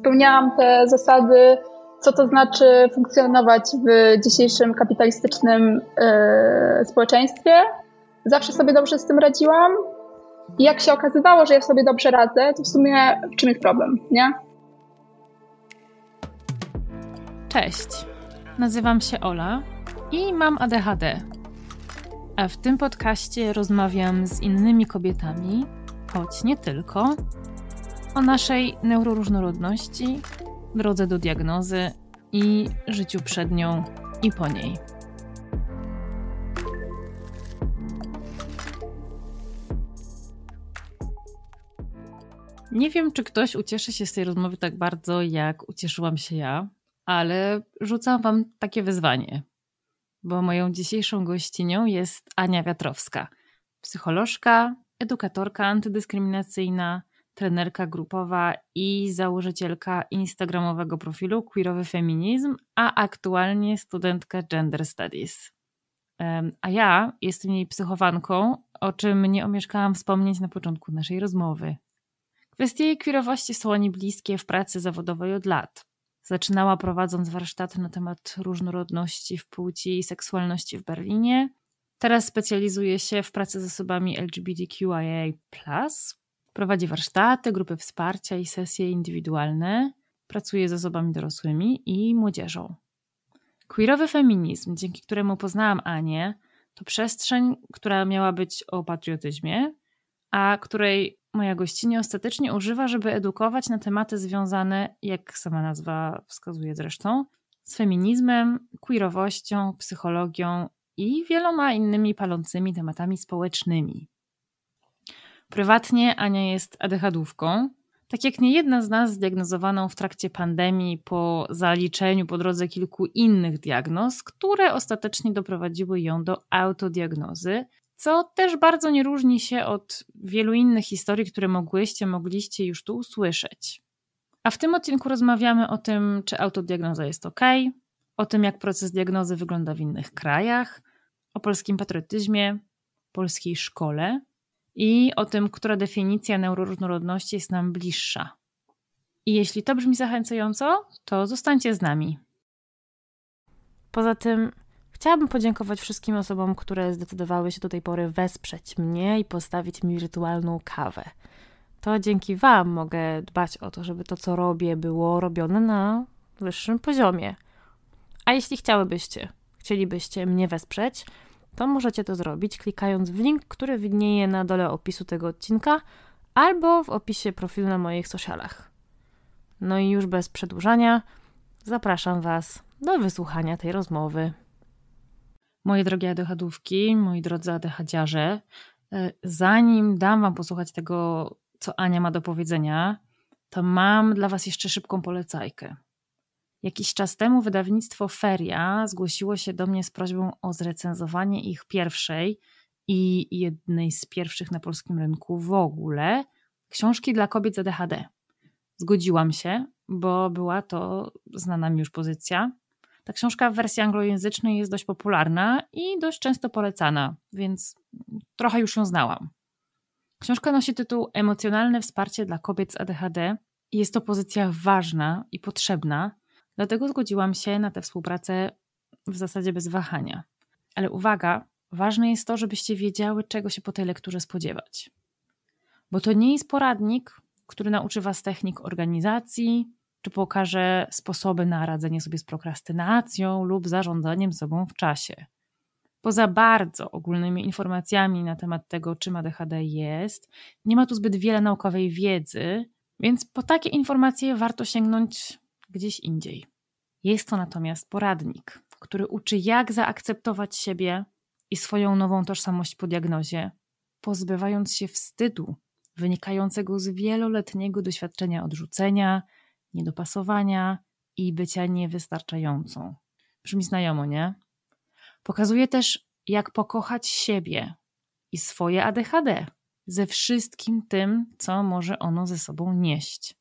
spełniałam te zasady, co to znaczy funkcjonować w dzisiejszym kapitalistycznym yy, społeczeństwie. Zawsze sobie dobrze z tym radziłam. I jak się okazywało, że ja sobie dobrze radzę, to w sumie w czym jest problem, nie? Cześć. Nazywam się Ola i mam ADHD. A w tym podcaście rozmawiam z innymi kobietami, choć nie tylko, o naszej neuroróżnorodności, drodze do diagnozy i życiu przed nią i po niej. Nie wiem, czy ktoś ucieszy się z tej rozmowy tak bardzo, jak ucieszyłam się ja, ale rzucam Wam takie wyzwanie, bo moją dzisiejszą gościnią jest Ania Wiatrowska, psycholożka, edukatorka antydyskryminacyjna, trenerka grupowa i założycielka instagramowego profilu Queerowy Feminizm, a aktualnie studentka Gender Studies. A ja jestem jej psychowanką, o czym nie omieszkałam wspomnieć na początku naszej rozmowy. Kwestie jej queerowości są oni bliskie w pracy zawodowej od lat. Zaczynała prowadząc warsztaty na temat różnorodności w płci i seksualności w Berlinie. Teraz specjalizuje się w pracy z osobami LGBTQIA. Prowadzi warsztaty, grupy wsparcia i sesje indywidualne. Pracuje z osobami dorosłymi i młodzieżą. Queerowy feminizm, dzięki któremu poznałam Anię, to przestrzeń, która miała być o patriotyzmie, a której moja gościni ostatecznie używa, żeby edukować na tematy związane, jak sama nazwa wskazuje zresztą, z feminizmem, queerowością, psychologią i wieloma innymi palącymi tematami społecznymi. Prywatnie Ania jest ADHD-ówką, tak jak nie jedna z nas zdiagnozowaną w trakcie pandemii po zaliczeniu po drodze kilku innych diagnoz, które ostatecznie doprowadziły ją do autodiagnozy, co też bardzo nie różni się od wielu innych historii, które mogłyście, mogliście już tu usłyszeć. A w tym odcinku rozmawiamy o tym, czy autodiagnoza jest ok, o tym, jak proces diagnozy wygląda w innych krajach, o polskim patriotyzmie, polskiej szkole i o tym, która definicja neuroróżnorodności jest nam bliższa. I jeśli to brzmi zachęcająco, to zostańcie z nami. Poza tym Chciałabym podziękować wszystkim osobom, które zdecydowały się do tej pory wesprzeć mnie i postawić mi wirtualną kawę. To dzięki Wam mogę dbać o to, żeby to, co robię, było robione na wyższym poziomie. A jeśli chciałybyście, chcielibyście mnie wesprzeć, to możecie to zrobić klikając w link, który widnieje na dole opisu tego odcinka albo w opisie profilu na moich socialach. No i już bez przedłużania, zapraszam Was do wysłuchania tej rozmowy. Moje drogie ADHDówki, moi drodzy ADHdziarze, e, zanim dam Wam posłuchać tego, co Ania ma do powiedzenia, to mam dla Was jeszcze szybką polecajkę. Jakiś czas temu wydawnictwo Feria zgłosiło się do mnie z prośbą o zrecenzowanie ich pierwszej i jednej z pierwszych na polskim rynku w ogóle książki dla kobiet z ADHD. Zgodziłam się, bo była to znana mi już pozycja. Ta książka w wersji anglojęzycznej jest dość popularna i dość często polecana, więc trochę już ją znałam. Książka nosi tytuł Emocjonalne wsparcie dla kobiet z ADHD jest to pozycja ważna i potrzebna, dlatego zgodziłam się na tę współpracę w zasadzie bez wahania. Ale uwaga, ważne jest to, żebyście wiedziały, czego się po tej lekturze spodziewać. Bo to nie jest poradnik, który nauczy Was technik organizacji, czy pokaże sposoby na radzenie sobie z prokrastynacją lub zarządzaniem sobą w czasie. Poza bardzo ogólnymi informacjami na temat tego, czym ADHD jest, nie ma tu zbyt wiele naukowej wiedzy, więc po takie informacje warto sięgnąć gdzieś indziej. Jest to natomiast poradnik, który uczy, jak zaakceptować siebie i swoją nową tożsamość po diagnozie, pozbywając się wstydu wynikającego z wieloletniego doświadczenia odrzucenia, niedopasowania i bycia niewystarczającą. Brzmi znajomo, nie? Pokazuje też, jak pokochać siebie i swoje ADHD ze wszystkim tym, co może ono ze sobą nieść.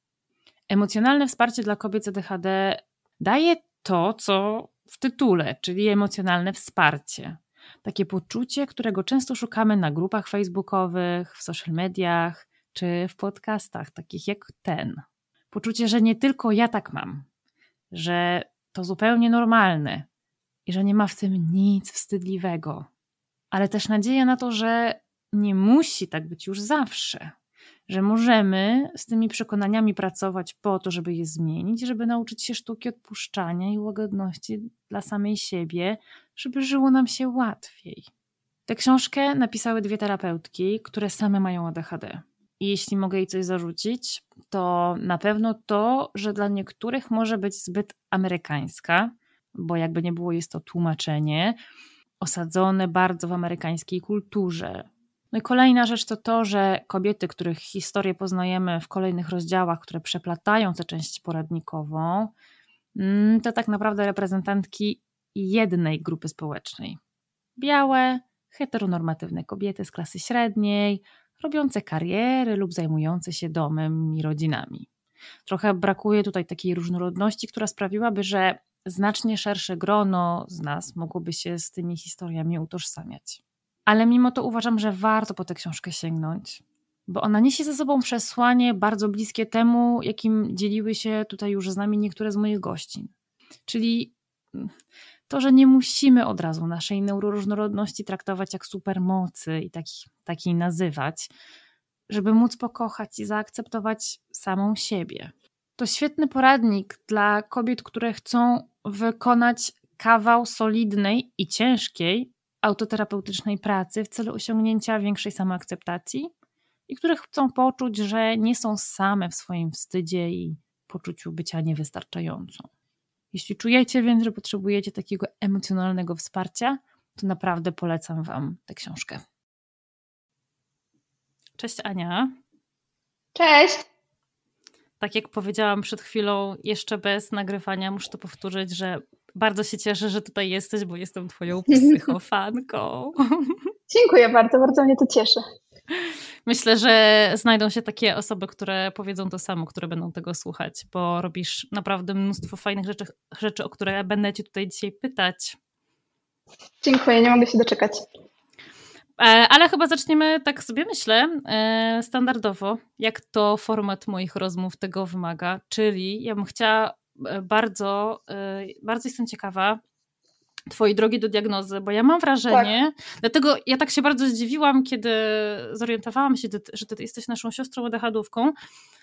Emocjonalne wsparcie dla kobiet z ADHD daje to, co w tytule, czyli emocjonalne wsparcie. Takie poczucie, którego często szukamy na grupach facebookowych, w social mediach czy w podcastach, takich jak ten. Poczucie, że nie tylko ja tak mam, że to zupełnie normalne i że nie ma w tym nic wstydliwego, ale też nadzieja na to, że nie musi tak być już zawsze, że możemy z tymi przekonaniami pracować po to, żeby je zmienić, żeby nauczyć się sztuki odpuszczania i łagodności dla samej siebie, żeby żyło nam się łatwiej. Tę książkę napisały dwie terapeutki, które same mają ADHD. I jeśli mogę jej coś zarzucić, to na pewno to, że dla niektórych może być zbyt amerykańska, bo jakby nie było, jest to tłumaczenie, osadzone bardzo w amerykańskiej kulturze. No i kolejna rzecz to to, że kobiety, których historię poznajemy w kolejnych rozdziałach, które przeplatają tę część poradnikową, mm, to tak naprawdę reprezentantki jednej grupy społecznej. Białe, heteronormatywne kobiety z klasy średniej, robiące kariery lub zajmujące się domem i rodzinami. Trochę brakuje tutaj takiej różnorodności, która sprawiłaby, że znacznie szersze grono z nas mogłoby się z tymi historiami utożsamiać. Ale mimo to uważam, że warto po tę książkę sięgnąć, bo ona niesie ze sobą przesłanie bardzo bliskie temu, jakim dzieliły się tutaj już z nami niektóre z moich gościń. Czyli to, że nie musimy od razu naszej neuroróżnorodności traktować jak supermocy i taki, takiej nazywać, żeby móc pokochać i zaakceptować samą siebie. To świetny poradnik dla kobiet, które chcą wykonać kawał solidnej i ciężkiej autoterapeutycznej pracy w celu osiągnięcia większej samoakceptacji i które chcą poczuć, że nie są same w swoim wstydzie i poczuciu bycia niewystarczającą. Jeśli czujecie więc, że potrzebujecie takiego emocjonalnego wsparcia, to naprawdę polecam Wam tę książkę. Cześć Ania. Cześć. Tak jak powiedziałam przed chwilą, jeszcze bez nagrywania, muszę to powtórzyć, że bardzo się cieszę, że tutaj jesteś, bo jestem Twoją psychofanką. Dziękuję bardzo, bardzo mnie to cieszy. Myślę, że znajdą się takie osoby, które powiedzą to samo, które będą tego słuchać, bo robisz naprawdę mnóstwo fajnych rzeczy, rzeczy o które będę Cię tutaj dzisiaj pytać. Dziękuję, nie mogę się doczekać. E, ale chyba zaczniemy, tak sobie myślę, e, standardowo, jak to format moich rozmów tego wymaga. Czyli ja bym chciała bardzo, bardzo jestem ciekawa, Twojej drogi do diagnozy, bo ja mam wrażenie, tak. dlatego ja tak się bardzo zdziwiłam, kiedy zorientowałam się, że ty jesteś naszą siostrą odechadówką.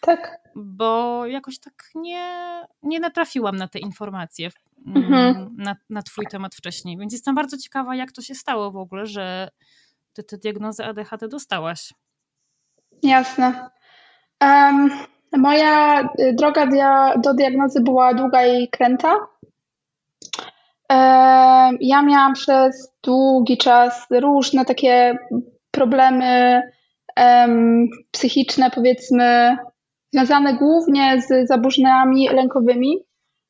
Tak. Bo jakoś tak nie, nie natrafiłam na te informacje, mm, mhm. na, na Twój temat wcześniej. Więc jestem bardzo ciekawa, jak to się stało w ogóle, że Ty tę diagnozę ADHD dostałaś. Jasne. Um, moja y, droga do diagnozy była długa i kręta. Ja miałam przez długi czas różne takie problemy psychiczne, powiedzmy, związane głównie z zaburzeniami lękowymi,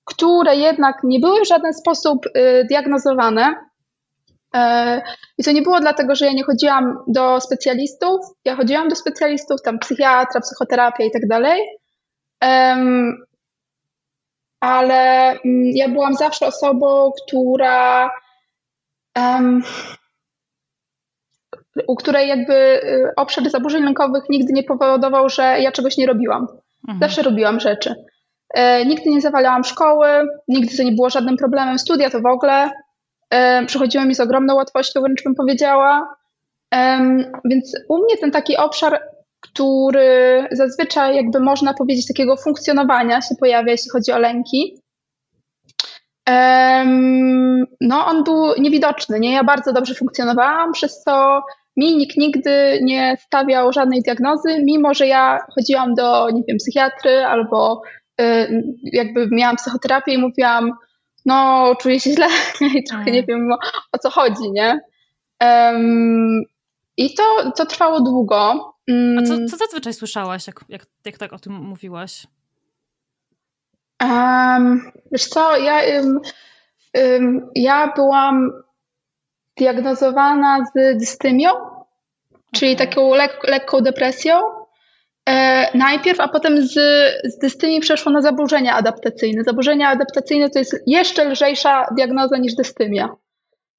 które jednak nie były w żaden sposób y, diagnozowane. E, I to nie było dlatego, że ja nie chodziłam do specjalistów. Ja chodziłam do specjalistów, tam psychiatra, psychoterapia i tak dalej ale mm, ja byłam zawsze osobą, która um, u której jakby y, obszar zaburzeń lękowych nigdy nie powodował, że ja czegoś nie robiłam. Mhm. Zawsze robiłam rzeczy. E, nigdy nie zawalałam szkoły, nigdy to nie było żadnym problemem. Studia to w ogóle e, przychodziły mi z ogromną łatwością, wręcz bym powiedziała. Więc u mnie ten taki obszar który zazwyczaj jakby można powiedzieć takiego funkcjonowania się pojawia, jeśli chodzi o lęki. No, on był niewidoczny, nie? Ja bardzo dobrze funkcjonowałam, przez co mi nikt nigdy nie stawiał żadnej diagnozy, mimo że ja chodziłam do, nie wiem, psychiatry albo y, jakby miałam psychoterapię i mówiłam, no, czuję się źle i trochę nie wiem o, o co chodzi, nie? I to, to trwało długo. A co, mm. co zazwyczaj słyszałaś, jak, jak, jak tak o tym mówiłaś? Um, wiesz co, ja, um, um, ja byłam diagnozowana z dystymią, czyli taką lek, lekką depresją najpierw, a potem z, z przeszło na zaburzenia adaptacyjne. Zaburzenia adaptacyjne to jest jeszcze lżejsza diagnoza niż dystymia.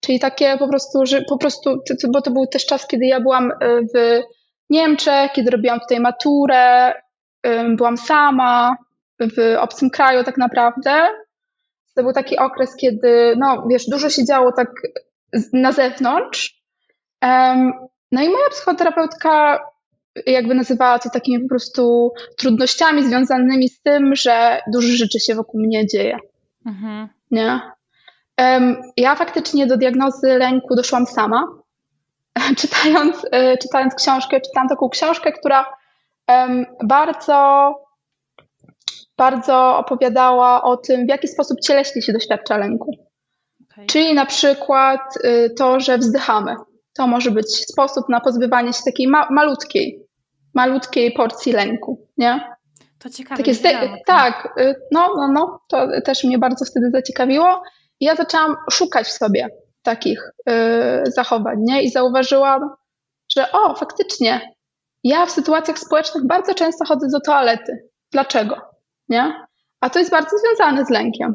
Czyli takie po prostu, że po prostu, bo to był też czas, kiedy ja byłam e, w Niemczech, kiedy robiłam tutaj maturę, byłam sama, w obcym kraju tak naprawdę. To był taki okres, kiedy, no wiesz, dużo się działo tak na zewnątrz. No i moja psychoterapeutka jakby nazywała to takimi po prostu trudnościami związanymi z tym, że dużo rzeczy się wokół mnie dzieje. Mhm. Nie? Ja faktycznie do diagnozy lęku doszłam sama, czytając, e, czytając książkę, czytałam taką książkę, która bardzo, bardzo opowiadała o tym, w jaki sposób cieleśnie się doświadcza lęku. Okay. Czyli na przykład y, to, że wzdychamy. To może być sposób na pozbywanie się takiej ma malutkiej, malutkiej porcji lęku, nie? To ciekawe. Takie tak, y, no, no, no, to też mnie bardzo wtedy zaciekawiło. I ja zaczęłam szukać w sobie takich y, zachowań, nie? I zauważyłam, że o, faktycznie, ja w sytuacjach społecznych bardzo często chodzę do toalety. Dlaczego? Nie? A to jest bardzo związane z lękiem,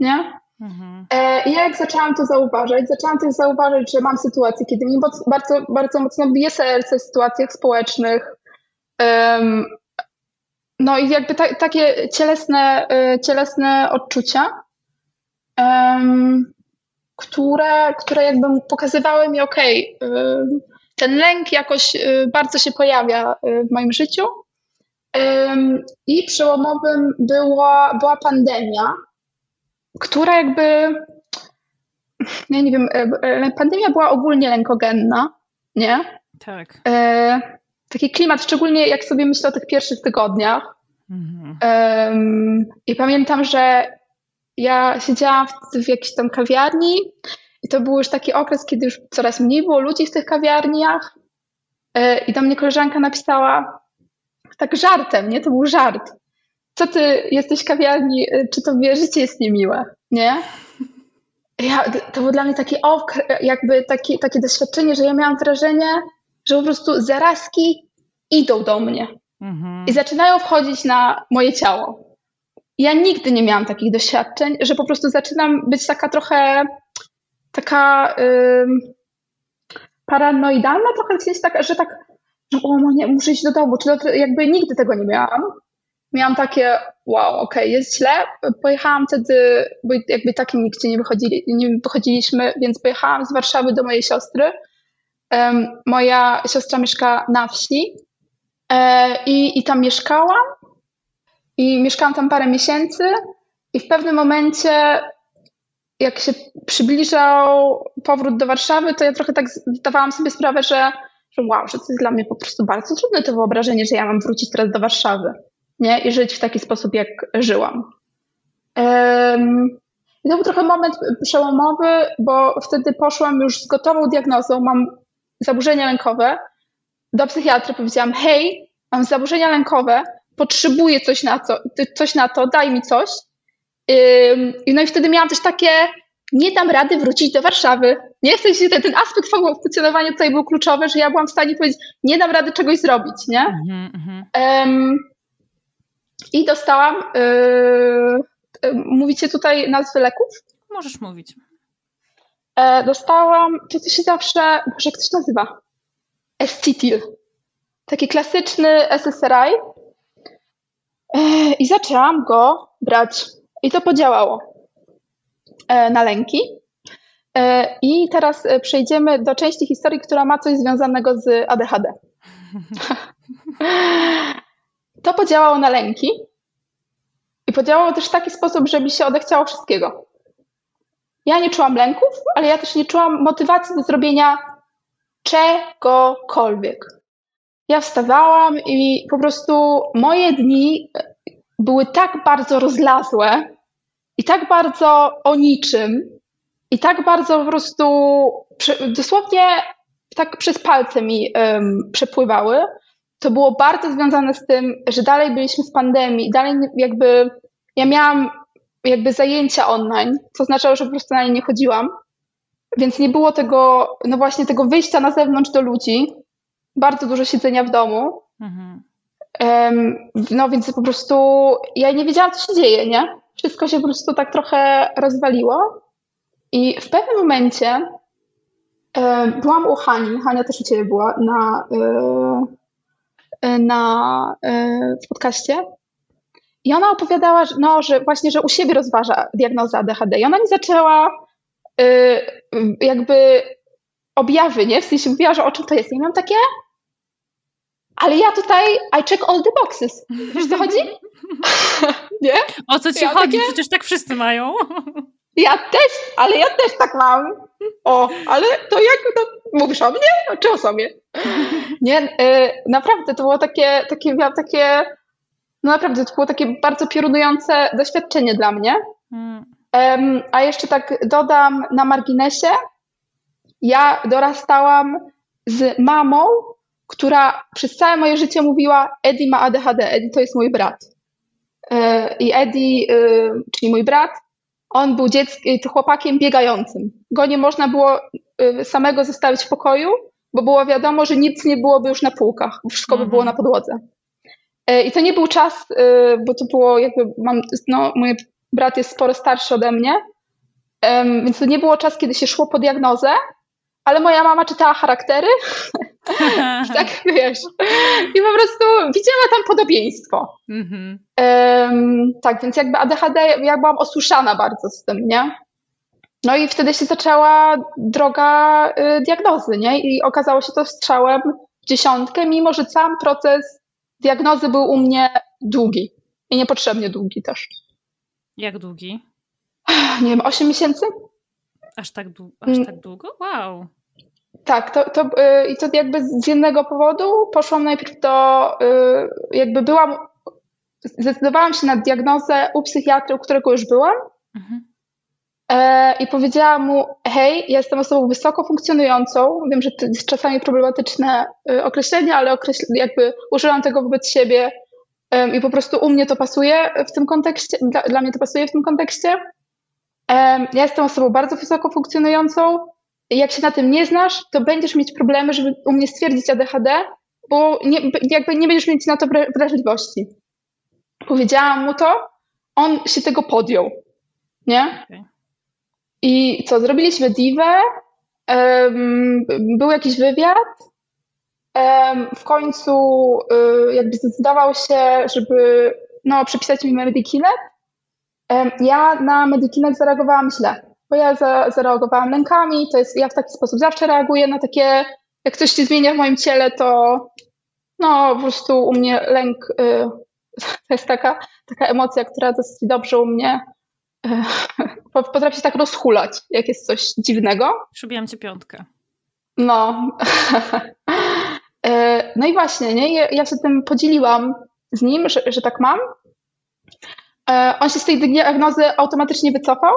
nie? Mhm. E, ja jak zaczęłam to zauważać, zaczęłam też zauważyć, że mam sytuacje, kiedy mi bardzo, bardzo mocno bije serce w sytuacjach społecznych. No i jakby ta, takie cielesne, y, cielesne odczucia, które, które jakby pokazywały mi, okej, okay, ten lęk jakoś y, bardzo się pojawia y, w moim życiu. I przełomowym była, była pandemia, która jakby, ja nie wiem, e, e, pandemia była ogólnie lękogenna, nie? Tak. Taki klimat, szczególnie jak sobie myślę o tych pierwszych tygodniach. Mhm. I pamiętam, że ja siedziałam w, w jakiejś tam kawiarni i to był już taki okres, kiedy już coraz mniej było ludzi w tych kawiarniach. E, I do mnie koleżanka napisała tak żartem, nie? To był żart. Co ty jesteś w kawiarni, e, czy tobie życie jest niemiłe, nie? Ja, to było dla mnie taki jakby taki, takie doświadczenie, że ja miałam wrażenie, że po prostu zarazki idą do mnie mhm. i zaczynają wchodzić na moje ciało. Ja nigdy nie miałam takich doświadczeń, że po prostu zaczynam być taka trochę taka yy, paranoidalna trochę, w sensie tak, że tak, że o, nie, muszę iść do domu, czy to, jakby nigdy tego nie miałam. Miałam takie, wow, okej, okay, jest źle. Pojechałam wtedy, bo jakby tak nigdzie nie, wychodzili, nie wychodziliśmy, więc pojechałam z Warszawy do mojej siostry. Moja siostra mieszka na wsi e, i, i tam mieszkałam. I mieszkałam tam parę miesięcy i w pewnym momencie jak się przybliżał powrót do Warszawy, to ja trochę tak zdawałam sobie sprawę, że, że wow, że to jest dla mnie po prostu bardzo trudne to wyobrażenie, że ja mam wrócić teraz do Warszawy nie? i żyć w taki sposób, jak żyłam. Um, to był trochę moment przełomowy, bo wtedy poszłam już z gotową diagnozą, mam zaburzenia lękowe. Do psychiatry powiedziałam, hej, mam zaburzenia lękowe, potrzebuję coś na, to, coś na to, daj mi coś. No i wtedy miałam też takie, nie dam rady wrócić do Warszawy. Nie chcę się, ten, ten aspekt funkcjonowania tutaj był kluczowy, że ja byłam w stanie powiedzieć, nie dam rady czegoś zrobić, nie? um, I dostałam, yy, mówicie tutaj nazwy leków? Możesz mówić. E, dostałam, to co się zawsze, może jak to się nazywa? Estitil. Taki klasyczny SSRI. E, I zaczęłam go brać i to podziałało e, na lęki. E, I teraz e, przejdziemy do części historii, która ma coś związanego z ADHD. To podziałało na lęki i podziałało też w taki sposób, że mi się odechciało wszystkiego. Ja nie czułam lęków, ale ja też nie czułam motywacji do zrobienia czegokolwiek. Ja wstawałam i po prostu moje dni były tak bardzo rozlazłe i tak bardzo o niczym i tak bardzo po prostu dosłownie tak przez palce mi um, przepływały, to było bardzo związane z tym, że dalej byliśmy w pandemii, dalej jakby ja miałam jakby zajęcia online, co oznaczało, że po prostu na nie nie chodziłam, więc nie było tego, no właśnie tego wyjścia na zewnątrz do ludzi, bardzo dużo siedzenia w domu. Mhm. No więc po prostu ja nie wiedziałam, co się dzieje, nie? Wszystko się po prostu tak trochę rozwaliło. I w pewnym momencie byłam u Hani, Hania też u Ciebie była na, e, na, e, w podcaście. I ona opowiadała, że, no, że właśnie, że u siebie rozważa diagnozę ADHD. I ona mi zaczęła y, jakby objawy, nie? W sensie mówiła, że o czym to jest. I ja miałam takie, ale ja tutaj I check all the boxes. Wiesz co chodzi? nie? O co ci ja chodzi? Takie... Przecież tak wszyscy mają. Ja też, ale ja też tak mam. O, ale to jak to mówisz o mnie? Czy o sobie? Nie, y, naprawdę to było takie, takie, miałam takie, no naprawdę to było takie bardzo piorunujące doświadczenie dla mnie. Hmm. Um, a jeszcze tak dodam na marginesie, ja dorastałam z mamą, która przez całe moje życie mówiła Eddie ma ADHD, Eddie to jest mój brat. E, I Eddie, e, czyli mój brat, on był dzieckiem, chłopakiem biegającym. Go nie można było e, samego zostawić w pokoju, bo było wiadomo, że nic nie byłoby już na półkach, wszystko by było mhm. na podłodze. I to nie był czas, bo to było jakby, mam, no, mój brat jest sporo starszy ode mnie, więc to nie było czas, kiedy się szło po diagnozę, ale moja mama czytała charaktery i tak wiesz. I po prostu widziała tam podobieństwo. Mm-hmm. Um, tak, więc jakby ADHD, ja byłam osłyszana bardzo z tym, nie? No i wtedy się zaczęła droga y, diagnozy, nie? I okazało się to strzałem w dziesiątkę, mimo że sam proces diagnozy był u mnie długi. I niepotrzebnie długi też. Jak długi? Nie wiem, 8 miesięcy? Aż tak, aż mm. tak długo? Wow. Tak, to, to, yy, i to jakby z jednego powodu poszłam najpierw do, yy, jakby byłam, zdecydowałam się na diagnozę u psychiatry, u którego już byłam mhm. E, i powiedziałam mu, hej, jestem osobą wysoko funkcjonującą, wiem, że to jest czasami problematyczne y, określenie, ale określ, jakby użyłam tego wobec siebie i po prostu u mnie to pasuje w tym kontekście, dla, dla mnie to pasuje w tym kontekście. Ja jestem osobą bardzo wysoko funkcjonującą. Jak się na tym nie znasz, to będziesz mieć problemy, żeby u mnie stwierdzić ADHD, bo nie, jakby nie będziesz mieć na to wrażliwości. Powiedziałam mu to, on się tego podjął, nie? I co, zrobiliśmy diwę, um, był jakiś wywiad, um, w końcu um, jakby zdecydował się, żeby no, przypisać mi Medikinet, ja na Medikinet zareagowałam źle, bo ja za, zareagowałam lękami, to jest, ja w taki sposób zawsze reaguję na takie, jak coś się zmienia w moim ciele, to no po prostu u mnie lęk y, to jest taka, taka emocja, która dosyć dobrze u mnie y, potrafi się tak rozhulać, jak jest coś dziwnego. Przybijam ci piątkę. No. y, no i właśnie, nie? Ja, ja się tym podzieliłam z nim, że, że tak mam. E, on się z tej diagnozy automatycznie wycofał.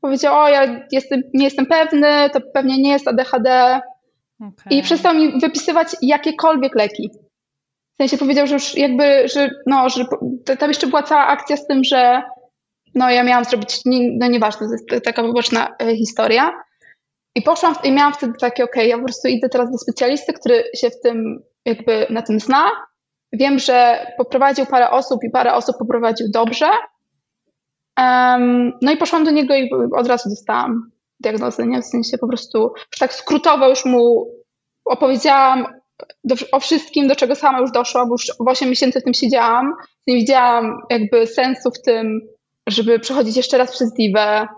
Powiedział, o ja jestem, nie jestem pewny, to pewnie nie jest ADHD. Okay. I przestał mi wypisywać jakiekolwiek leki. W sensie powiedział, że już jakby, że no, że tam jeszcze była cała akcja z tym, że no ja miałam zrobić, no nieważne, to jest taka poboczna e, historia. I poszłam i miałam wtedy takie, okay, ja po prostu idę teraz do specjalisty, który się w tym jakby na tym zna. Wiem, że poprowadził parę osób i parę osób poprowadził dobrze, Um, no i poszłam do niego i od razu dostałam diagnozę, nie? W sensie po prostu już tak skrótowo już mu opowiedziałam do, o wszystkim, do czego sama już doszłam, bo już 8 miesięcy w tym siedziałam. Nie widziałam jakby sensu w tym, żeby przechodzić jeszcze raz przez diwę.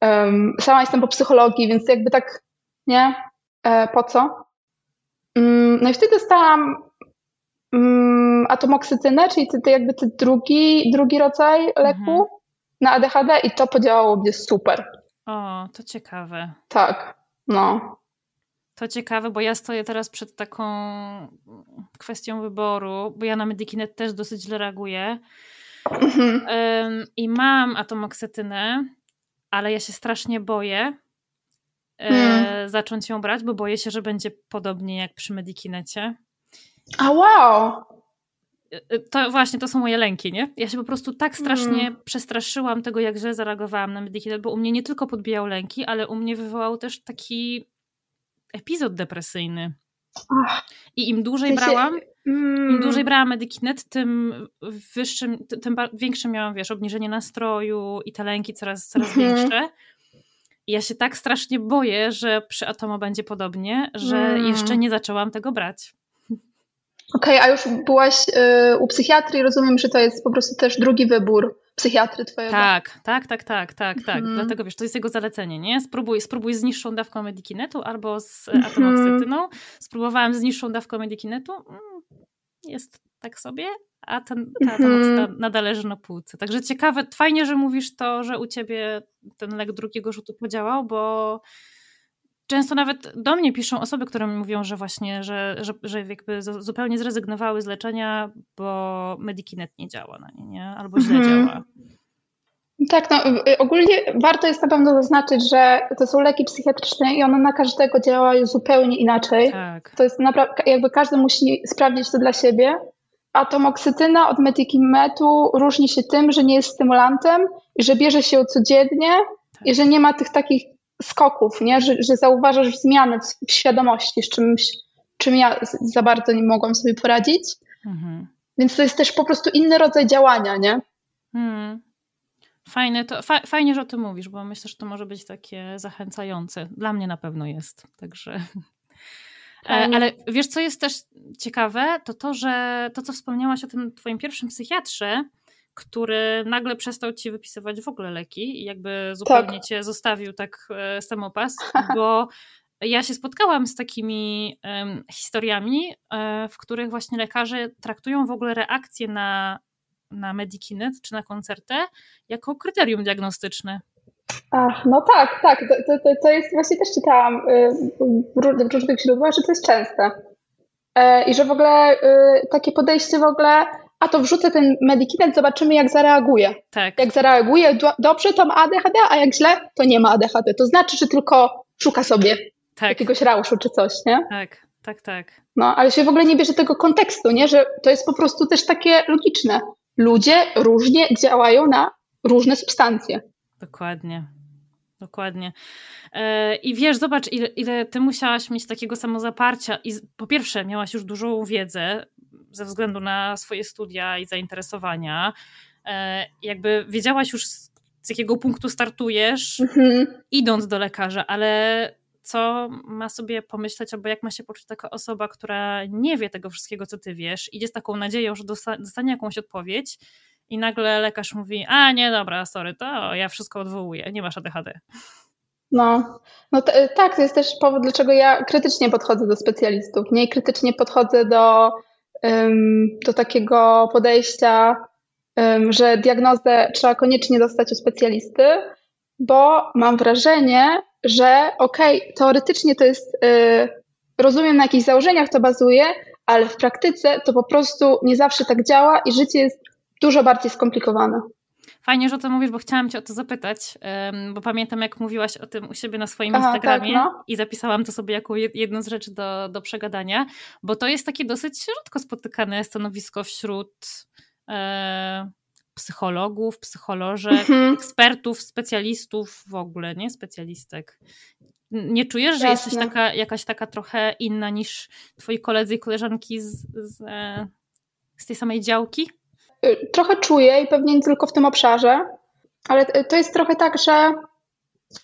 Um, sama jestem po psychologii, więc jakby tak, nie? E, po co? Um, no i wtedy dostałam um, atomoksytynę, czyli ty jakby ty drugi, drugi rodzaj leku. Mhm na ADHD i to podziałało mnie super. O, to ciekawe. Tak, no. To ciekawe, bo ja stoję teraz przed taką kwestią wyboru, bo ja na Medikinet też dosyć źle reaguję. Mhm. I mam atomoksetynę, ale ja się strasznie boję hmm. zacząć ją brać, bo boję się, że będzie podobnie jak przy Medikinecie. A wow! Y, to właśnie, to są moje lęki, nie? Ja się po prostu tak strasznie mm. przestraszyłam tego, jak źle zareagowałam na Medikinet, bo u mnie nie tylko podbijał lęki, ale u mnie wywołał też taki epizod depresyjny. I im dłużej brałam, mm. im dłużej brałam Medikinet, tym wyższym, tym większe miałam, wiesz, obniżenie nastroju i te lęki coraz, coraz mm. większe. I ja się tak strasznie boję, że przy Atomo będzie podobnie, że mm. jeszcze nie zaczęłam tego brać. Okej, okay, a już byłaś y, u psychiatry i rozumiem, że to jest po prostu też drugi wybór psychiatry twojego. Tak, tak, tak, tak, tak, tak. Mm. Dlatego wiesz, to jest jego zalecenie, nie? Spróbuj, spróbuj z niższą dawką medikinetu albo z mm. atomoksytyną. Spróbowałam z niższą dawką medikinetu. Mm, jest tak sobie, a ten, ta mm. nadal leży na półce. Także ciekawe, fajnie, że mówisz to, że u ciebie ten lek drugiego rzutu podziałał, bo często nawet do mnie piszą osoby, które mi mówią, że właśnie, że, że, że jakby zupełnie zrezygnowały z leczenia, bo Medikinet nie działa na nie, nie? albo źle mhm. działa. Tak, no ogólnie warto jest na pewno zaznaczyć, że to są leki psychiatryczne i one na każdego działają zupełnie inaczej. Tak. To jest naprawdę, jakby każdy musi sprawdzić to dla siebie. Atomoksytyna od medikimetu różni się tym, że nie jest stymulantem i że bierze się ją codziennie tak. i że nie ma tych takich skoków, nie? Że, że zauważasz zmianę w, w świadomości, z czymś, czym ja za bardzo nie mogłam sobie poradzić. Mhm. Więc to jest też po prostu inny rodzaj działania, nie? Hmm. Fajne to, fa, fajnie, że o tym mówisz, bo myślę, że to może być takie zachęcające. Dla mnie na pewno jest, także. E, ale wiesz, co jest też ciekawe, to to, że to, co wspomniałaś o tym twoim pierwszym psychiatrze, który nagle przestał ci wypisywać w ogóle leki i jakby zupełnie tak. cię zostawił tak e, samopas, bo ja się spotkałam z takimi um, historiami, um, w których właśnie lekarze traktują w ogóle reakcję na, na Medikinet czy na koncertę jako kryterium diagnostyczne. Ach, no tak, tak. To, to, to jest właśnie też czytałam y, w różnych źródłach, że to jest częste. E, I że w ogóle takie podejście w ogóle a to wrzucę ten medikinet, zobaczymy jak zareaguje. Tak. Jak zareaguje do, dobrze, to ma ADHD, a jak źle, to nie ma ADHD. To znaczy, że tylko szuka sobie tak. jakiegoś rauszu czy coś, nie? Tak, tak, tak. No, ale się w ogóle nie bierze tego kontekstu, nie? Że to jest po prostu też takie logiczne. Ludzie różnie działają na różne substancje. Dokładnie. Dokładnie. E, I wiesz, zobacz, ile, ile ty musiałaś mieć takiego samozaparcia. I po pierwsze, miałaś już dużą wiedzę, ze względu na swoje studia i zainteresowania. E, jakby wiedziałaś już z jakiego punktu startujesz, mhm. idąc do lekarza, ale co ma sobie pomyśleć, albo jak ma się poczuć taka osoba, która nie wie tego wszystkiego, co ty wiesz, idzie z taką nadzieją, że dostanie jakąś odpowiedź i nagle lekarz mówi, a nie, dobra, sorry, to ja wszystko odwołuję, nie masz ADHD. No, no tak, to jest też powód, dlaczego ja krytycznie podchodzę do specjalistów, nie krytycznie podchodzę do do takiego podejścia, że diagnozę trzeba koniecznie dostać u specjalisty, bo mam wrażenie, że okej, okay, teoretycznie to jest, y, rozumiem na jakichś założeniach to bazuje, ale w praktyce to po prostu nie zawsze tak działa i życie jest dużo bardziej skomplikowane. Fajnie, że o to mówisz, bo chciałam Cię o to zapytać, bo pamiętam, jak mówiłaś o tym u siebie na swoim Aha, Instagramie tak, no. i zapisałam to sobie jako jedną z rzeczy do, do przegadania, bo to jest takie dosyć rzadko spotykane stanowisko wśród e, psychologów, psycholożek, mhm. ekspertów, specjalistów w ogóle, nie specjalistek. Nie czujesz, że Jasne. jesteś taka, jakaś taka trochę inna niż twoi koledzy i koleżanki z, z, e, z tej samej działki? Y, trochę czuję i pewnie nie tylko w tym obszarze, ale to jest trochę tak, że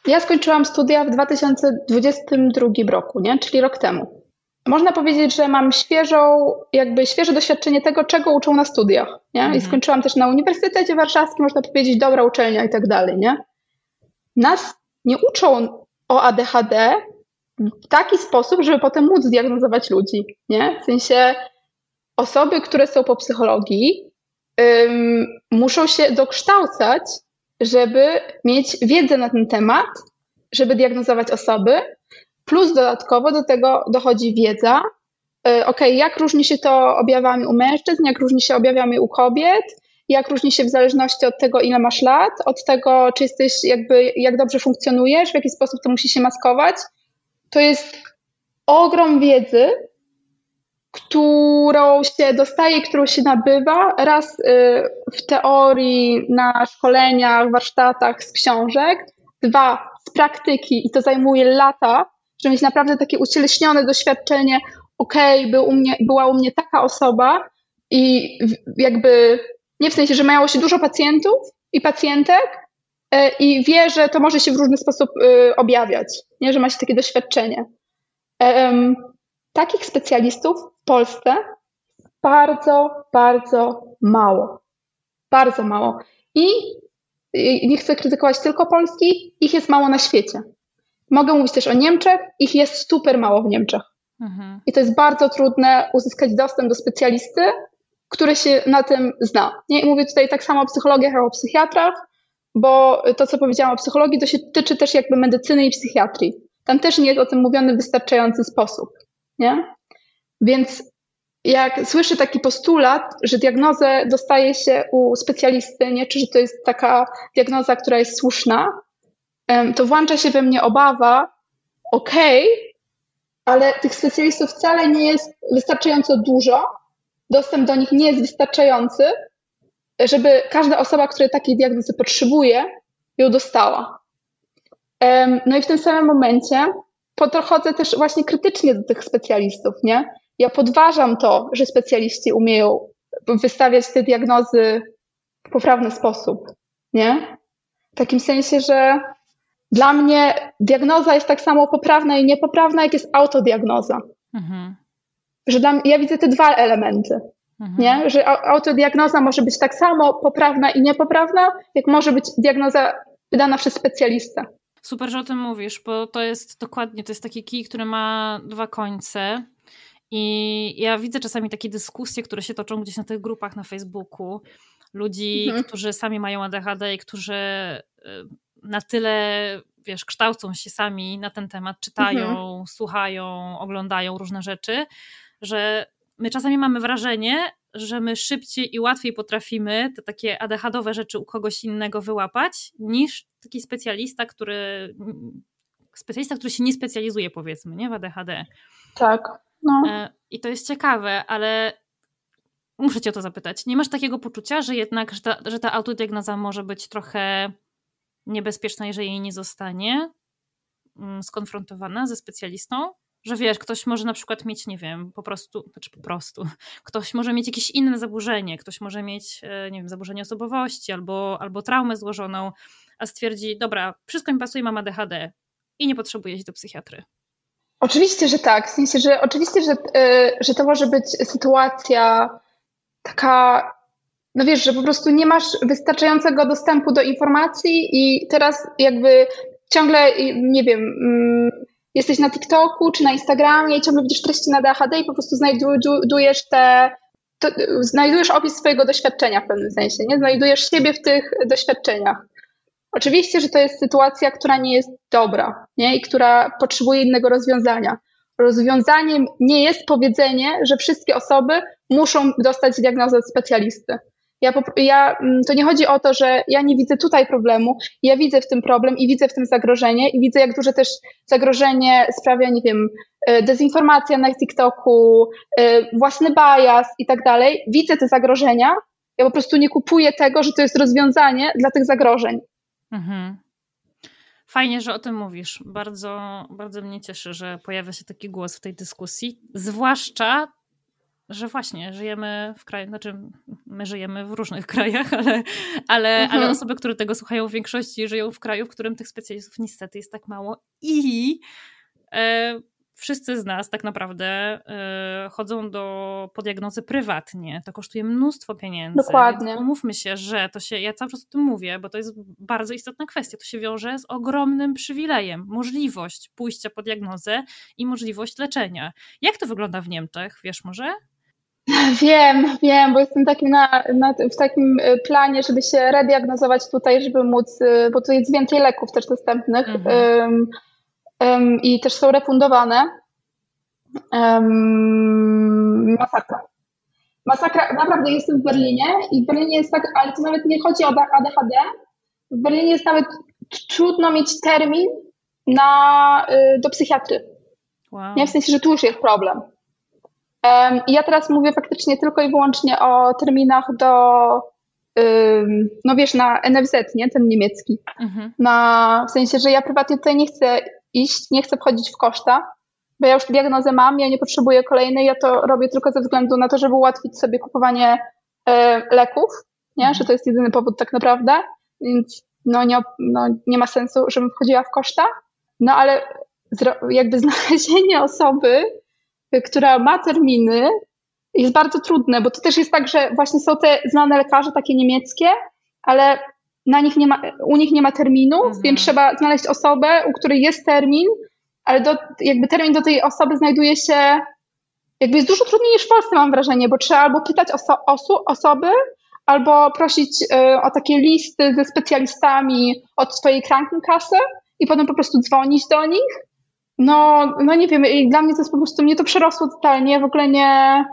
ja skończyłam studia w 2022 roku, nie? czyli rok temu. Można powiedzieć, że mam świeżą, jakby świeże doświadczenie tego, czego uczą na studiach. Nie? Mhm. I skończyłam też na Uniwersytecie Warszawskim, można powiedzieć, dobra uczelnia i tak dalej. Nie? Nas nie uczą o ADHD w taki sposób, żeby potem móc diagnozować ludzi. Nie? W sensie osoby, które są po psychologii, muszą się dokształcać, żeby mieć wiedzę na ten temat, żeby diagnozować osoby, plus dodatkowo do tego dochodzi wiedza, y, ok, jak różni się to objawami u mężczyzn, jak różni się objawami u kobiet, jak różni się w zależności od tego, ile masz lat, od tego, czy jesteś jakby, jak dobrze funkcjonujesz, w jaki sposób to musi się maskować. To jest ogrom wiedzy, którą się dostaje, którą się nabywa, raz y, w teorii, na szkoleniach, warsztatach z książek, dwa z praktyki i to zajmuje lata, żeby mieć naprawdę takie ucieleśnione doświadczenie, okej, okay, był była u mnie taka osoba i jakby nie w sensie, że miało się dużo pacjentów i pacjentek y, i wie, że to może się w różny sposób y, objawiać, nie, że ma się takie doświadczenie. Takich specjalistów w Polsce bardzo, bardzo mało. Bardzo mało. I nie chcę krytykować tylko Polski, ich jest mało na świecie. Mogę mówić też o Niemczech, ich jest super mało w Niemczech. Mhm. I to jest bardzo trudne uzyskać dostęp do specjalisty, który się na tym zna. Nie mówię tutaj tak samo o psychologiach, jak o psychiatrach, bo to, co powiedziałam o psychologii, to się tyczy też jakby medycyny i psychiatrii. Tam też nie jest o tym mówiony w wystarczający sposób. Nie? Więc jak słyszę taki postulat, że diagnozę dostaje się u specjalisty, nie, czy że to jest taka diagnoza, która jest słuszna, to włącza się we mnie obawa, okej, okay, ale tych specjalistów wcale nie jest wystarczająco dużo, dostęp do nich nie jest wystarczający, żeby każda osoba, która takiej diagnozy potrzebuje, ją dostała. No i w tym samym momencie podchodzę też właśnie krytycznie do tych specjalistów, nie? Ja podważam to, że specjaliści umieją wystawiać te diagnozy w poprawny sposób, nie? W takim sensie, że dla mnie diagnoza jest tak samo poprawna i niepoprawna, jak jest autodiagnoza. Mhm. Że dla ja widzę te dwa elementy. Mhm. Nie? Że autodiagnoza może być tak samo poprawna i niepoprawna, jak może być diagnoza wydana przez specjalistę. Super, że o tym mówisz, bo to jest dokładnie, to jest taki kij, który ma dwa końce. I ja widzę czasami takie dyskusje, które się toczą gdzieś na tych grupach na Facebooku. Ludzi, mhm. którzy sami mają ADHD i którzy y, na tyle, wiesz, kształcą się sami na ten temat, czytają, mhm. słuchają, oglądają różne rzeczy, że my czasami mamy wrażenie, że my szybciej i łatwiej potrafimy te takie ADHDowe rzeczy u kogoś innego wyłapać, niż taki specjalista, który specjalista, który się nie specjalizuje, powiedzmy, nie w ADHD. Tak. No. E, I to jest ciekawe, ale muszę cię o to zapytać. Nie masz takiego poczucia, że jednak, że ta, że ta autodiagnoza może być trochę niebezpieczna, jeżeli jej nie zostanie mm, skonfrontowana ze specjalistą? Że wiesz, ktoś może na przykład mieć, nie wiem, po prostu, znaczy po prostu, ktoś może mieć jakieś inne zaburzenie, ktoś może mieć, e, nie wiem, zaburzenie osobowości albo, albo traumę złożoną, a stwierdzi, dobra, wszystko mi pasuje, mam ADHD i nie potrzebuję iść do psychiatry. Oczywiście, że tak. W sensie, że oczywiście, że, yy, że to może być sytuacja taka, no wiesz, że po prostu nie masz wystarczającego dostępu do informacji i teraz jakby ciągle, nie wiem, yy, jesteś na TikToku czy na Instagramie i ciągle widzisz treści na DHD i po prostu znajdujesz te, to, znajdujesz opis swojego doświadczenia w pewnym sensie, nie? Znajdujesz siebie w tych doświadczeniach. Oczywiście, że to jest sytuacja, która nie jest dobra nie? i która potrzebuje innego rozwiązania. Rozwiązaniem nie jest powiedzenie, że wszystkie osoby muszą dostać diagnozę od specjalisty. Ja, ja, mm, to nie chodzi o to, że ja nie widzę tutaj problemu, ja widzę w tym problem i widzę w tym zagrożenie i widzę, jak duże też zagrożenie sprawia, nie wiem, e, dezinformacja na TikToku, e, własny bias i tak dalej. Widzę te zagrożenia, ja po prostu nie kupuję tego, że to jest rozwiązanie dla tych zagrożeń. Mhm. Fajnie, że o tym mówisz. Bardzo, bardzo mnie cieszy, że pojawia się taki głos w tej dyskusji. Zwłaszcza, że właśnie żyjemy w kraju, znaczy my żyjemy w różnych krajach, ale, ale, mhm. ale osoby, które tego słuchają w większości żyją w kraju, w którym tych specjalistów niestety jest tak mało i e, wszyscy z nas tak naprawdę y, chodzą do podjagnozy prywatnie. To kosztuje mnóstwo pieniędzy. Dokładnie. umówmy się, że to się, ja cały czas o tym mówię, bo to jest bardzo istotna kwestia. To się wiąże z ogromnym przywilejem. Możliwość pójścia pod diagnozę i możliwość leczenia. Jak to wygląda w Niemczech? Wiesz może? Wiem, wiem, bo jestem takim na, na, w takim y, planie, żeby się rediagnozować tutaj, żeby móc, y, bo tu jest więcej leków też dostępnych. Mhm. Um, um, i też są refundowane. Um, masakra. Masakra, naprawdę jestem w Berlinie i w Berlinie jest tak, ale to nawet nie chodzi o ADHD. W Berlinie jest nawet trudno mieć termin na, y, do psychiatry. Wow. Nie w sensie, że tu już jest problem. I ja teraz mówię faktycznie tylko i wyłącznie o terminach do, no wiesz, na NFZ, nie? Ten niemiecki. Mhm. Na, w sensie, że ja prywatnie tutaj nie chcę iść, nie chcę wchodzić w koszta, bo ja już diagnozę mam, ja nie potrzebuję kolejnej, ja to robię tylko ze względu na to, żeby ułatwić sobie kupowanie e, leków, nie? Mhm. że to jest jedyny powód tak naprawdę, więc no nie, no nie ma sensu, żebym wchodziła w koszta, no ale jakby znalezienie osoby, która ma terminy jest bardzo trudne, bo to też jest tak, że właśnie są te znane lekarze, takie niemieckie, ale na nich nie ma, u nich nie ma terminów, mhm. więc trzeba znaleźć osobę, u której jest termin, ale do, jakby termin do tej osoby znajduje się, jakby jest dużo trudniej niż w Polsce mam wrażenie, bo trzeba albo pytać oso, osu, osoby, albo prosić y, o takie listy ze specjalistami od swojej krankenkasy i potem po prostu dzwonić do nich. No, no nie wiem, i dla mnie to jest po prostu, mnie to przerosło totalnie, w ogóle nie,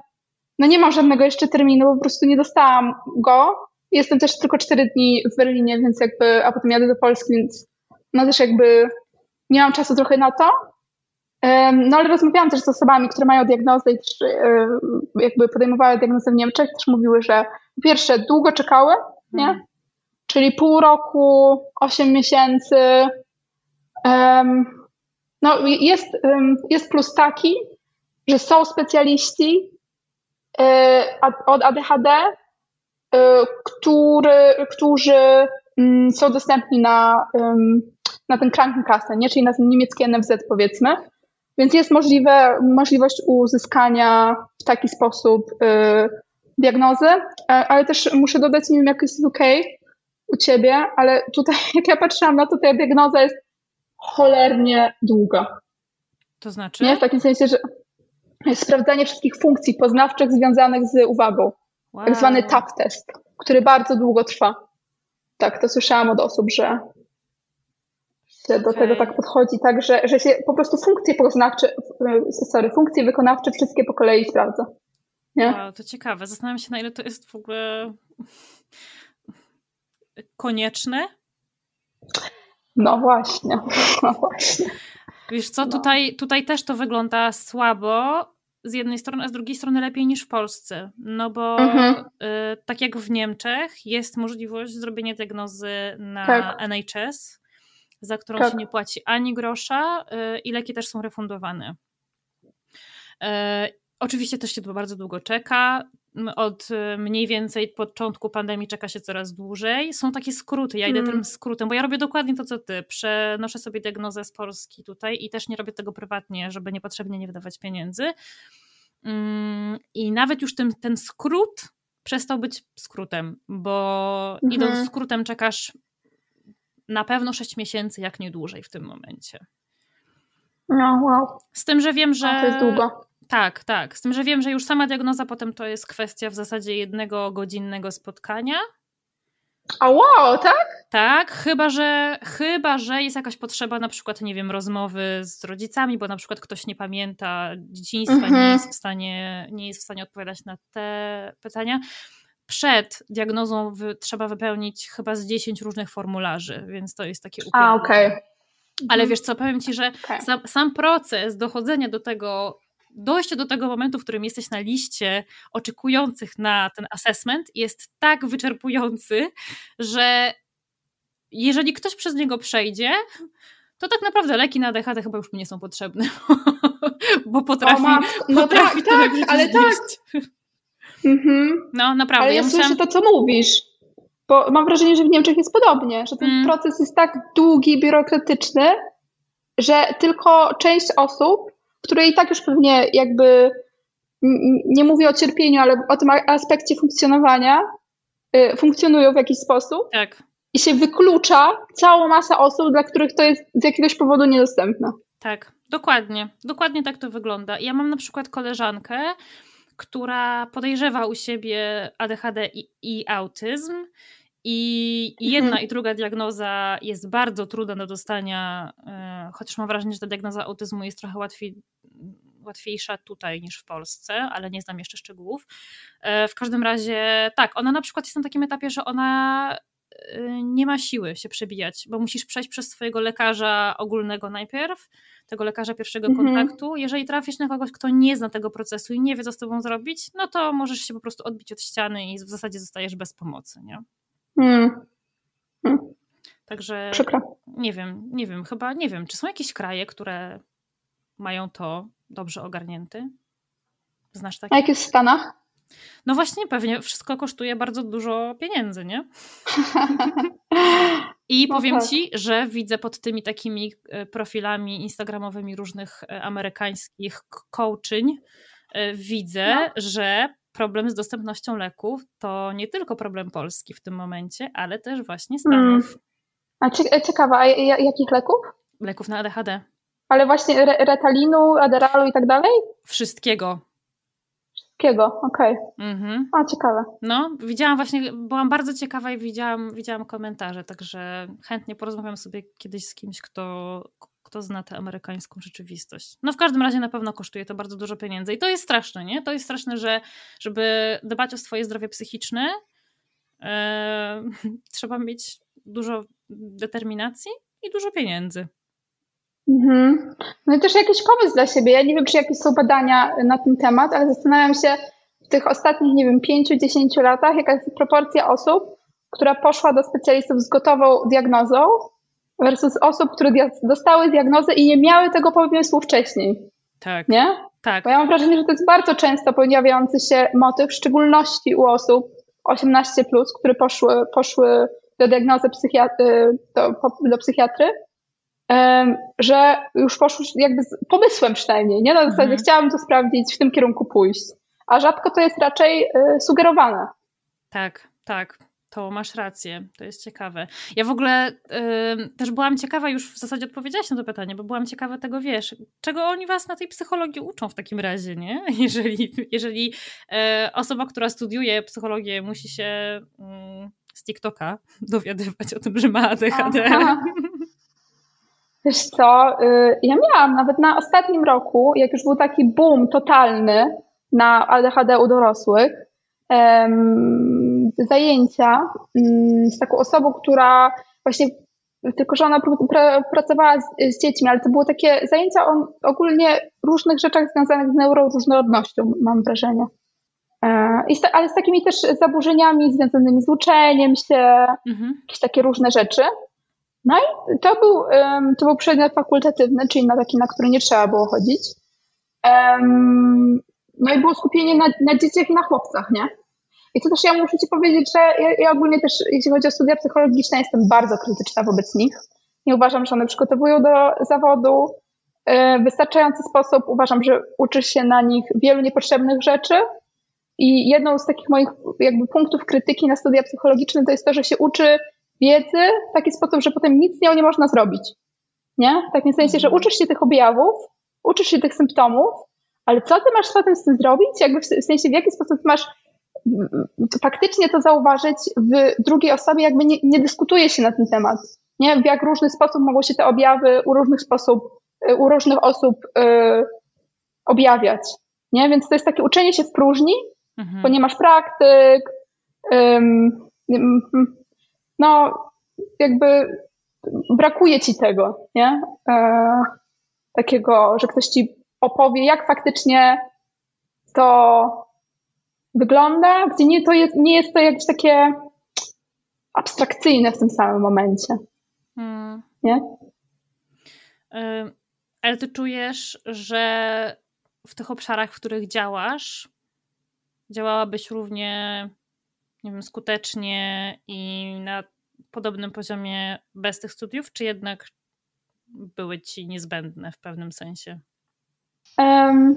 no nie mam żadnego jeszcze terminu, po prostu nie dostałam go. Jestem też tylko cztery dni w Berlinie, więc jakby, a potem jadę do Polski, więc no też jakby nie mam czasu trochę na to. No ale rozmawiałam też z osobami, które mają diagnozę i też jakby podejmowały diagnozę w Niemczech, też mówiły, że po pierwsze długo czekały, nie? Hmm. Czyli pół roku, osiem miesięcy. No jest, jest plus taki, że są specjaliści e, od ADHD, e, który, którzy mm, są dostępni na, na ten Krankenkasse, nie? czyli na ten niemiecki NFZ powiedzmy. Więc jest możliwe, możliwość uzyskania w taki sposób y, diagnozy, e, ale też muszę dodać, nie wiem jak jest ok u ciebie, ale tutaj jak ja patrzyłam na to, ta diagnoza jest cholernie długa. To znaczy? Nie, w takim sensie, że sprawdzanie wszystkich funkcji poznawczych związanych z uwagą. Wow. Tak zwany TAP test, który bardzo długo trwa. Tak, to słyszałam od osób, że się do okay. tego tak podchodzi, tak, że, że się po prostu funkcje poznawcze, sorry, funkcje wykonawcze wszystkie po kolei sprawdza. Nie? Wow, to ciekawe. Zastanawiam się, na ile to jest w ogóle konieczne. No właśnie, no właśnie. Wiesz co, no. tutaj, tutaj też to wygląda słabo z jednej strony, a z drugiej strony lepiej niż w Polsce. No bo mhm. y, tak jak w Niemczech jest możliwość zrobienia diagnozy na tak. NHS, za którą tak. się nie płaci ani grosza y, i leki też są refundowane. Y, oczywiście też się to bardzo długo czeka. Od y, mniej więcej początku pandemii czeka się coraz dłużej. Są takie skróty. Ja idę mm. tym skrótem, bo ja robię dokładnie to, co ty. Przenoszę sobie diagnozę z Polski tutaj i też nie robię tego prywatnie, żeby niepotrzebnie nie wydawać pieniędzy. Mm, I nawet już ten, ten skrót przestał być skrótem, bo mhm. idąc skrótem czekasz na pewno 6 miesięcy, jak nie dłużej w tym momencie. No, wow. Z tym, że wiem, że. No, to jest długo. Tak, tak. Z tym, że wiem, że już sama diagnoza potem to jest kwestia w zasadzie jednego godzinnego spotkania. A wow, tak? Tak, chyba że, chyba, że jest jakaś potrzeba na przykład, nie wiem, rozmowy z rodzicami, bo na przykład ktoś nie pamięta dzieciństwa, nie, mhm. jest w stanie, nie jest w stanie odpowiadać na te pytania przed diagnozą wy, trzeba wypełnić chyba z 10 różnych formularzy, więc to jest takie A, okej. Okay. Ale mhm. wiesz co, powiem Ci, że okay. sam, sam, proces dochodzenia do tego, dojście do tego momentu, w którym jesteś na liście oczekujących na ten assessment jest tak wyczerpujący, że jeżeli ktoś przez niego przejdzie, to tak naprawdę leki na DHT chyba już mi nie są potrzebne, bo potrafi, o, no potrafi tak, tak, ale tak. Mhm. No, naprawdę. Ale ja, ja słyszę to, co mówisz. Bo mam wrażenie, że w Niemczech jest podobnie, że ten mm. proces jest tak długi, biurokratyczny, że tylko część osób, które i tak już pewnie jakby nie mówię o cierpieniu, ale o tym aspekcie funkcjonowania, y, funkcjonują w jakiś sposób. Tak. I się wyklucza całą masę osób, dla których to jest z jakiegoś powodu niedostępne. Tak, dokładnie. Dokładnie tak to wygląda. Ja mam na przykład koleżankę, która podejrzewa u siebie ADHD i, i autyzm. I jedna mhm. i druga diagnoza jest bardzo trudna do dostania, e, chociaż mam wrażenie, że ta diagnoza autyzmu jest trochę łatwiej, łatwiejsza tutaj niż w Polsce, ale nie znam jeszcze szczegółów. E, w każdym razie, tak, ona na przykład jest na takim etapie, że ona nie ma siły się przebijać, bo musisz przejść przez swojego lekarza ogólnego najpierw, tego lekarza pierwszego mhm. kontaktu. Jeżeli trafisz na kogoś, kto nie zna tego procesu i nie wie, co z tobą zrobić, no to możesz się po prostu odbić od ściany i w zasadzie zostajesz bez pomocy, nie? Mm. Mm. Także Przykro. nie wiem, nie wiem, chyba nie wiem, czy są jakieś kraje, które mają to dobrze ogarnięte? Znasz takie? A jak jest w Stanach? No właśnie, pewnie wszystko kosztuje bardzo dużo pieniędzy, nie? I no powiem tak. ci, że widzę pod tymi takimi e, profilami instagramowymi różnych e, amerykańskich coaching, e, widzę, no. że problem z dostępnością leków to nie tylko problem Polski w tym momencie, ale też właśnie Stanów. Hmm. A ciekawa, a jakich leków? Leków na ADHD. Ale właśnie retalinu, aderalu i tak dalej? Wszystkiego. Wszystkiego, okej. Okay. Mhm. A, ciekawe. No, widziałam właśnie, byłam bardzo ciekawa i widziałam, widziałam komentarze, także chętnie porozmawiam sobie kiedyś z kimś, kto, kto zna tę amerykańską rzeczywistość. No w każdym razie na pewno kosztuje to bardzo dużo pieniędzy i to jest straszne, nie? To jest straszne, że żeby dbać o swoje zdrowie psychiczne, e, trzeba mieć dużo determinacji i dużo pieniędzy. Mhm. No i też jakiś pomysł dla siebie. Ja nie wiem, czy jakieś są badania na ten temat, ale zastanawiam się w tych ostatnich, nie wiem, 5-10 latach, jaka jest proporcja osób, która poszła do specjalistów z gotową diagnozą versus osób, które dostały diagnozę i nie miały tego pomysłu wcześniej. Tak. Nie? Tak. Bo ja mam wrażenie, że to jest bardzo często pojawiający się motyw, w szczególności u osób 18, które poszły, poszły do diagnozy psychiatry, do, do psychiatry, że już poszły jakby z pomysłem przynajmniej, nie? Na zasadzie mhm. chciałabym to sprawdzić, w tym kierunku pójść. A rzadko to jest raczej y, sugerowane. Tak, tak. To masz rację, to jest ciekawe. Ja w ogóle y, też byłam ciekawa, już w zasadzie odpowiedziałaś na to pytanie, bo byłam ciekawa tego, wiesz, czego oni was na tej psychologii uczą w takim razie, nie? Jeżeli, jeżeli y, osoba, która studiuje psychologię, musi się y, z TikToka dowiadywać o tym, że ma ADHD. Aha. Wiesz co, y, ja miałam nawet na ostatnim roku, jak już był taki boom totalny na ADHD u dorosłych, zajęcia mm, z taką osobą, która właśnie, tylko że ona pracowała z, dziećmi, ale to były takie zajęcia o ogólnie różnych rzeczach związanych z neuroróżnorodnością, mam wrażenie. E, ale z takimi też zaburzeniami związanymi z uczeniem się, mhm. jakieś takie różne rzeczy. No i to był, to był przedmiot fakultatywny, czyli na taki, na który nie trzeba było chodzić. No i było skupienie na, na dzieciach i na chłopcach, nie? I to też ja muszę Ci powiedzieć, że ja, ja ogólnie też, jeśli chodzi o studia psychologiczne, jestem bardzo krytyczna wobec nich. Nie uważam, że one przygotowują do zawodu w wystarczający sposób. Uważam, że uczysz się na nich wielu niepotrzebnych rzeczy. I jedną z takich moich jakby punktów krytyki na studia psychologiczne to jest to, że się uczy wiedzy w taki sposób, że potem nic z nią nie można zrobić. Nie? W takim sensie, że mhm. uczysz się tych objawów, uczysz się tych symptomów, ale co ty masz potem z tym zrobić? Jakby w sensie, w jaki sposób masz faktycznie to zauważyć w drugiej osobie, jakby nie, nie dyskutuje się na ten temat. Nie? W jak różny sposób mogą się te objawy u różnych sposób, u różnych osób yy, objawiać. Nie? Więc to jest takie uczenie się w próżni, mhm. bo nie masz praktyk, no jakby brakuje ci tego, nie? E, takiego, że ktoś ci opowie, jak faktycznie to wygląda, gdzie nie, to jest, nie jest to jakieś takie abstrakcyjne w tym samym momencie. Hmm. Nie? E, ale ty czujesz, że w tych obszarach, w których działasz, działałabyś równie nie wiem, skutecznie i na podobnym poziomie bez tych studiów, czy jednak były ci niezbędne w pewnym sensie? Um,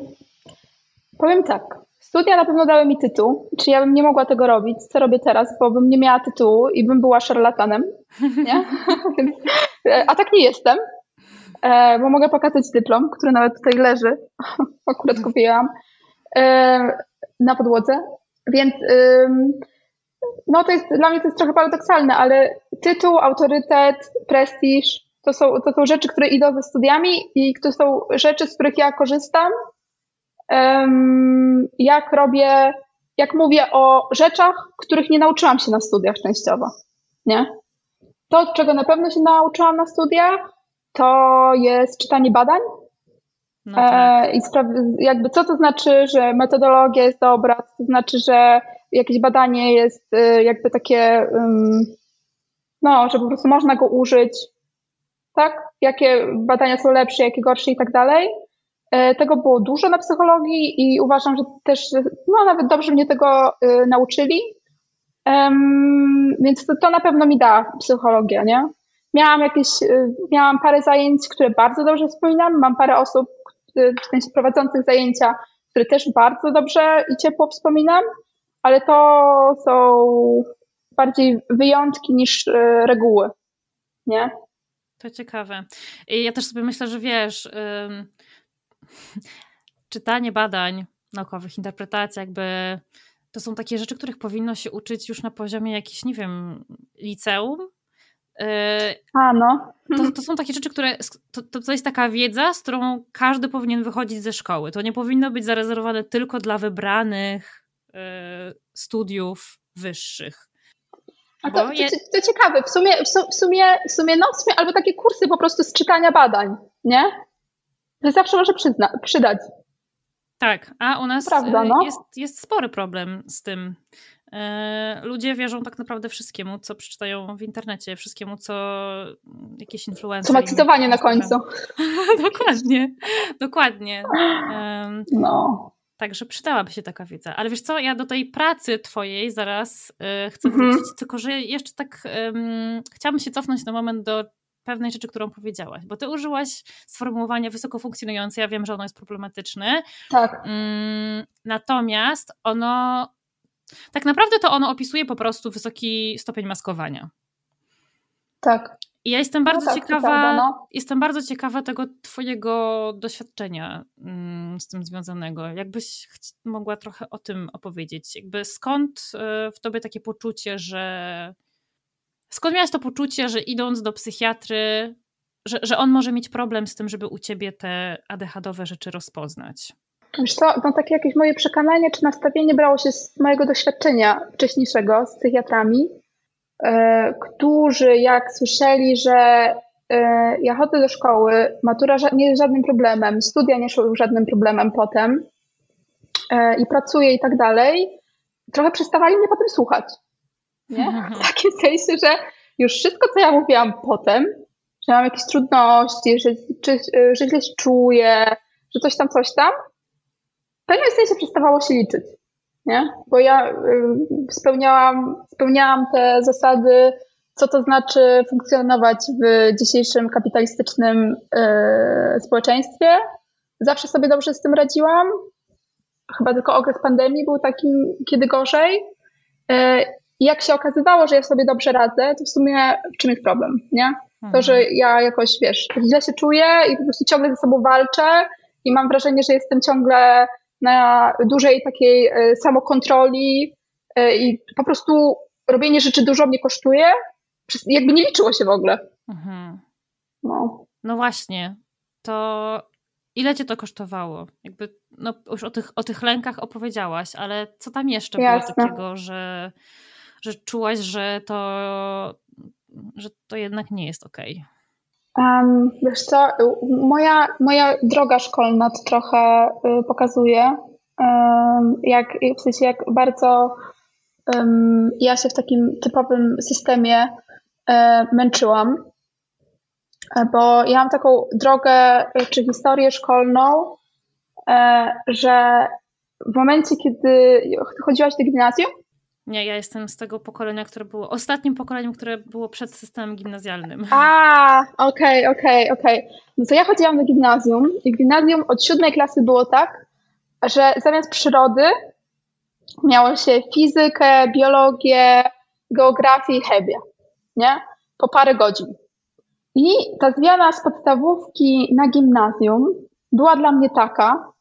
powiem tak. Studia na pewno dały mi tytuł, czy ja bym nie mogła tego robić, co robię teraz, bo bym nie miała tytułu i bym była szarlatanem, nie? A tak nie jestem, e, bo mogę pokazać dyplom, który nawet tutaj leży, akurat kupiłam, e, na podłodze, więc no to jest, dla mnie to jest trochę paradoksalne, ale tytuł, autorytet, prestiż, to są, to są rzeczy, które idą ze studiami i to są rzeczy, z których ja korzystam, um, jak robię, jak mówię o rzeczach, których nie nauczyłam się na studiach częściowo, nie? To, czego na pewno się nauczyłam na studiach, to jest czytanie badań, no tak. e, I jakby co to znaczy, że metodologia jest dobra, co to znaczy, że jakieś badanie jest y, jakby takie, no, że po prostu można go użyć, tak? Jakie badania są lepsze, jakie gorsze i tak dalej. E, tego było dużo na psychologii i uważam, że też, no nawet dobrze mnie tego y, nauczyli. Więc to, to na pewno mi da psychologia, nie? Miałam jakieś, y, miałam parę zajęć, które bardzo dobrze wspominam. Mam parę osób, w sensie prowadzących zajęcia, który też bardzo dobrze i ciepło wspominam, ale to są bardziej wyjątki niż e, reguły, nie? To ciekawe. I ja też sobie myślę, że wiesz, czytanie badań naukowych, interpretacja, jakby to są takie rzeczy, których powinno się uczyć już na poziomie jakiś, nie wiem, liceum. E, A, no. To, to są takie rzeczy, które. To, to jest taka wiedza, z którą każdy powinien wychodzić ze szkoły. To nie powinno być zarezerwowane tylko dla wybranych studiów wyższych. A to, je... to, to, ciekawe, w sumie, w sumie, w sumie, no, w sumie, albo takie kursy po prostu z czytania badań, nie? To zawsze może przyzna, przydać. Tak, a u nas Prawda, no? jest, jest spory problem z tym. E, ludzie wierzą tak naprawdę wszystkiemu, co przeczytają w internecie, wszystkiemu, co jakieś influencje. Co ma cytowanie na końcu. dokładnie, dokładnie. No. Także przydałaby się taka wiedza. Ale wiesz co, ja do tej pracy twojej zaraz y, chcę mhm. wrócić, tylko że jeszcze tak um, chciałabym się cofnąć na moment do pewnej rzeczy, którą powiedziałaś, bo ty użyłaś sformułowania wysoko funkcjonujące, ja wiem, że ono jest problematyczne. Tak. Natomiast ono, tak naprawdę to ono opisuje po prostu wysoki stopień maskowania. Tak. I ja jestem bardzo no tak, ciekawa, prawda, no. jestem bardzo ciekawa tego twojego doświadczenia mm, z tym związanego. Jakbyś mogła trochę o tym opowiedzieć? Jakby skąd y, w tobie takie poczucie, że skąd miałaś to poczucie, że idąc do psychiatry, że, że on może mieć problem z tym, żeby u ciebie te ADHD-owe rzeczy rozpoznać? Wiesz co, no takie jakieś moje przekonanie czy nastawienie brało się z mojego doświadczenia wcześniejszego z psychiatrami E, którzy jak słyszeli, że e, ja chodzę do szkoły, matura nie jest żadnym problemem, studia nie są żadnym problemem potem e, i pracuję i tak dalej, trochę przestawali mnie potem słuchać. Nie? W takim sensie, że już wszystko, co ja mówiłam potem, że mam jakieś trudności, że, czy, że źle się czuję, że coś tam, coś tam, w pewnym sensie przestawało się liczyć nie? Bo ja spełniałam, spełniałam te zasady, co to znaczy funkcjonować w dzisiejszym kapitalistycznym y, społeczeństwie. Zawsze sobie dobrze z tym radziłam. Chyba tylko okres pandemii był takim, kiedy gorzej. Y, jak się okazywało, że ja sobie dobrze radzę, to w sumie w czym jest problem, nie? To, że mhm. ja jakoś, wiesz, źle się czuję i po prostu ciągle ze sobą walczę i mam wrażenie, że jestem ciągle na dużej takiej e, samokontroli e, i po prostu robienie rzeczy dużo mnie kosztuje, jakby nie liczyło się w ogóle. Mhm. No. no właśnie, to ile cię to kosztowało? Jakby, no już o tych, o tych lękach opowiedziałaś, ale co tam jeszcze Jasne. było takiego, że, że czułaś, że to, że to jednak nie jest okej? Okay? Um, wiesz co, moja, moja droga szkolna to trochę y, pokazuje, um, jak, w sensie jak bardzo um, ja się w takim typowym systemie e, męczyłam, e, bo ja mam taką drogę czy historię szkolną, e, że w momencie, kiedy chodziłaś do gimnazjum, nie, ja jestem z tego pokolenia, które było ostatnim pokoleniem, które było przed systemem gimnazjalnym. A, okej, okay, okej, okay, okej. Okay. No to ja chodziłam do gimnazjum i gimnazjum od siódmej klasy było tak, że zamiast przyrody miało się fizykę, biologię, geografię i chemię, nie? Po parę godzin. I ta zmiana z podstawówki na gimnazjum była dla mnie taka,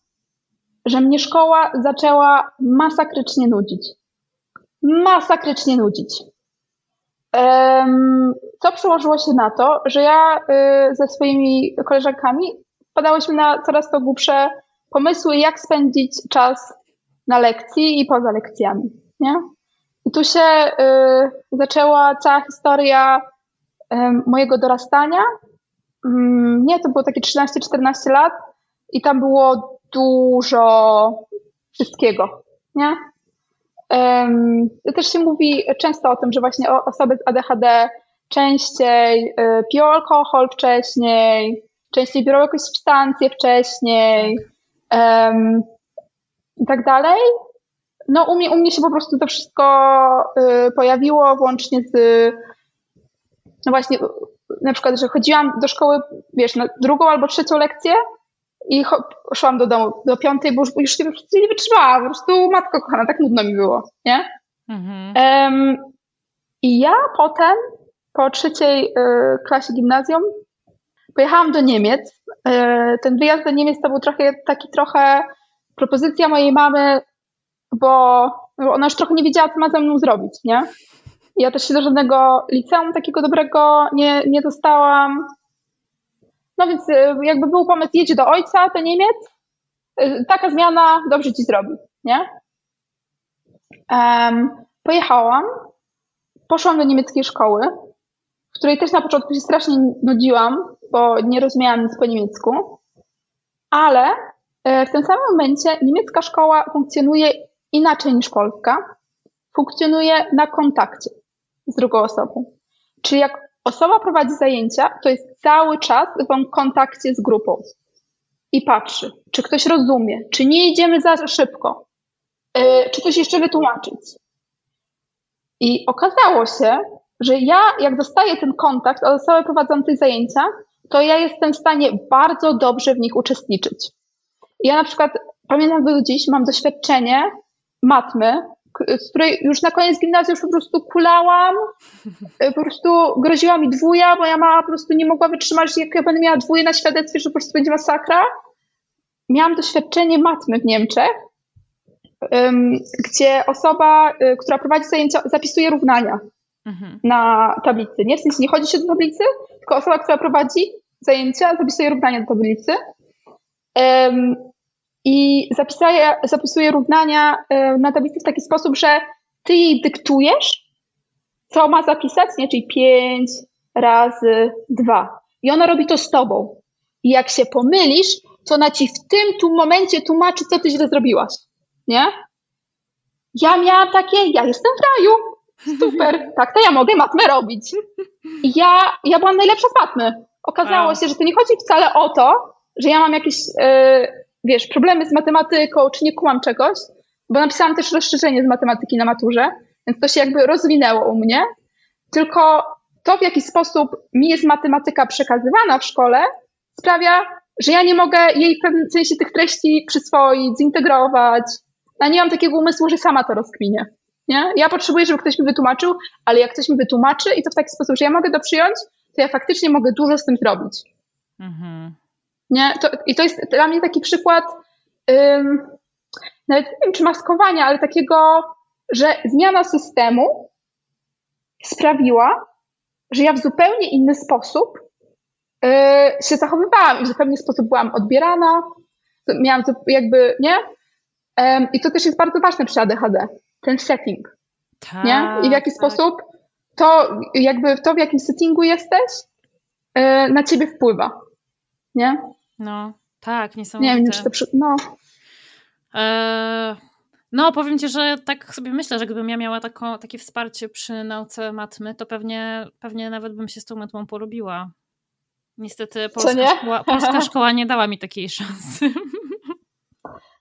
że mnie szkoła zaczęła masakrycznie nudzić masakrycznie nudzić. Co przełożyło się na to, że ja y, ze swoimi koleżankami wpadałyśmy na coraz to głupsze pomysły, jak spędzić czas na lekcji i poza lekcjami. Nie? I tu się y, zaczęła cała historia mojego dorastania. Mm, nie, to było takie 13-14 lat i tam było dużo wszystkiego. Nie? Też się mówi często o tym, że właśnie osoby z ADHD częściej y, piją alkohol wcześniej, częściej biorą jakieś substancje wcześniej um, i tak dalej. No u mnie, u mnie się po prostu to wszystko y, pojawiło, włącznie z no właśnie, na przykład, że chodziłam do szkoły, wiesz, na drugą albo trzecią lekcję i szłam do domu do piątej, bo już, już nie wytrzymałam, po prostu matko kochana, tak nudno mi było, nie? Mhm. Um, I ja potem, po trzeciej y, klasie gimnazjum, pojechałam do Niemiec. Y, ten wyjazd do Niemiec to był trochę taki trochę propozycja mojej mamy, bo, bo ona już trochę nie wiedziała, co ma ze mną zrobić, nie? Ja też się do żadnego liceum takiego dobrego nie, nie dostałam. No więc y, jakby był pomysł, jedzie do ojca, to Niemiec, y, taka zmiana dobrze ci zrobi, nie? Um, pojechałam, poszłam do niemieckiej szkoły, w której też na początku się strasznie nudziłam, bo nie rozumiałam nic po niemiecku, ale e, w tym samym momencie niemiecka szkoła funkcjonuje inaczej niż polska, funkcjonuje na kontakcie z drugą osobą. Czyli jak osoba prowadzi zajęcia, to jest cały czas w kontakcie z grupą i patrzy, czy ktoś rozumie, czy nie idziemy za szybko, yy, czy coś jeszcze wytłumaczyć. I okazało się, że ja, jak dostaję ten kontakt od osoby prowadzącej zajęcia, to ja jestem w stanie bardzo dobrze w nich uczestniczyć. Ja na przykład pamiętam do dziś, mam doświadczenie matmy, z której już na koniec gimnazjum już po prostu kulałam, e, po prostu groziła mi dwuja, bo ja mama po prostu nie mogła wytrzymać, jak ja będę miała dwóje na świadectwie, że po prostu będzie masakra. Miałam doświadczenie matmy w Niemczech, gdzie osoba, e, która prowadzi zajęcia, zapisuje równania mhm. na tablicy. Nie? W sensie nie chodzi się do tablicy, tylko osoba, która prowadzi zajęcia, zapisuje równania do tablicy. I zapisuje, zapisuje równania e, na tablicy w taki sposób, że ty jej dyktujesz, co ma zapisać, nie? czyli 5 razy 2. I ona robi to z tobą. I jak się pomylisz, to ona ci w tym tu momencie tłumaczy, co ty źle zrobiłaś. Nie? Ja miałam takie, ja jestem w raju. Super, tak, to ja mogę matmę robić. I ja, ja byłam najlepsza z matmy. Okazało się, że to nie chodzi wcale o to, że ja mam jakieś yy, wiesz, problemy z matematyką, czy nie kumam czegoś, bo napisałam też rozszerzenie z matematyki na maturze, więc to się jakby rozwinęło u mnie. Tylko to, w jaki sposób mi jest matematyka przekazywana w szkole, sprawia, że ja nie mogę jej w pewnym sensie tych treści przyswoić, zintegrować. Ja nie mam takiego umysłu, że sama to rozkminię. Nie? Ja potrzebuję, żeby ktoś mi wytłumaczył, ale jak ktoś mi wytłumaczy i to w taki sposób, że ja mogę to przyjąć, to ja faktycznie mogę dużo z tym zrobić. Mhm. Nie? To, I to jest dla mnie taki przykład, ym, nawet nie wiem czy maskowania, ale takiego, że zmiana systemu sprawiła, że ja w zupełnie inny sposób yy, się zachowywałam i w zupełnie sposób byłam odbierana, miałam jakby, nie? Ym, I to też jest bardzo ważne przy ADHD, ten setting. Tak, nie? I w jaki tak. sposób to, jakby to, w jakim settingu jesteś, yy, na ciebie wpływa. Nie? No, tak, niesamowite. Nie wiem, czy to przy... no. E... No, powiem ci, że tak sobie myślę, że gdybym ja miała taką, takie wsparcie przy nauce matmy, to pewnie, pewnie nawet bym się z tą matmą polubiła. Niestety polska, szkoła, polska szkoła nie dała mi takiej szansy.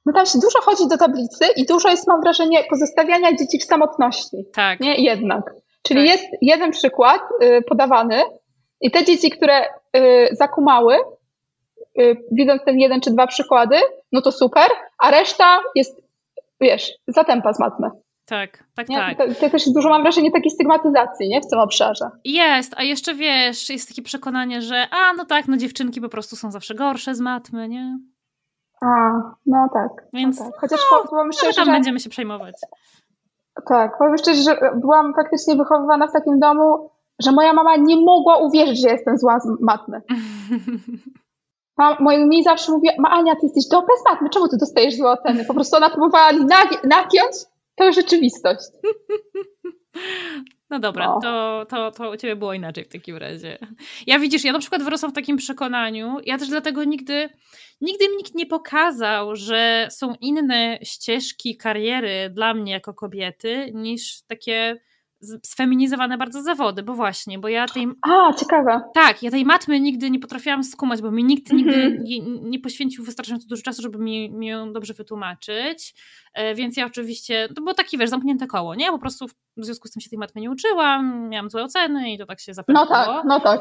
No tam się dużo chodzi do tablicy i dużo jest, mam wrażenie, pozostawiania dzieci w samotności. Tak. Nie, jednak. Czyli tak. jest jeden przykład y, podawany i te dzieci, które y, zakumały, widząc ten jeden czy dwa przykłady, no to super, a reszta jest, wiesz, zatępa z matmy. Tak, tak, nie? tak. To, to, też dużo mam wrażenie takiej stygmatyzacji, nie? W tym obszarze. Jest, a jeszcze wiesz, jest takie przekonanie, że a, no tak, no dziewczynki po prostu są zawsze gorsze z matmy, nie? A, no tak. No Więc no tak. Chociaż no, powiem szczerze, tam że... będziemy się przejmować. Tak, powiem szczerze, że byłam faktycznie wychowywana w takim domu, że moja mama nie mogła uwierzyć, że jestem zła z matmy. Moja mi zawsze mówi, ma Ania, ty jesteś dobra z matmy, czemu ty dostajesz złe oceny? Po prostu ona próbowała nagiąć tę rzeczywistość. No dobra, no. To, to, to u ciebie było inaczej w takim razie. Ja widzisz, ja na przykład wyrosłam w takim przekonaniu, ja też dlatego nigdy, nigdy mi nikt nie pokazał, że są inne ścieżki kariery dla mnie jako kobiety niż takie sfeminizowane bardzo zawody, bo właśnie, bo ja tej... A, ciekawe. Tak, ja tej matmy nigdy nie potrafiłam skumać, bo mi nikt nigdy mm -hmm. nie, nie, poświęcił wystarczająco dużo czasu, żeby mi, mi ją dobrze wytłumaczyć, e, więc ja oczywiście, to było takie, wiesz, zamknięte koło, nie? Ja po prostu w związku z tym się tej matmy nie uczyłam, miałam złe oceny i to tak się zapewniło. No tak, no tak.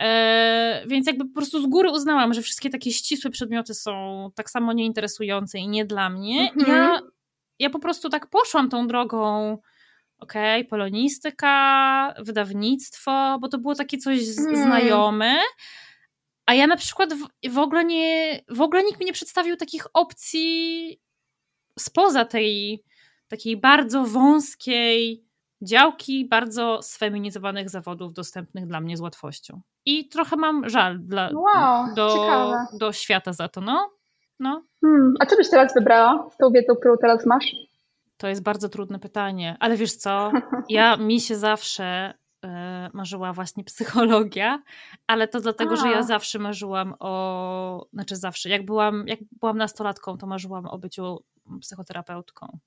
E, więc jakby po prostu z góry uznałam, że wszystkie takie ścisłe przedmioty są tak samo nieinteresujące i nie dla mnie. Mhm. Ja, ja po prostu tak poszłam tą drogą okej, okay, polonistyka, wydawnictwo, bo to było takie coś mm. znajome. A ja na przykład w, w, ogóle nie, w ogóle nikt mi nie przedstawił takich opcji spoza tej takiej bardzo wąskiej działki bardzo sfeminizowanych zawodów dostępnych dla mnie z łatwością. I trochę mam żal dla, wow, do, do świata za to, no. no. Hmm, a co byś teraz wybrała z tą wiedzą, którą teraz masz? To jest bardzo trudne pytanie, ale wiesz co, ja mi się zawsze e, marzyła właśnie psychologia, ale to dlatego, A. że ja zawsze marzyłam o, znaczy zawsze, jak byłam, jak byłam nastolatką, to marzyłam o byciu psychoterapeutką.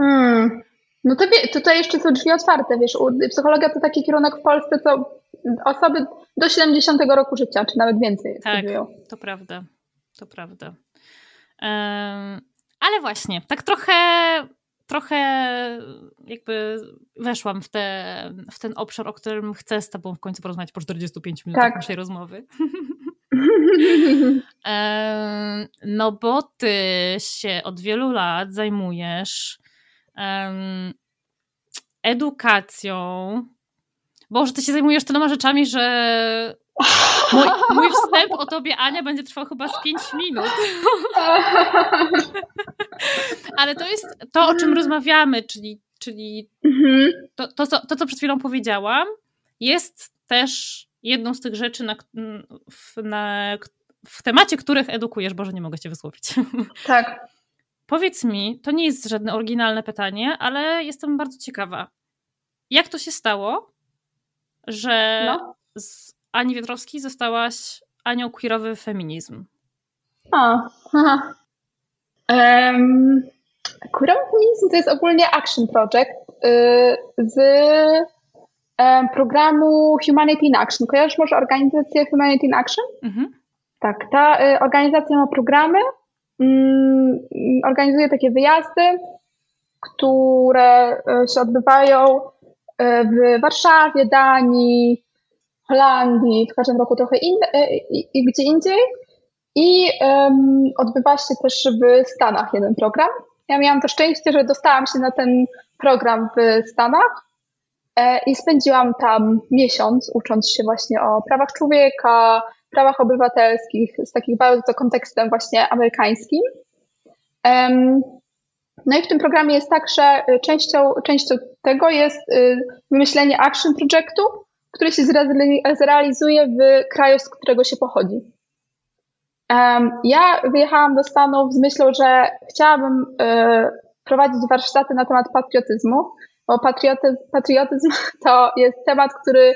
Hmm. No to wie, tutaj jeszcze są drzwi otwarte, wiesz, psychologia to taki kierunek w Polsce, co osoby do 70 roku życia, czy nawet więcej Tak, studiują. to prawda, to prawda. Um, ale właśnie, tak trochę, trochę jakby weszłam w, te, w ten obszar, o którym chcę z tobą w końcu porozmawiać po 45 minutach tak. naszej rozmowy. no bo ty się od wielu lat zajmujesz um, edukacją. Boże, ty się zajmujesz tyloma rzeczami, że mój, mój wstęp o tobie, Ania, będzie trwał chyba z 5 minut. Ale to jest to, o czym rozmawiamy, czyli, czyli to, to, co, to, co przed chwilą powiedziałam, jest też jedną z tych rzeczy, na, w, na, w temacie których edukujesz. Boże, nie mogę cię wysłowić. Tak. Powiedz mi, to nie jest żadne oryginalne pytanie, ale jestem bardzo ciekawa. Jak to się stało, że no. z Ani Wietrowskiej zostałaś Anią queerowy feminizm? A, aha. Um, queerowy feminizm to jest ogólnie action project y, z programu Humanity in Action. Kojarzysz może organizację Humanity in Action? Mhm. Tak, ta y, organizacja ma programy, Mm, organizuje takie wyjazdy, które e, się odbywają w Warszawie, Danii, Holandii, w każdym roku trochę in, e, i, i gdzie indziej. I um, odbywa się też w Stanach jeden program. Ja miałam to szczęście, że dostałam się na ten program w Stanach e, i spędziłam tam miesiąc, ucząc się właśnie o prawach człowieka, prawach obywatelskich z takim bardzo kontekstem właśnie amerykańskim. No i w tym programie jest tak, że y, częścią, częścią tego jest y, wymyślenie action projektu, który się zrealizuje w kraju, z którego się pochodzi. Ja wyjechałam do Stanów z myślą, że chciałabym y, prowadzić warsztaty na temat patriotyzmu, bo patriotyzm, patriotyzm to jest temat, który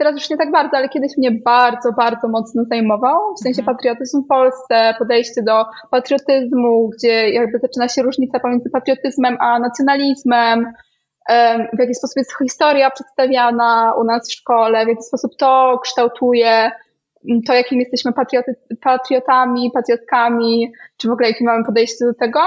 Teraz już nie tak bardzo, ale kiedyś mnie bardzo, bardzo mocno zajmował. W sensie mhm. patriotyzm w Polsce, podejście do patriotyzmu, gdzie jakby zaczyna się różnica pomiędzy patriotyzmem a nacjonalizmem, w jaki sposób jest historia przedstawiana u nas w szkole, w jaki sposób to kształtuje to, jakim jesteśmy patrioty, patriotami, patriotkami, czy w ogóle jakie mamy podejście do tego.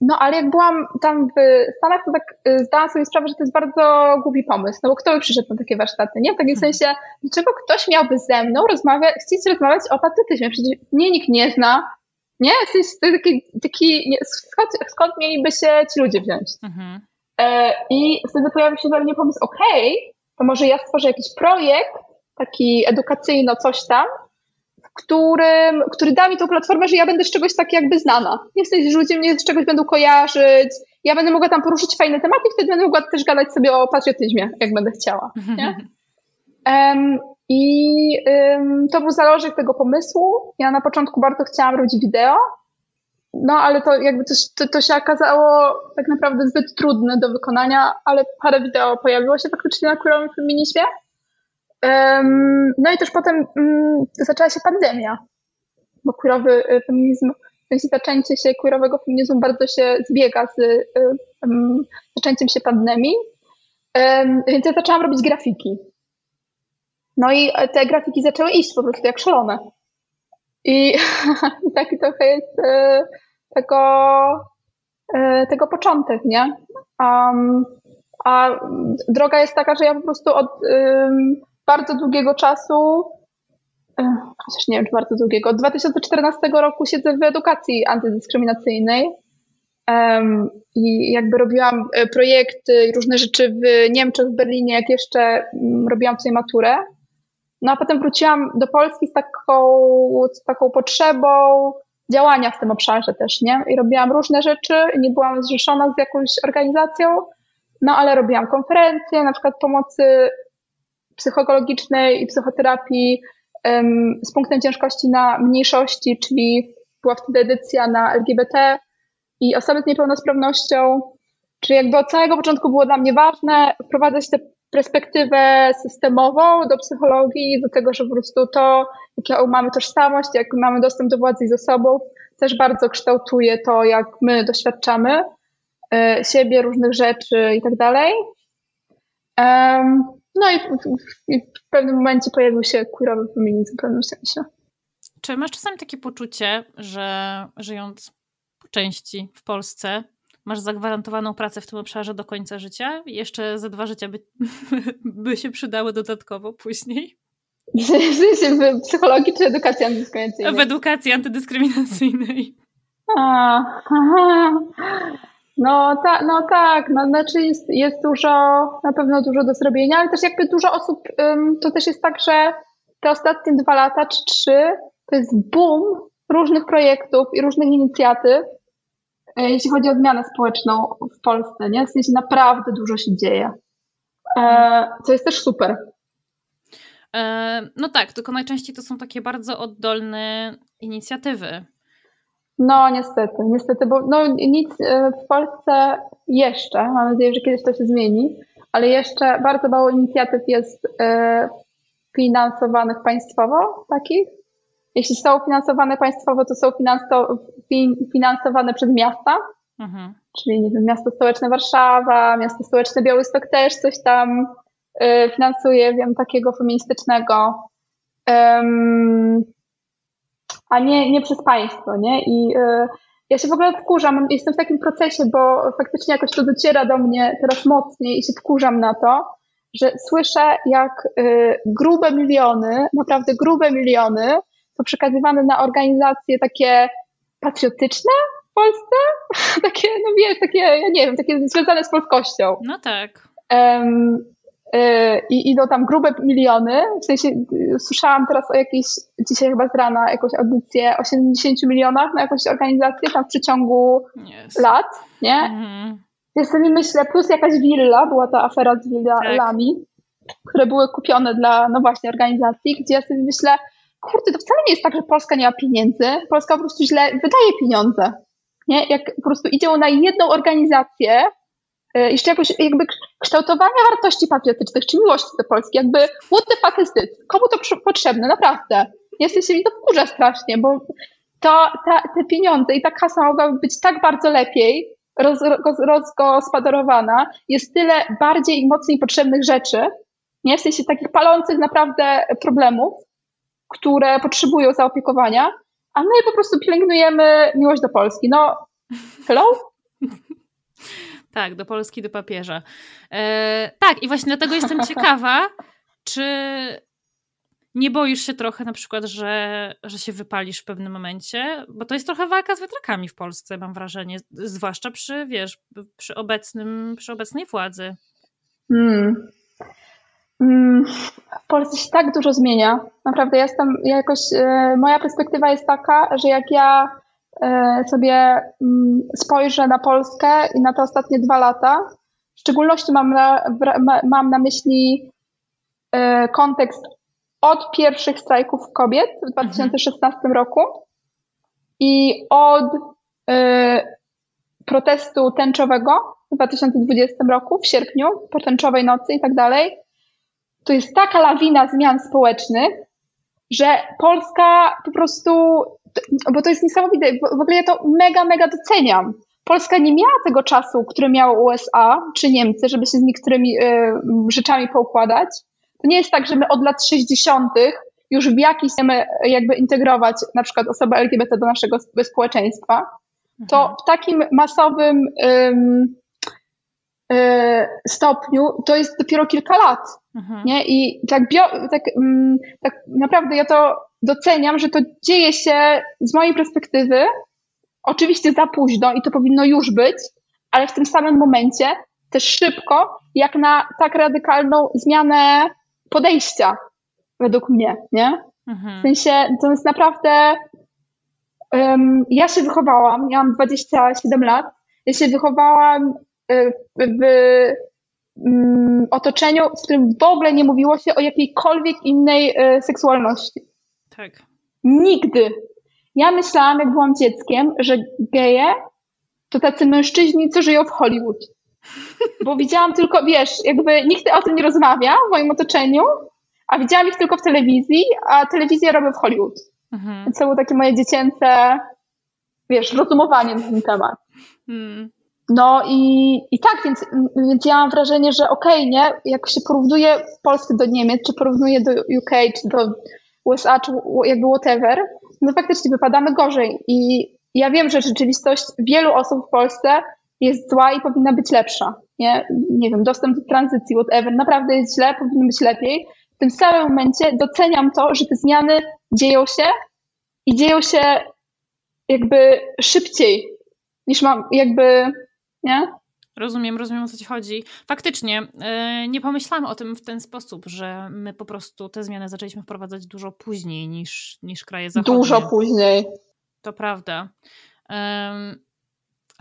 No ale jak byłam tam w Stanach, to tak y, zdałam sobie sprawę, że to jest bardzo głupi pomysł, no bo kto by przyszedł na takie warsztaty, nie? W takim hmm. sensie, dlaczego ktoś miałby ze mną rozmawiać, chcieć rozmawiać o patriotyzmie? Przecież mnie nikt nie zna, nie? To jest taki, taki nie, skąd, skąd mieliby się ci ludzie wziąć? Mhm. E, I wtedy pojawił się we mnie pomysł, okej, okay, to może ja stworzę jakiś projekt, taki edukacyjno coś tam, którym, który da mi tą platformę, że ja będę z czegoś tak jakby znana. Nie w sensie, że ludzie mnie z czegoś będą kojarzyć, ja będę mogła tam poruszyć fajne tematy i wtedy będę mogła też gadać sobie o patriotyzmie, jak będę chciała. Nie? Um, I um, to był zalążek tego pomysłu. Ja na początku bardzo chciałam robić wideo, no ale to jakby to, to, to, się okazało tak naprawdę zbyt trudne do wykonania, ale parę wideo pojawiło się faktycznie na queerowym feminizmie. No i też potem mm, zaczęła się pandemia, bo queerowy y, feminizm, sensie zaczęcie się queerowego feminizmu bardzo się zbiega z y, zaczęciem się pandemii, więc ja zaczęłam robić grafiki. No i te grafiki zaczęły iść po prostu jak szalone. I taki trochę jest y, tego, tego początek, nie? Um, a droga jest taka, że ja po prostu od, um, bardzo długiego czasu, chociaż nie wiem, czy bardzo długiego, od 2014 roku siedzę w edukacji antydyskryminacyjnej. Um, I jakby robiłam e, projekty różne rzeczy w Niemczech, w Berlinie, jak jeszcze um, robiłam tutaj maturę. No a potem wróciłam do Polski z taką, z taką potrzebą działania w tym obszarze też, nie? I robiłam różne rzeczy, nie byłam zrzeszona z jakąś organizacją, no ale robiłam konferencje, na przykład pomocy psychologicznej i psychoterapii z punktem ciężkości na mniejszości, czyli była wtedy edycja na LGBT i osoby z niepełnosprawnością, czyli jakby od samego początku było dla mnie ważne wprowadzać tę perspektywę systemową do psychologii, do tego, że po prostu to, jaką mamy tożsamość, jak mamy dostęp do władzy i zasobów, też bardzo kształtuje to, jak my doświadczamy e, siebie, różnych rzeczy i tak dalej. No i w, pewnym momencie pojawił się queerowy feminizm w pewnym sensie. Czy masz czasami takie poczucie, że żyjąc po części w Polsce, masz zagwarantowaną pracę w tym obszarze do końca życia? Jeszcze ze dwa życia by, by się przydały dodatkowo później? W psychologii czy edukacji antydyskryminacyjnej? W edukacji antydyskryminacyjnej. A, aha. No, ta, no tak, no, znaczy jest, jest dużo, na pewno dużo do zrobienia, ale też jakby dużo osób, um, to też jest tak, że te ostatnie dwa lata czy trzy to jest boom różnych projektów i różnych inicjatyw, jeśli chodzi o zmianę społeczną w Polsce, nie? W sensie naprawdę dużo się dzieje, e, co jest też super. E, no tak, tylko najczęściej to są takie bardzo oddolne inicjatywy. No niestety, niestety, bo no, nic e, w Polsce jeszcze, mam nadzieję, że kiedyś to się zmieni, ale jeszcze bardzo mało inicjatyw jest e, finansowanych państwowo takich. Jeśli są finansowane państwowo, to są finansowane przez miasta, mhm. czyli nie wiem, miasto stołeczne Warszawa, miasto stołeczne Białystok też coś tam e, finansuje, wiem, takiego feministycznego a nie, nie przez państwo, nie? I y, ja się w ogóle wkurzam, jestem w takim procesie, bo faktycznie jakoś to dociera do mnie teraz mocniej i się wkurzam na to, że słyszę, jak y, grube miliony, naprawdę grube miliony są przekazywane na organizacje takie patriotyczne w Polsce, takie, no wiesz, takie, ja nie wiem, takie związane z polskością. No tak. Um, i idą tam grube miliony. W sensie y, słyszałam teraz o jakiejś, dzisiaj chyba z rana, jakąś audycję o 70 milionach na jakąś organizację tam w przeciągu yes. lat, nie? Mm. Ja sobie myślę, plus jakaś willa, była ta afera z willami, tak. które były kupione dla, no właśnie, organizacji, gdzie ja sobie myślę, kurde, to wcale nie jest tak, że Polska nie ma pieniędzy, Polska po prostu źle wydaje pieniądze. Nie? Jak po prostu idzie na jedną organizację, E, jeszcze jakoś jakby kształtowania wartości patriotycznych, czy miłości do Polski, jakby what the fuck is this? Komu to potrzebne? Naprawdę. Jesteś mi to wkurza strasznie, bo to, ta, te pieniądze i ta kasa mogłaby być tak bardzo lepiej roz, roz, rozgospodarowana. Jest tyle bardziej i mocniej potrzebnych rzeczy, nie? W sensie takich palących naprawdę problemów, które potrzebują zaopiekowania, a my po prostu pielęgnujemy miłość do Polski. No, hello? Tak, do Polski, do papieża. E, tak, i właśnie dlatego jestem ciekawa, czy nie boisz się trochę na przykład, że, że się wypalisz w pewnym momencie? Bo to jest trochę walka z wiatrakami w Polsce, mam wrażenie. Zwłaszcza przy, wiesz, przy, obecnym, przy obecnej władzy. Hmm. Hmm. W Polsce się tak dużo zmienia. Naprawdę jestem, ja jakoś, e, moja perspektywa jest taka, że jak ja E, sobie mm, spojrzę na Polskę i na te ostatnie dwa lata, w szczególności mam na, mam na myśli e, kontekst od pierwszych strajków kobiet w 2016 mhm. roku i od protestu tęczowego w 2020 roku, w sierpniu, po tęczowej nocy i tak dalej. To jest taka lawina zmian społecznych, że Polska po prostu bo to jest niesamowite, w ogóle ja to mega, mega doceniam. Polska nie miała tego czasu, który miało USA czy Niemcy, żeby się z niektórymi y, rzeczami poukładać. To nie jest tak, że my od lat 60. już w jakiś chcemy jakby integrować na przykład osobę LGBT do naszego społeczeństwa. To mhm. w takim masowym y, y, stopniu to jest dopiero kilka lat. Mhm. Nie? I tak, bio, tak, mm, tak naprawdę ja to doceniam, że to dzieje się z mojej perspektywy, oczywiście za późno i to powinno już być, ale w tym samym momencie też szybko, jak na tak radykalną zmianę podejścia, według mnie, nie? Mhm. W sensie, to jest naprawdę. Um, ja się wychowałam, miałam 27 lat, ja się wychowałam y, w, w otoczeniu, w którym w ogóle nie mówiło się o jakiejkolwiek innej y, seksualności. Tak. Nigdy. Ja myślałam, jak byłam dzieckiem, że geje to tacy mężczyźni, co żyją w Hollywood. Bo widziałam tylko, wiesz, jakby nikt o tym nie rozmawia w moim otoczeniu, a widziałam ich tylko w telewizji, a telewizję robię w Hollywood. Mhm. Więc to było takie moje dziecięce, wiesz, rozumowanie na ten temat. Mhm. No i, i tak, więc, więc ja mam wrażenie, że okej, okay, nie, jak się porównuje Polskę do Niemiec, czy porównuje do UK, czy do USA, czy jakby whatever, no faktycznie wypadamy gorzej. I ja wiem, że rzeczywistość wielu osób w Polsce jest zła i powinna być lepsza. Nie, nie wiem, dostęp do tranzycji, whatever, naprawdę jest źle, powinno być lepiej. W tym samym momencie doceniam to, że te zmiany dzieją się i dzieją się jakby szybciej niż mam, jakby, nie? Rozumiem, rozumiem o co ci chodzi. Faktycznie, yy, nie pomyślałam o tym w ten sposób, że my po prostu te zmiany zaczęliśmy wprowadzać dużo później niż, niż kraje zachodnie. Dużo później. To prawda.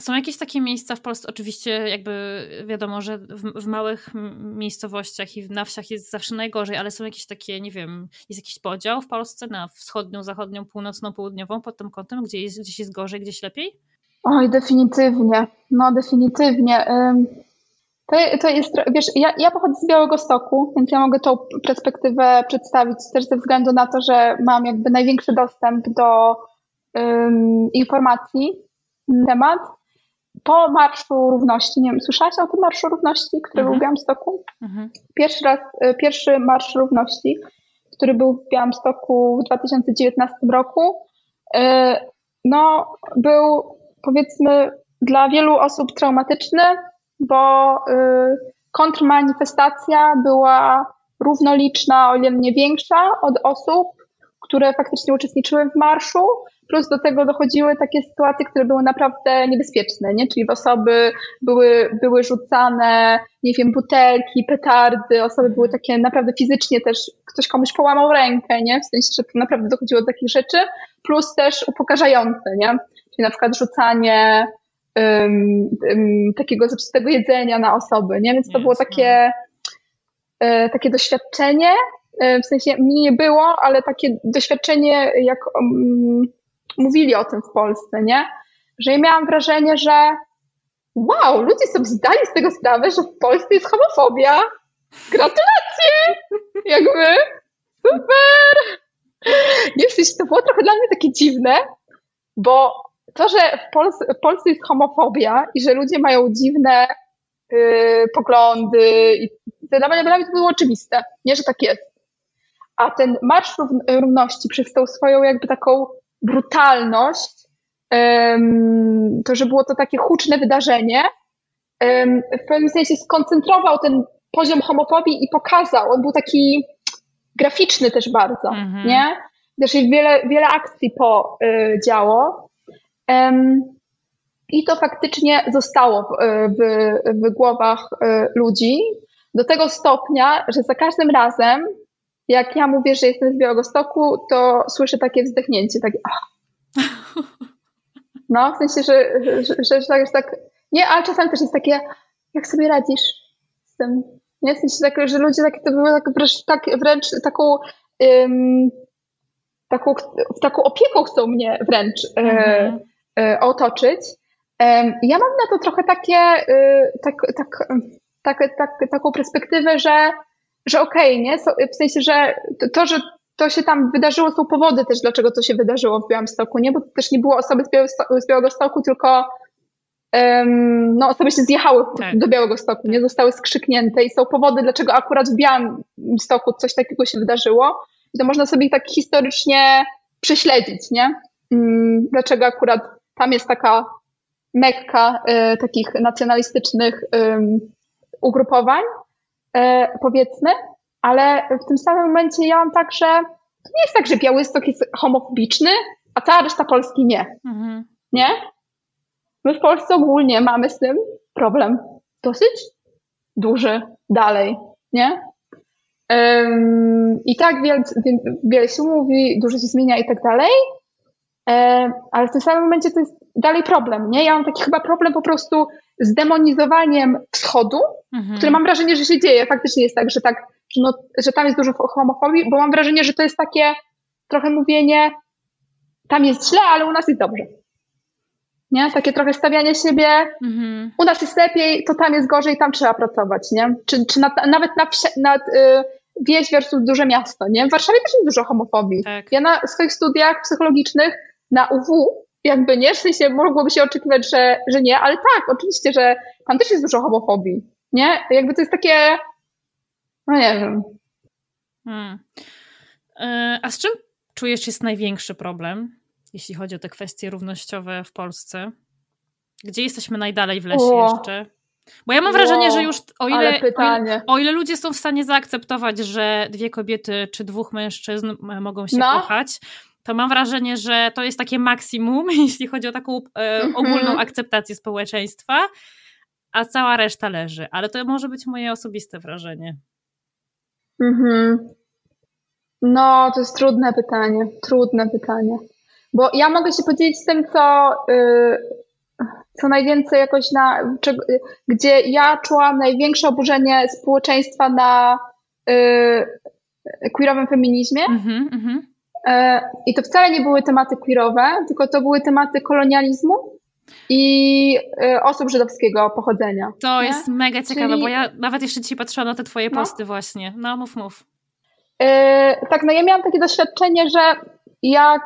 Są jakieś takie miejsca w Polsce, oczywiście jakby wiadomo, że w, w, małych miejscowościach i na wsiach jest zawsze najgorzej, ale są jakieś takie, nie wiem, jest jakiś podział w Polsce na wschodnią, zachodnią, północną, południową pod tym kątem, gdzie jest, gdzieś jest gorzej, gdzieś lepiej? Oj, definitywnie. No, definitywnie. To, to jest, wiesz, ja, ja pochodzę z Białego Stoku, więc ja mogę tą perspektywę przedstawić też ze względu na to, że mam jakby największy dostęp do um, informacji na temat. Po Marszu Równości, nie wiem, słyszałaś o tym Marszu Równości, który mhm. był w Białymstoku? Mhm. Pierwszy raz, e, pierwszy Marsz Równości, który był w Białymstoku w 2019 roku, e, no, był powiedzmy dla wielu osób traumatyczny, bo y, kontrmanifestacja była równoliczna, o ile nie większa od osób, które faktycznie uczestniczyły w marszu, plus do tego dochodziły takie sytuacje, które były naprawdę niebezpieczne, nie? czyli osoby były, były rzucane, nie wiem, butelki, petardy, osoby były takie naprawdę fizycznie też, ktoś komuś połamał rękę, nie? w sensie, że to naprawdę dochodziło do takich rzeczy, plus też upokarzające, nie? Czyli na przykład rzucanie um, um, takiego zepsutego jedzenia na osoby, nie? Więc to było takie, e, takie doświadczenie, e, w sensie mnie nie było, ale takie doświadczenie, jak um, mówili o tym w Polsce, nie? Że ja miałam wrażenie, że wow, ludzie sobie zdali z tego sprawę, że w Polsce jest homofobia. Gratulacje! Jakby super! Nie, w to było trochę dla mnie takie dziwne, bo to, że w Polsce, w Polsce jest homofobia i że ludzie mają dziwne yy, poglądy, i dla mnie, dla mnie to było oczywiste, nie, że tak jest. A ten Marsz Równości przez tą swoją jakby taką brutalność, to, że było to takie huczne wydarzenie, w pewnym sensie skoncentrował ten poziom homofobii i pokazał. On był taki graficzny też bardzo, mm-hmm. nie? Też wiele, wiele akcji po y, działo. I to faktycznie zostało w, w, w głowach y, ludzi do tego stopnia, że za każdym razem, jak ja mówię, że jestem z Białegostoku, to słyszę takie wzdechnięcie, takie ach. No, w sensie, że, że, że, że, tak, że tak, nie, ale czasami też jest takie, jak sobie radzisz z tym, nie, w sensie tak, że ludzie takie, to były tak wręcz, tak, wręcz taką, um, taką, taką opieką chcą mnie wręcz mm -hmm. Otoczyć. Ja mam na to trochę takie, y, tak, tak, tak, tak, taką perspektywę, że, że okej, okay, nie? W sensie, że to, że to się tam wydarzyło, są powody też, dlaczego to się wydarzyło w Białymstoku, nie? Bo to też nie było osoby z, Białego, z Białegostoku, tylko um, no, osoby się zjechały tak. do Białegostoku, nie? Zostały skrzyknięte i są powody, dlaczego akurat w Białymstoku coś takiego się wydarzyło. I to można sobie tak historycznie prześledzić, nie? Um, dlaczego akurat tam jest taka mekka y, takich nacjonalistycznych y, ugrupowań, y, powiedzmy. ale w tym samym momencie ja mam tak, że to nie jest tak, że Białystok jest homofobiczny, a cała reszta Polski nie. Mhm. Nie? My w Polsce ogólnie mamy z tym problem dosyć duży dalej, nie? Um, I tak wiele, wiele się mówi, dużo się zmienia i tak dalej, ale w tym samym momencie to jest dalej problem, nie? Ja mam taki chyba problem po prostu z demonizowaniem wschodu, mhm. który mam wrażenie, że się dzieje. Faktycznie jest tak, że tak, że, no, że tam jest dużo homofobii, bo mam wrażenie, że to jest takie trochę mówienie, tam jest źle, ale u nas jest dobrze. Nie? Takie trochę stawianie siebie, mhm. u nas jest lepiej, to tam jest gorzej, tam trzeba pracować, nie? Czy, czy nad, nawet nad, nad y, wieś versus duże miasto, nie? W Warszawie też jest dużo homofobii. Tak. Ja na swoich studiach psychologicznych na UW jakby nie, w sensie mogłoby się oczekiwać, że, że nie, ale tak, oczywiście, że tam też jest dużo homofobii, nie? Jakby to jest takie, no nie wiem. Hmm. E, a z czym czujesz jest największy problem, jeśli chodzi o te kwestie równościowe w Polsce? Gdzie jesteśmy najdalej w lesie o. jeszcze? Bo ja mam wrażenie, że już o ile, o ile, o, ile, ludzie są w stanie zaakceptować, że dwie kobiety czy dwóch mężczyzn mogą się no. kochać, to mam wrażenie, że to jest takie maksimum, jeśli chodzi o taką e, mhm. ogólną akceptację społeczeństwa, a cała reszta leży. Ale to może być moje osobiste wrażenie. Mhm. No, to jest trudne pytanie. Trudne pytanie. Bo ja mogę się podzielić z tym, co, yy, co najwięcej jakoś na. Czy, gdzie ja czułam największe oburzenie społeczeństwa na yy, queerowym feminizmie. Mhm, mhm. I to wcale nie były tematy queerowe, tylko to były tematy kolonializmu i e, osób żydowskiego pochodzenia. To nie? jest mega ciekawe, Czyli... bo ja nawet jeszcze dzisiaj patrzyłam na te twoje no. posty właśnie. No, mów, mów. E, tak, no ja miałam takie doświadczenie, że jak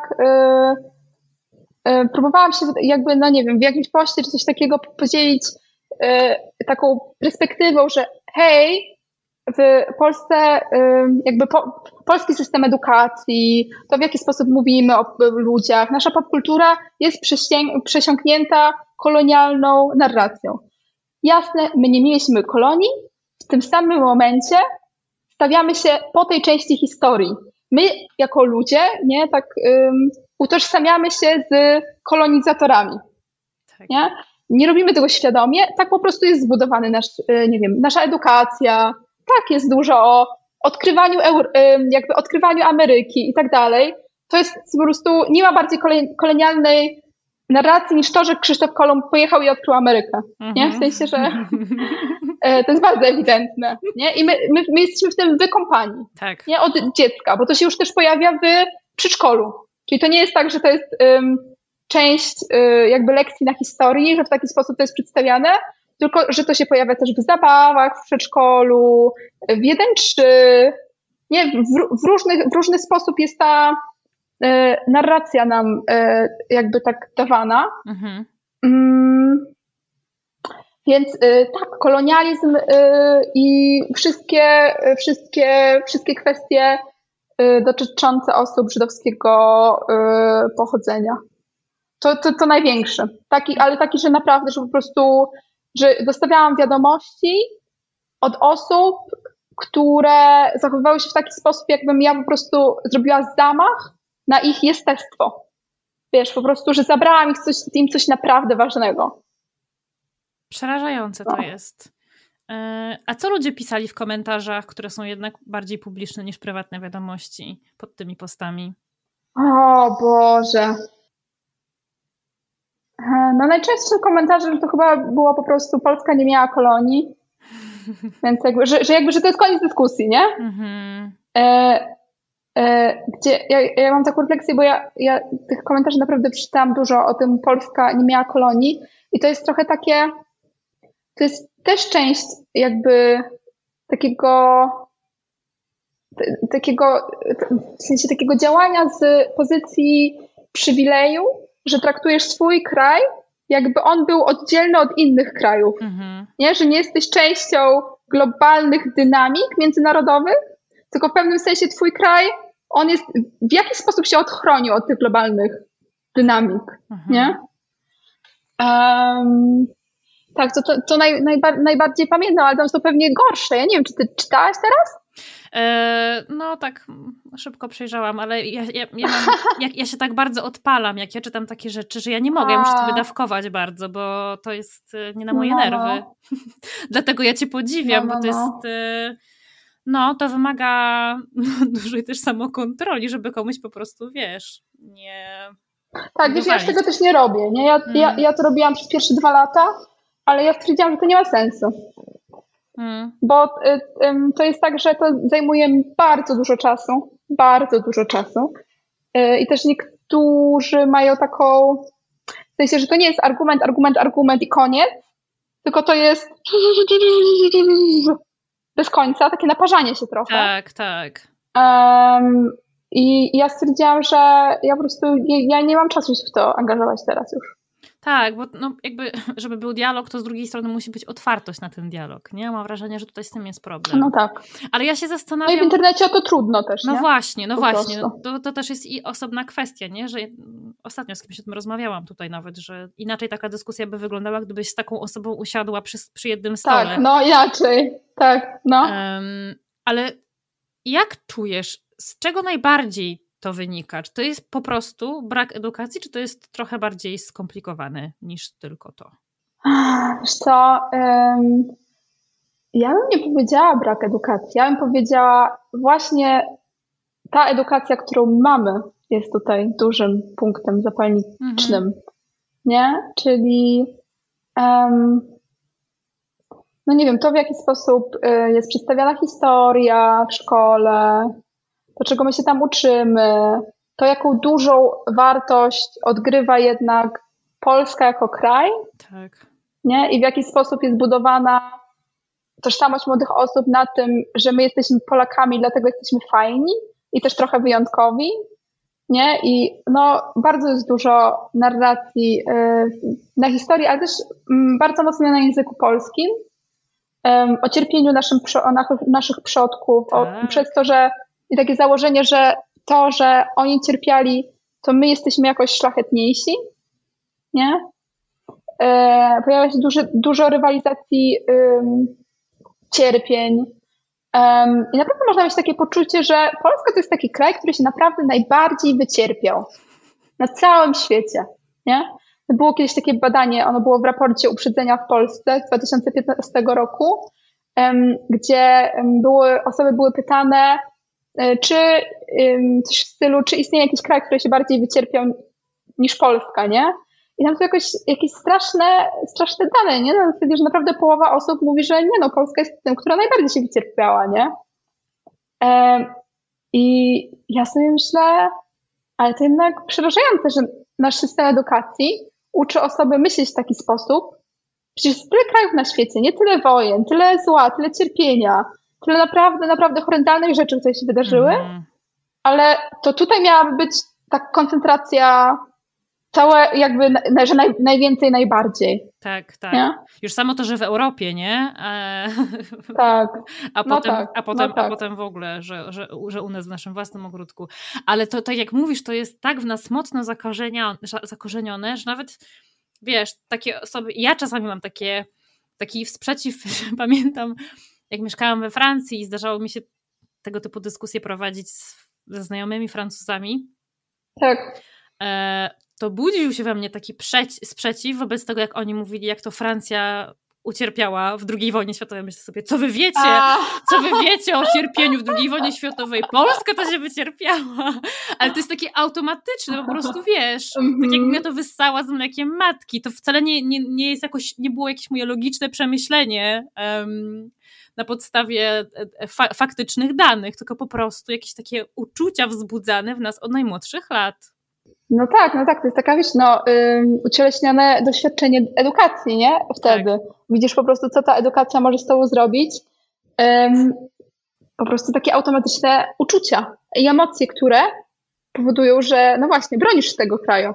próbowałam się jakby, no nie wiem, w jakimś poście czy coś takiego podzielić taką perspektywą, że hej, w Polsce jakby po, polski system edukacji, to w jaki sposób mówimy o ludziach, nasza popkultura jest przesiąknięta kolonialną narracją. Jasne, my nie mieliśmy kolonii, w tym samym momencie stawiamy się po tej części historii. My jako ludzie, nie, tak um, utożsamiamy się z kolonizatorami. Tak. Nie? nie robimy tego świadomie, tak po prostu jest zbudowany nasz, y, nie wiem, nasza edukacja, tak jest dużo o odkrywaniu, jakby odkrywaniu Ameryki i tak dalej. To jest po prostu, nie ma bardziej kolonialnej narracji niż to, że Krzysztof Kolumb pojechał i odkrył Amerykę. Nie? W mhm. sensie, że e, to jest bardzo ewidentne. Nie? I my, my, my jesteśmy w tym wykąpani. Tak. Nie? Od dziecka, bo to się już też pojawia w przedszkolu. Czyli to nie jest tak, że to jest um, część um, jakby lekcji na historii, że w taki sposób to jest przedstawiane, tylko że to się pojawia też w zabawach, w przedszkolu, w jeden trzy, nie, w, w, różnych, w różny sposób jest ta e, narracja nam e, jakby tak dawana. Mhm. Mm, więc e, tak, kolonializm e, i wszystkie, wszystkie, wszystkie kwestie e, dotyczące osób żydowskiego e, pochodzenia. To, to, to największe. Taki, ale taki, że naprawdę, że po prostu że dostawiałam wiadomości od osób, które zachowywały się w taki sposób, jakbym ja po prostu zrobiła zamach na ich jestestwo. Wiesz, po prostu, że zabrałam ich coś, im coś naprawdę ważnego. Przerażające no. to jest. E, a co ludzie pisali w komentarzach, które są jednak bardziej publiczne niż prywatne wiadomości pod tymi postami? O Boże. No najczęstszym komentarzem to chyba było po prostu Polska nie miała kolonii, więc jakby, że, że jakby, że to jest koniec dyskusji, nie? Mhm. E, e, gdzie ja, ja mam taką refleksję, bo ja, ja tych komentarzy naprawdę przeczytałam dużo o tym Polska nie miała kolonii i to jest trochę takie, to jest też część jakby takiego takiego, w sensie takiego działania z pozycji przywileju, że traktujesz swój kraj, jakby on był oddzielny od innych krajów. Mhm. Nie? Że nie jesteś częścią globalnych dynamik międzynarodowych, tylko w pewnym sensie twój kraj, on jest, w jaki sposób się odchronił od tych globalnych dynamik, mhm. nie? Um, tak, to, to, to naj, najba, najbardziej pamiętam, ale tam są pewnie gorsze. Ja nie wiem, czy ty czytałaś teraz? E, no tak szybko przejrzałam, ale ja, ja, ja, mam, ja, ja, się tak bardzo odpalam, jak ja czytam takie rzeczy, że ja nie mogę, ja muszę sobie dawkować bardzo, bo to jest e, nie na moje no, no. nerwy. No. Dlatego ja cię podziwiam, no, bo to no, jest... E, no, to wymaga dużej też samokontroli, żeby komuś po prostu, wiesz, nie... Tak, wiesz, ja tego też nie robię, nie? Ja, hmm. ja, ja to robiłam przez pierwsze dwa lata, ale ja stwierdziłam, że to nie ma sensu. Hmm. Bo y, to jest tak, że to zajmuje bardzo dużo czasu, bardzo dużo czasu. Y, I też niektórzy mają taką, w sensie, że to nie jest argument, argument, argument i koniec, tylko to jest bez końca, takie naparzanie się trochę. Tak, tak. Um, I ja stwierdziłam, że ja po prostu nie, ja nie mam czasu się w to angażować teraz już. Tak, bo no, jakby, żeby był dialog, to z drugiej strony musi być otwartość na ten dialog. Nie? Mam wrażenie, że tutaj z tym jest problem. No tak. Ale ja się zastanawiam. No i w internecie to trudno też. No nie? właśnie, no po właśnie. To, to też jest i osobna kwestia, nie? Że ostatnio z kimś o tym rozmawiałam tutaj nawet, że inaczej taka dyskusja by wyglądała, gdybyś z taką osobą usiadła przy, przy jednym stole. Tak, no inaczej. Tak, no. Um, ale jak czujesz, z czego najbardziej to wynika? Czy to jest po prostu brak edukacji, czy to jest trochę bardziej skomplikowane niż tylko to? Wiesz co, um, ja bym nie powiedziała brak edukacji. Ja bym powiedziała właśnie ta edukacja, którą mamy, jest tutaj dużym punktem zapalnicznym. Mhm. Nie? Czyli um, no nie wiem, to w jaki sposób y, jest przedstawiana historia w szkole, to czego my się tam uczymy, to jaką dużą wartość odgrywa jednak Polska jako kraj. Tak. Nie? I w jaki sposób jest budowana tożsamość młodych osób na tym, że my jesteśmy Polakami, dlatego jesteśmy fajni i też trochę wyjątkowi. Nie? I no, bardzo jest dużo narracji yy, na historii, ale też yy, bardzo mocno na języku polskim. O cierpieniu naszym, o naszych przodków, tak. o, przez to, że i takie założenie, że to, że oni cierpiali, to my jesteśmy jakoś szlachetniejsi, nie? E, pojawia się duży, dużo rywalizacji um, cierpień. Um, I naprawdę można mieć takie poczucie, że Polska to jest taki kraj, który się naprawdę najbardziej wycierpiał na całym świecie, nie? Było kiedyś takie badanie, ono było w raporcie uprzedzenia w Polsce z 2015 roku, um, gdzie były, osoby były pytane, czy coś w stylu, czy istnieje jakiś kraj, który się bardziej wycierpiał niż Polska, nie? I tam są jakoś, jakieś straszne, straszne dane, nie? Na zasadzie, że naprawdę połowa osób mówi, że nie no, Polska jest tym, która najbardziej się wycierpiała, nie? I ja sobie myślę, ale to jednak przerażające, że nasz system edukacji uczy osoby myśleć w taki sposób. Przecież jest tyle krajów na świecie, nie tyle wojen, tyle zła, tyle cierpienia, tyle naprawdę, naprawdę horrendalnych rzeczy, które się wydarzyły, mm. ale to tutaj miałaby być ta koncentracja całe jakby, że naj, najwięcej, najbardziej. Tak, tak. Nie? Już samo to, że w Europie, nie? E... Tak. A no potem, tak, a, potem, no tak. a potem w ogóle, że, że, że u nas w naszym własnym ogródku. Ale to, tak jak mówisz, to jest tak w nas mocno zakorzenione, że nawet wiesz, takie osoby, ja czasami mam takie, taki sprzeciw, pamiętam, jak mieszkałam we Francji i zdarzało mi się tego typu dyskusje prowadzić z, ze znajomymi Francuzami, tak. E, to budził się we mnie taki sprzeciw wobec tego, jak oni mówili, jak to Francja ucierpiała w II wojnie światowej. Myślę sobie, co wy wiecie? Co wy wiecie o cierpieniu w II wojnie światowej? Polska to się wycierpiała. Ale to jest takie automatyczne, po prostu wiesz, tak jakbym ja to wyssała z mlekiem matki. To wcale nie, nie, nie jest jakoś, nie było jakieś moje logiczne przemyślenie um, na podstawie e, e, fa faktycznych danych, tylko po prostu jakieś takie uczucia wzbudzane w nas od najmłodszych lat. No tak, no tak, to jest taka, wiesz, no, yy, ucieleśnione doświadczenie edukacji, nie? Wtedy. Tak. Widzisz po prostu, co ta edukacja może z tobą zrobić. po prostu takie automatyczne uczucia i emocje, które powodują, że no właśnie, bronisz tego kraju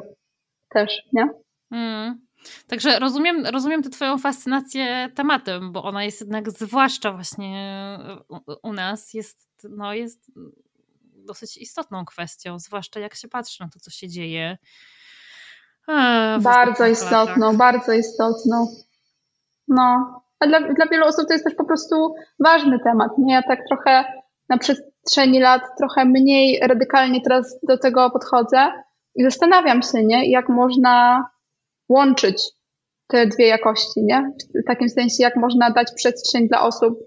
też, nie? Mm. Także rozumiem, rozumiem tę Twoją fascynację tematem, bo ona jest jednak, zwłaszcza właśnie u, nas, jest, no, jest dosyć istotną kwestią, zwłaszcza jak się patrzy na to, co się dzieje. E, bardzo istotną, latach. bardzo istotną. No, a dla, dla wielu osób to jest też po prostu ważny temat. Nie, ja tak trochę na przestrzeni lat trochę mniej radykalnie teraz do tego podchodzę i zastanawiam się, nie, jak można łączyć te dwie jakości, nie? W takim sensie, jak można dać przestrzeń dla osób,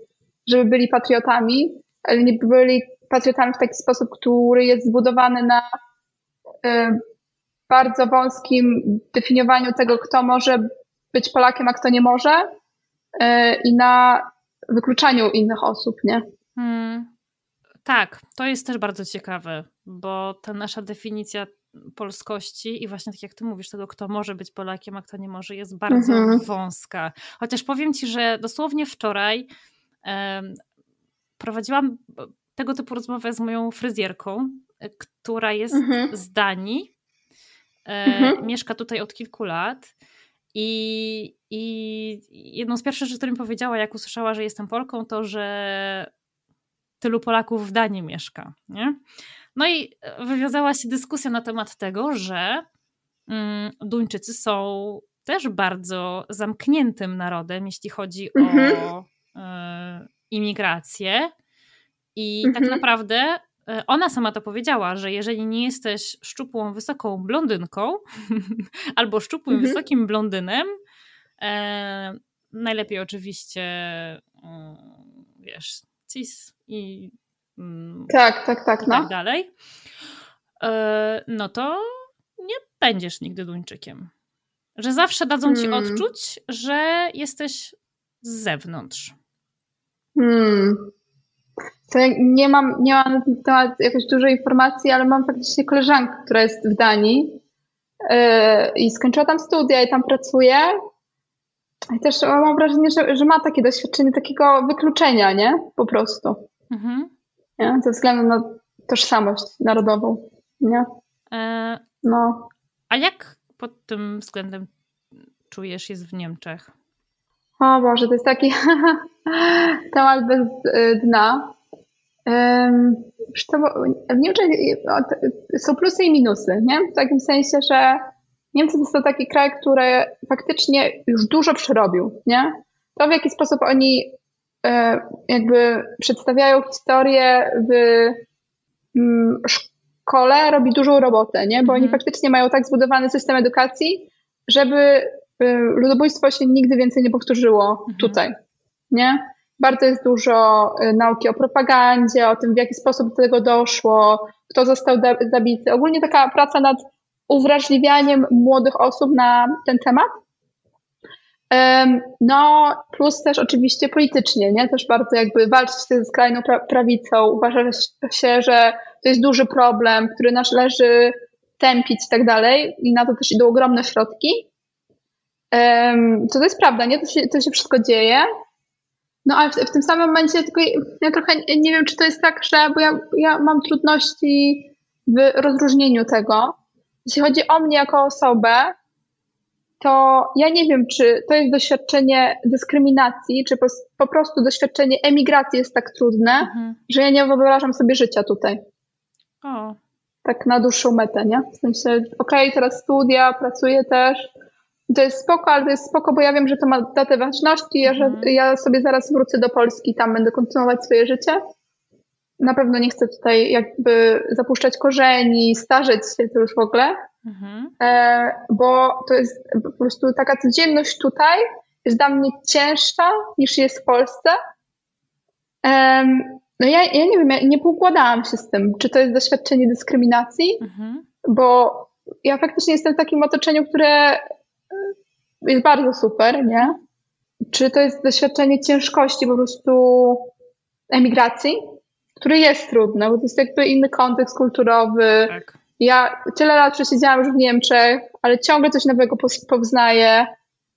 żeby byli patriotami, ale nie byli patriotami w taki sposób, który jest zbudowany na y, bardzo wąskim definiowaniu tego, kto może być Polakiem, a kto nie może y, i na wykluczaniu innych osób, nie? Hmm. Tak, to jest też bardzo ciekawe, bo ta nasza definicja polskości i właśnie tak jak ty mówisz, tego kto może być Polakiem, a kto nie może, jest bardzo mhm. wąska. Chociaż powiem ci, że dosłownie wczoraj um, prowadziłam tego typu rozmowę z moją fryzjerką, która jest mhm. z Danii, e, mhm. mieszka tutaj od kilku lat i, i jedną z pierwszych rzeczy, które mi powiedziała, jak usłyszała, że jestem Polką, to, że tylu Polaków w Danii mieszka. Nie? No i wywiązała się dyskusja na temat tego, że mm, Duńczycy są też bardzo zamkniętym narodem, jeśli chodzi mhm. o y, imigrację. I tak mhm. tak naprawdę e, ona sama to powiedziała, że jeżeli nie jesteś szczupłą, wysoką blondynką albo szczupłym, mhm. wysokim blondynem, e, najlepiej oczywiście, e, wiesz, cis i mm, tak, tak, tak, no. tak dalej, e, no to nie będziesz nigdy Duńczykiem. Że zawsze dadzą ci hmm. odczuć, że jesteś z zewnątrz. Hmm. To ja nie mam, nie mam na ten temat jakoś dużo informacji, ale mam faktycznie koleżankę, która jest w Danii yy, i skończyła tam studia i tam pracuje. I też mam wrażenie, że, że ma takie doświadczenie takiego wykluczenia, nie? Po prostu. Mhm. Nie? Ze względu na tożsamość narodową, nie? E, no. A jak pod tym względem czujesz jest w Niemczech? O Boże, to jest taki temat bez y, dna. W Niemczech y, są plusy i minusy, nie? W takim sensie, że Niemcy to są taki kraj, który faktycznie już dużo przerobił, nie? To w jaki sposób oni e, jakby przedstawiają historię w mm, szkole robi dużą robotę, nie? Bo oni mhm. faktycznie mają tak zbudowany system edukacji, żeby y, ludobójstwo się nigdy więcej nie powtórzyło mhm. tutaj, nie? Bardzo jest dużo y, nauki o propagandzie, o tym, w jaki sposób do tego doszło, kto został zabity. Ogólnie taka praca nad uwrażliwianiem młodych osób na ten temat. No, plus też oczywiście politycznie, nie? Też bardzo jakby walczyć ze skrajną prawicą. Uważa się, że to jest duży problem, który należy tępić i tak dalej i na to też idą ogromne środki. Co to jest prawda, nie? To się, to się wszystko dzieje. No ale w, w, tym samym momencie tylko ja trochę nie wiem, czy to jest tak, że bo ja, ja mam trudności w rozróżnieniu tego. Jeśli chodzi o mnie jako osobę, to ja nie wiem, czy to jest doświadczenie dyskryminacji, czy po, po prostu doświadczenie emigracji jest tak trudne, mhm. że ja nie wyobrażam sobie życia tutaj. O. Tak na dłuższą metę, nie? W sensie, okej, okay, teraz studia, pracuję też, to jest spoko, ale to jest spoko, bo ja wiem, że to ma datę ważności, ja, że mhm. ja sobie zaraz wrócę do Polski i tam będę kontynuować swoje życie. Na pewno nie chcę tutaj jakby zapuszczać korzeni, starzeć się to już w ogóle, mhm. e, bo to jest po prostu taka codzienność tutaj jest dla mnie cięższa niż jest w Polsce. E, no ja, ja nie wiem, ja nie poukładałam się z tym, czy to jest doświadczenie dyskryminacji, mhm. bo ja faktycznie jestem w takim otoczeniu, które jest bardzo super, nie? Czy to jest doświadczenie ciężkości po prostu emigracji, który jest trudne, bo to jest jakby inny kontekst kulturowy. Tak. Ja tyle lat przesiedziałam już w Niemczech, ale ciągle coś nowego poznaję.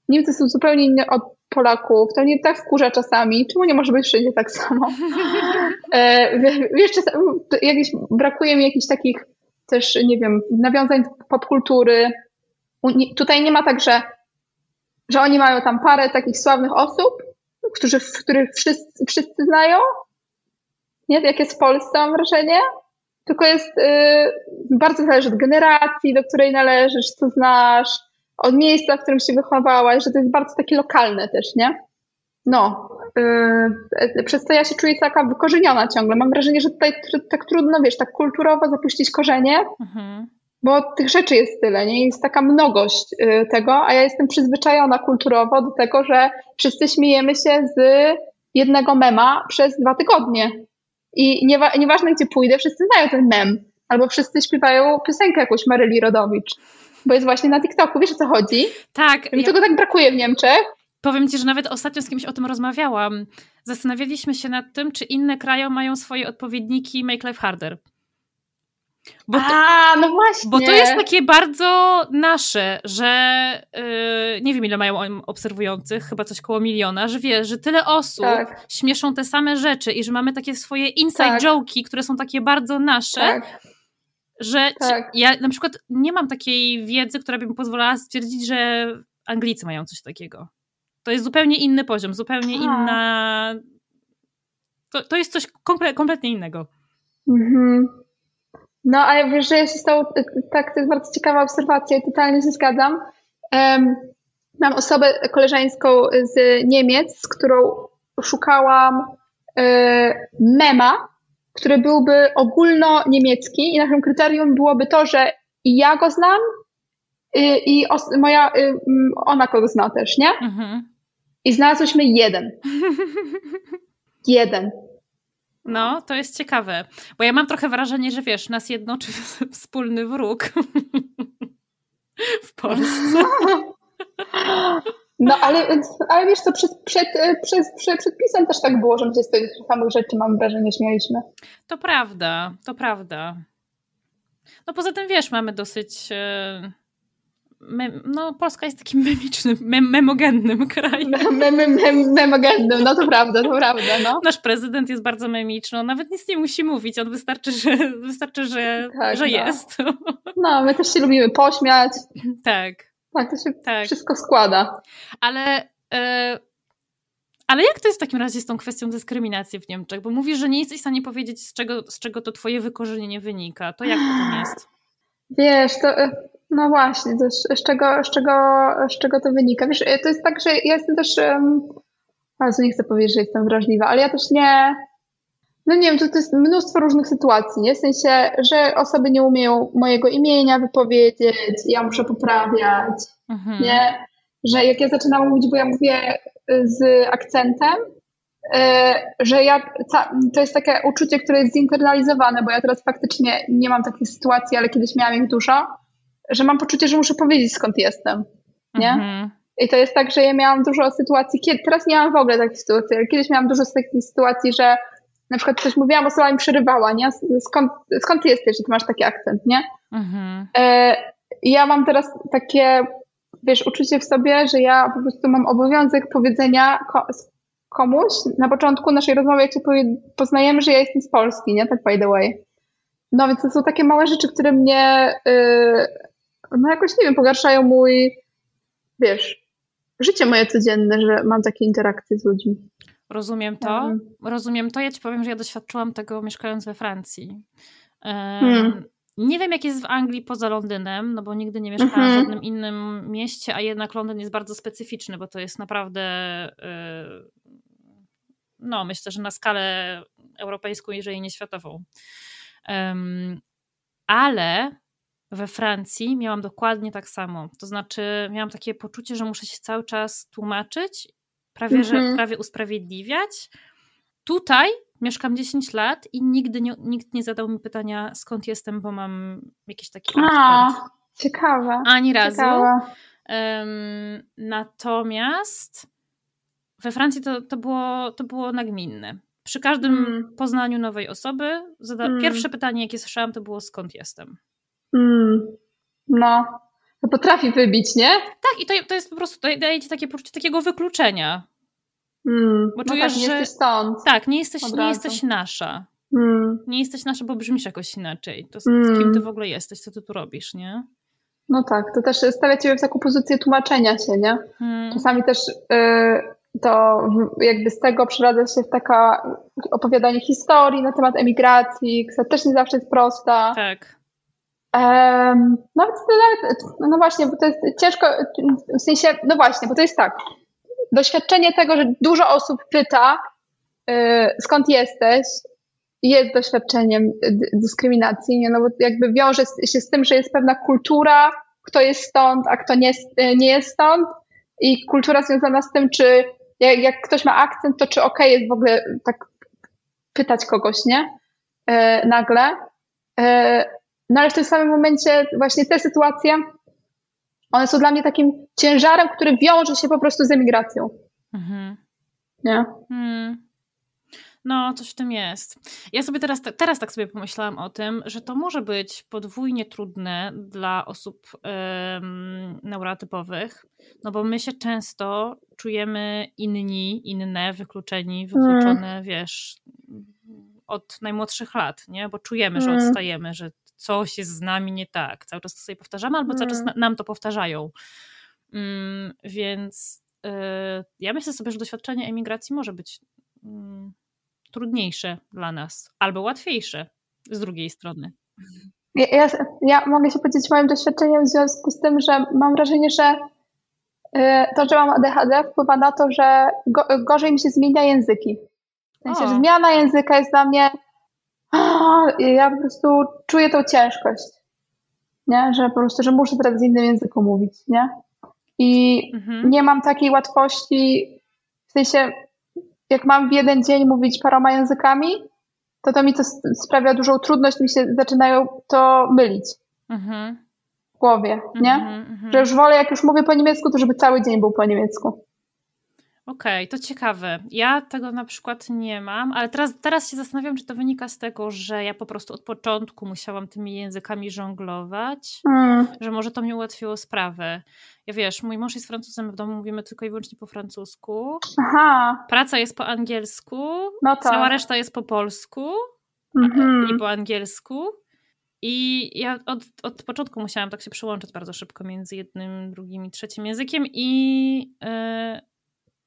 Niemcy są zupełnie inne od Polaków. To mnie tak wkurza czasami. Czemu nie może być wszędzie tak samo? E, wiesz, czasami, jakieś, brakuje mi jakichś takich też, nie wiem, nawiązań popkultury. Tutaj nie ma tak, że że oni mają tam parę takich sławnych osób, którzy, których wszyscy, wszyscy znają. Nie, jak jest w Polsce, mam wrażenie. Tylko jest, yy, bardzo zależy od generacji, do której należysz, co znasz, od miejsca, w którym się wychowałaś, że to jest bardzo takie lokalne też, nie? no, yy, przez to ja się czuję taka wykorzeniona ciągle. Mam wrażenie, że tutaj tak trudno, wiesz, tak kulturowo zapuścić korzenie, mhm. bo tych rzeczy jest tyle, nie? Jest taka mnogość yy, tego, a ja jestem przyzwyczajona kulturowo do tego, że wszyscy śmiejemy się z jednego mema przez dwa tygodnie. I niewa nieważne, gdzie pójdę, wszyscy znają ten mem. Albo wszyscy śpiewają piosenkę jakąś Maryli Rodowicz, bo jest właśnie na TikToku. Wiesz o co chodzi? Tak. Mi ja... tego tak brakuje w Niemczech. Powiem Ci, że nawet ostatnio z kimś o tym rozmawiałam. Zastanawialiśmy się nad tym, czy inne kraje mają swoje odpowiedniki Make Life Harder. Bo to, A, no właśnie. Bo to jest takie bardzo nasze, że yy, nie wiem ile mają obserwujących, chyba coś koło miliona, że wiesz, że tyle osób tak. śmieszą te same rzeczy i że mamy takie swoje inside tak. joke'i, które są takie bardzo nasze. Tak. Że tak. ja na przykład nie mam takiej wiedzy, która by mi pozwalała stwierdzić, że Anglicy mają coś takiego. To jest zupełnie inny poziom, zupełnie A. inna. To, to jest coś komple kompletnie innego. Mhm. No, a wiesz, że ja się stało, tak, to jest bardzo ciekawa obserwacja i totalnie się zgadzam. Um, mam osobę koleżeńską z Niemiec, z którą szukałam e, mema, który byłby ogólno-niemiecki i naszym kryterium byłoby to, że i ja go znam i, i moja, y, ona kogo zna też, nie? Mhm. I znalazłyśmy jeden. jeden. No, to jest ciekawe. Bo ja mam trochę wrażenie, że wiesz, nas jednoczy wspólny wróg w Polsce. No, ale, ale wiesz co, przed, przed, przed, przed, pisem też tak było, że my się z tych samych rzeczy, mam wrażenie, śmialiśmy. To prawda, to prawda. No poza tym, wiesz, mamy dosyć... E, no, Polska jest takim memicznym, mem memogennym krajem. Mem, mem, memogennym, no to prawda, to prawda. No. Nasz prezydent jest bardzo memiczny, on nawet nic nie musi mówić, on wystarczy, że, wystarczy, że, tak, że no. jest. No, my też się lubimy pośmiać. Tak. Tak, to się tak. wszystko składa. Ale... E, ale jak to jest w takim razie z tą kwestią dyskryminacji w Niemczech? Bo mówisz, że nie jesteś w stanie powiedzieć, z czego, z czego to twoje wykorzenienie wynika. To jak to tam jest? Wiesz, to e, no właśnie, z, czego, z, czego, z czego to wynika? Wiesz, to jest tak, że ja jestem też, um, bardzo nie chcę powiedzieć, że jestem wrażliwa, ale ja też nie, no nie wiem, to, to jest mnóstwo różnych sytuacji, nie? W sensie, że osoby nie umieją mojego imienia wypowiedzieć, ja muszę poprawiać, mhm. nie? Że jak ja zaczynam mówić, bo ja mówię z akcentem, e, że ja, to jest takie uczucie, które jest zinternalizowane, bo ja teraz faktycznie nie mam takiej sytuacji, ale kiedyś miałam ich dużo, że mam poczucie, że muszę powiedzieć skąd jestem, nie? Mhm. I to jest tak, że ja miałam dużo sytuacji, kiedy, teraz nie mam w ogóle takich sytuacji, ale kiedyś miałam dużo takich sytuacji, że na przykład coś mówiłam, osoba mi przerywała, nie? Skąd, skąd ty jesteś, że ty masz taki akcent, nie? Mhm. E, ja mam teraz takie, wiesz, uczucie w sobie, że ja po prostu mam obowiązek powiedzenia komuś na początku naszej rozmowy, jak się poznajemy, że ja jestem z Polski, nie? Tak by the way. No więc to są takie małe rzeczy, które mnie yy, no jakoś, nie wiem, pogarszają mój, wiesz, życie moje codzienne, że mam takie interakcje z ludźmi. Rozumiem to. Mhm. Rozumiem to. Ja ci powiem, że ja doświadczyłam tego mieszkając we Francji. Hmm. Nie wiem, jak jest w Anglii poza Londynem, no bo nigdy nie mieszkałam mhm. w żadnym innym mieście, a jednak Londyn jest bardzo specyficzny, bo to jest naprawdę, y, no myślę, że na skalę europejską, jeżeli nie światową. Ale we Francji miałam dokładnie tak samo. To znaczy, miałam takie poczucie, że muszę się cały czas tłumaczyć, prawie, że, mhm. prawie usprawiedliwiać. Tutaj mieszkam 10 lat i nigdy nie, nikt nie zadał mi pytania, skąd jestem, bo mam jakiś taki A, ciekawe. Ani razu. Ciekawe. Um, natomiast we Francji to, to, było, to było nagminne. Przy każdym mm. poznaniu nowej osoby, zada- mm. pierwsze pytanie, jakie słyszałam, to było skąd jestem. Mm. No, to potrafi wybić, nie? Tak, i to, to jest po prostu, to daje ci takie poczucie takiego wykluczenia. Mm. Bo no czujesz, tak, nie że... jesteś stąd. Tak, nie jesteś, nie jesteś nasza. Mm. Nie jesteś nasza, bo brzmisz jakoś inaczej. To z, mm. kim ty w ogóle jesteś, co ty tu robisz, nie? No tak, to też stawia ciebie w taką pozycję tłumaczenia się, nie? Mm. Czasami też y, to jakby z tego przeradza się w taka opowiadanie historii na temat emigracji, która też nie zawsze jest prosta. Tak. Um, no, nawet, no właśnie, bo to jest ciężko, w sensie, no właśnie, bo to jest tak. doświadczenie tego, że dużo osób pyta, y, skąd jesteś, jest doświadczeniem dyskryminacji, nie? no bo jakby wiąże się z tym, że jest pewna kultura, kto jest stąd, a kto nie, nie jest stąd i kultura związana z tym, czy jak, jak ktoś ma akcent, to czy okay jest w ogóle tak pytać kogoś, nie? E, nagle. No ale w tym samym momencie właśnie te sytuacje, one są dla mnie takim ciężarem, który wiąże się po prostu z emigracją. Mhm. Nie? Hmm. No, coś w tym jest. Ja sobie teraz, teraz tak sobie pomyślałam o tym, że to może być podwójnie trudne dla osób um, neurotypowych, no bo my się często czujemy inni, inne, wykluczeni, wykluczone, mm. wiesz, od najmłodszych lat, nie? Bo czujemy, że mm. odstajemy, że coś jest z nami nie tak. Cały czas to sobie powtarzamy, albo cały czas mm. nam to powtarzają. Um, więc y, ja myślę sobie, że doświadczenie emigracji może być mm, trudniejsze dla nas, albo łatwiejsze z drugiej strony. Ja, ja, ja, mogę się podzielić moim doświadczeniem w związku z tym, że mam wrażenie, że y, to, że mam ADHD wpływa na to, że go, gorzej mi się zmienia języki. W sensie, że zmiana języka jest dla mnie ja po prostu czuję tą ciężkość, nie? Że po prostu, że muszę teraz w innym języku mówić, nie? I mhm. nie mam takiej łatwości, w sensie jak mam w jeden dzień mówić paroma językami, to to mi to sprawia dużą trudność, mi się zaczynają to mylić mhm. w głowie, nie? Mhm, mhm. Że już wolę, jak już mówię po niemiecku, to żeby cały dzień był po niemiecku. Okej, okay, to ciekawe. Ja tego na przykład nie mam, ale teraz, teraz się zastanawiam, czy to wynika z tego, że ja po prostu od początku musiałam tymi językami żonglować, mm. że może to mi ułatwiło sprawę. Ja wiesz, mój mąż jest Francuzem, w domu mówimy tylko i wyłącznie po francusku. Aha. Praca jest po angielsku, no tak. cała reszta jest po polsku mm-hmm. i po angielsku. I ja od, od początku musiałam tak się przełączyć bardzo szybko między jednym, drugim i trzecim językiem i yy,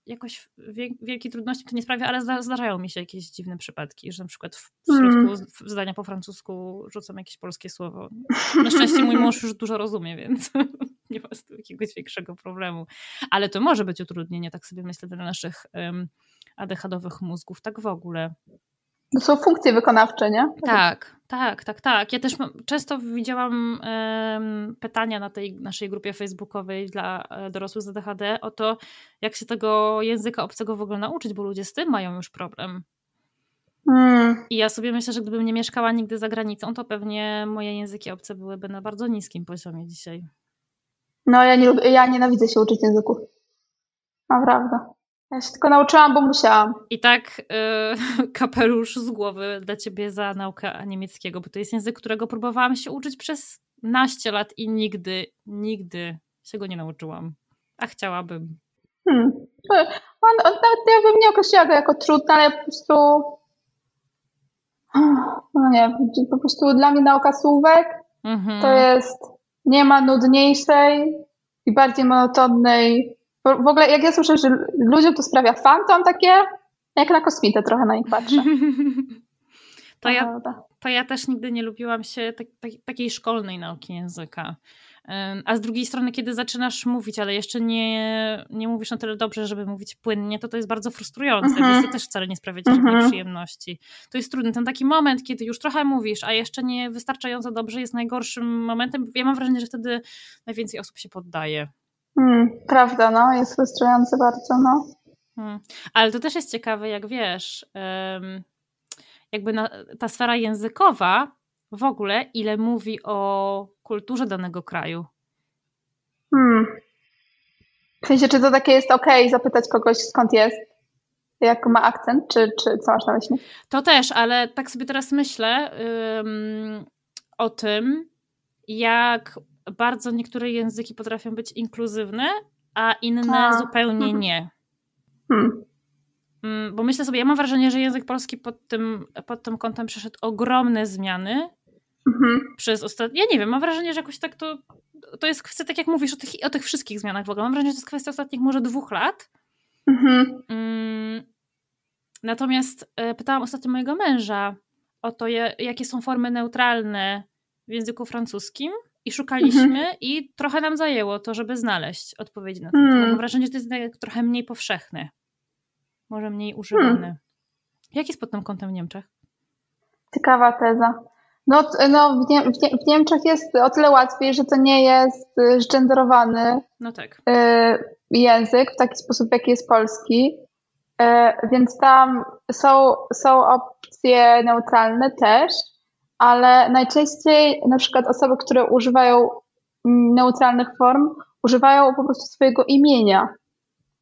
jakoś wielkie trudności to nie sprawia, ale zdarzają mi się jakieś dziwne przypadki, że na przykład w środku mm. zdania po francusku rzucam jakieś polskie słowo. Na szczęście mój mąż już dużo rozumie, więc nie ma z tym jakiegoś większego problemu. Ale to może być utrudnienie, tak sobie myślę, dla naszych um, adechadowych mózgów, tak w ogóle. To są funkcje wykonawcze, nie? Tak, tak, tak, tak. Ja też często widziałam pytania na tej naszej grupie facebookowej dla e, dorosłych z ADHD o to, jak się tego języka obcego w ogóle nauczyć, bo ludzie z tym mają już problem. Mm. I ja sobie myślę, że gdybym nie mieszkała nigdy za granicą, to pewnie moje języki obce byłyby na bardzo niskim poziomie dzisiaj. No, ja, nie lubię, ja nienawidzę się uczyć języków. Naprawdę. Ja się tylko nauczyłam, bo musiałam. I tak yy, kapelusz z głowy dla ciebie za naukę niemieckiego, bo to jest język, którego próbowałam się uczyć przez naście lat i nigdy, nigdy się go nie nauczyłam. A chciałabym. Hmm. On, on nawet ja bym nie określiła go jako trudny, ale po prostu no nie, po prostu dla mnie nauka słówek mhm. to jest nie ma nudniejszej i bardziej monotonnej w ogóle jak ja słyszę, że ludziom to sprawia fan, to mam takie jak na kosmitę trochę na nich patrzę. to, ja, to ja też nigdy nie lubiłam się tak, tak, takiej szkolnej nauki języka. A z drugiej strony, kiedy zaczynasz mówić, ale jeszcze nie, nie mówisz na tyle dobrze, żeby mówić płynnie, to to jest bardzo frustrujące, -hmm. więc to też wcale nie sprawia ci -hmm. przyjemności. To jest trudny. Ten taki moment, kiedy już trochę mówisz, a jeszcze nie wystarczająco dobrze jest najgorszym momentem. Ja mam wrażenie, że wtedy najwięcej osób się poddaje. Hmm, prawda, no, jest frustrujące bardzo, no. Hmm. Ale to też jest ciekawe, jak wiesz, jakby na, ta sfera językowa w ogóle, ile mówi o kulturze danego kraju. Hmm. W sensie, czy to takie jest ok, zapytać kogoś skąd jest, jak ma akcent, czy, czy co masz na myśli? To też, ale tak sobie teraz myślę o tym, jak bardzo niektóre języki potrafią być inkluzywne, a inne a. zupełnie mhm. nie. Hmm. Mm, bo myślę sobie, ja mam wrażenie, że język polski pod tym, pod tym kątem przeszedł ogromne zmiany mhm. przez ostatnie. Ja nie wiem, mam wrażenie, że jakoś tak to. To jest kwestia, tak jak mówisz o tych, o tych wszystkich zmianach w ogóle. Mam wrażenie, że to jest kwestia ostatnich może dwóch lat. Mhm. Mm, natomiast e, pytałam ostatnio mojego męża o to, jakie są formy neutralne w języku francuskim i szukaliśmy mhm. i trochę nam zajęło to, żeby znaleźć odpowiedzi na to. Hmm. Mam wrażenie, że to jest trochę mniej powszechne. Może mniej używane. Hmm. Jak jest pod tym kątem w Niemczech? Ciekawa teza. No, no w, Nie w, Nie w, Niemczech jest o tyle łatwiej, że to nie jest zgenderowany no tak. y język w taki sposób, jaki jest polski. Y więc tam są, są opcje neutralne też, ale najczęściej na przykład osoby, które używają mm, neutralnych form, używają po prostu swojego imienia.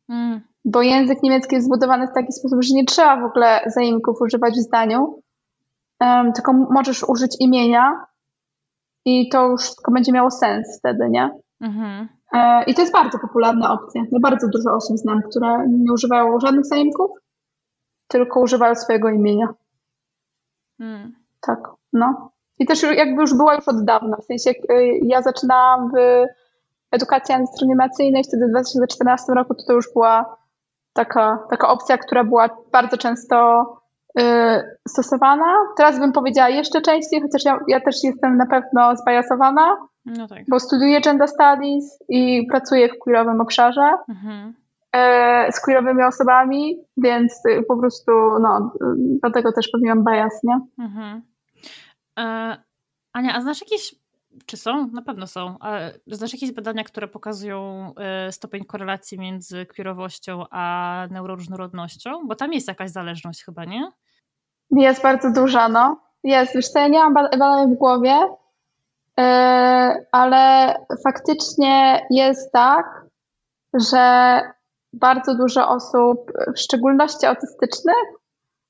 Mm. Bo język niemiecki jest zbudowany w taki sposób, że nie trzeba w ogóle zaimków używać w zdaniu, um, tylko możesz użyć imienia i to już wszystko będzie miało sens wtedy, nie? Mhm. E, I to jest bardzo popularna opcja. Ja bardzo dużo osób znam, które nie używają żadnych zaimków, tylko używają swojego imienia. Mm. Tak, no. I też jakby już była już od dawna. W sensie y, ja zaczynałam w edukacji astronomiacyjnej wtedy w 2014 roku, to to już była taka, taka opcja, która była bardzo często y, stosowana. Teraz bym powiedziała jeszcze częściej, chociaż ja, ja też jestem na pewno zbajasowana, no tak. bo studiuję gender studies i pracuję w queerowym obszarze mhm. y, z queerowymi osobami, więc y, po prostu no, dlatego też pewnie mam bias, nie? Mhm. E, Ania, a znasz jakieś czy są? Na pewno są. A znasz jakieś badania, które pokazują e, stopień korelacji między queerowością a neuroróżnorodnością? Bo tam jest jakaś zależność chyba, nie? Jest bardzo duża, no. Jest. Wiesz co, ja nie mam badań w głowie, yy, ale faktycznie jest tak, że bardzo dużo osób, w szczególności autystycznych,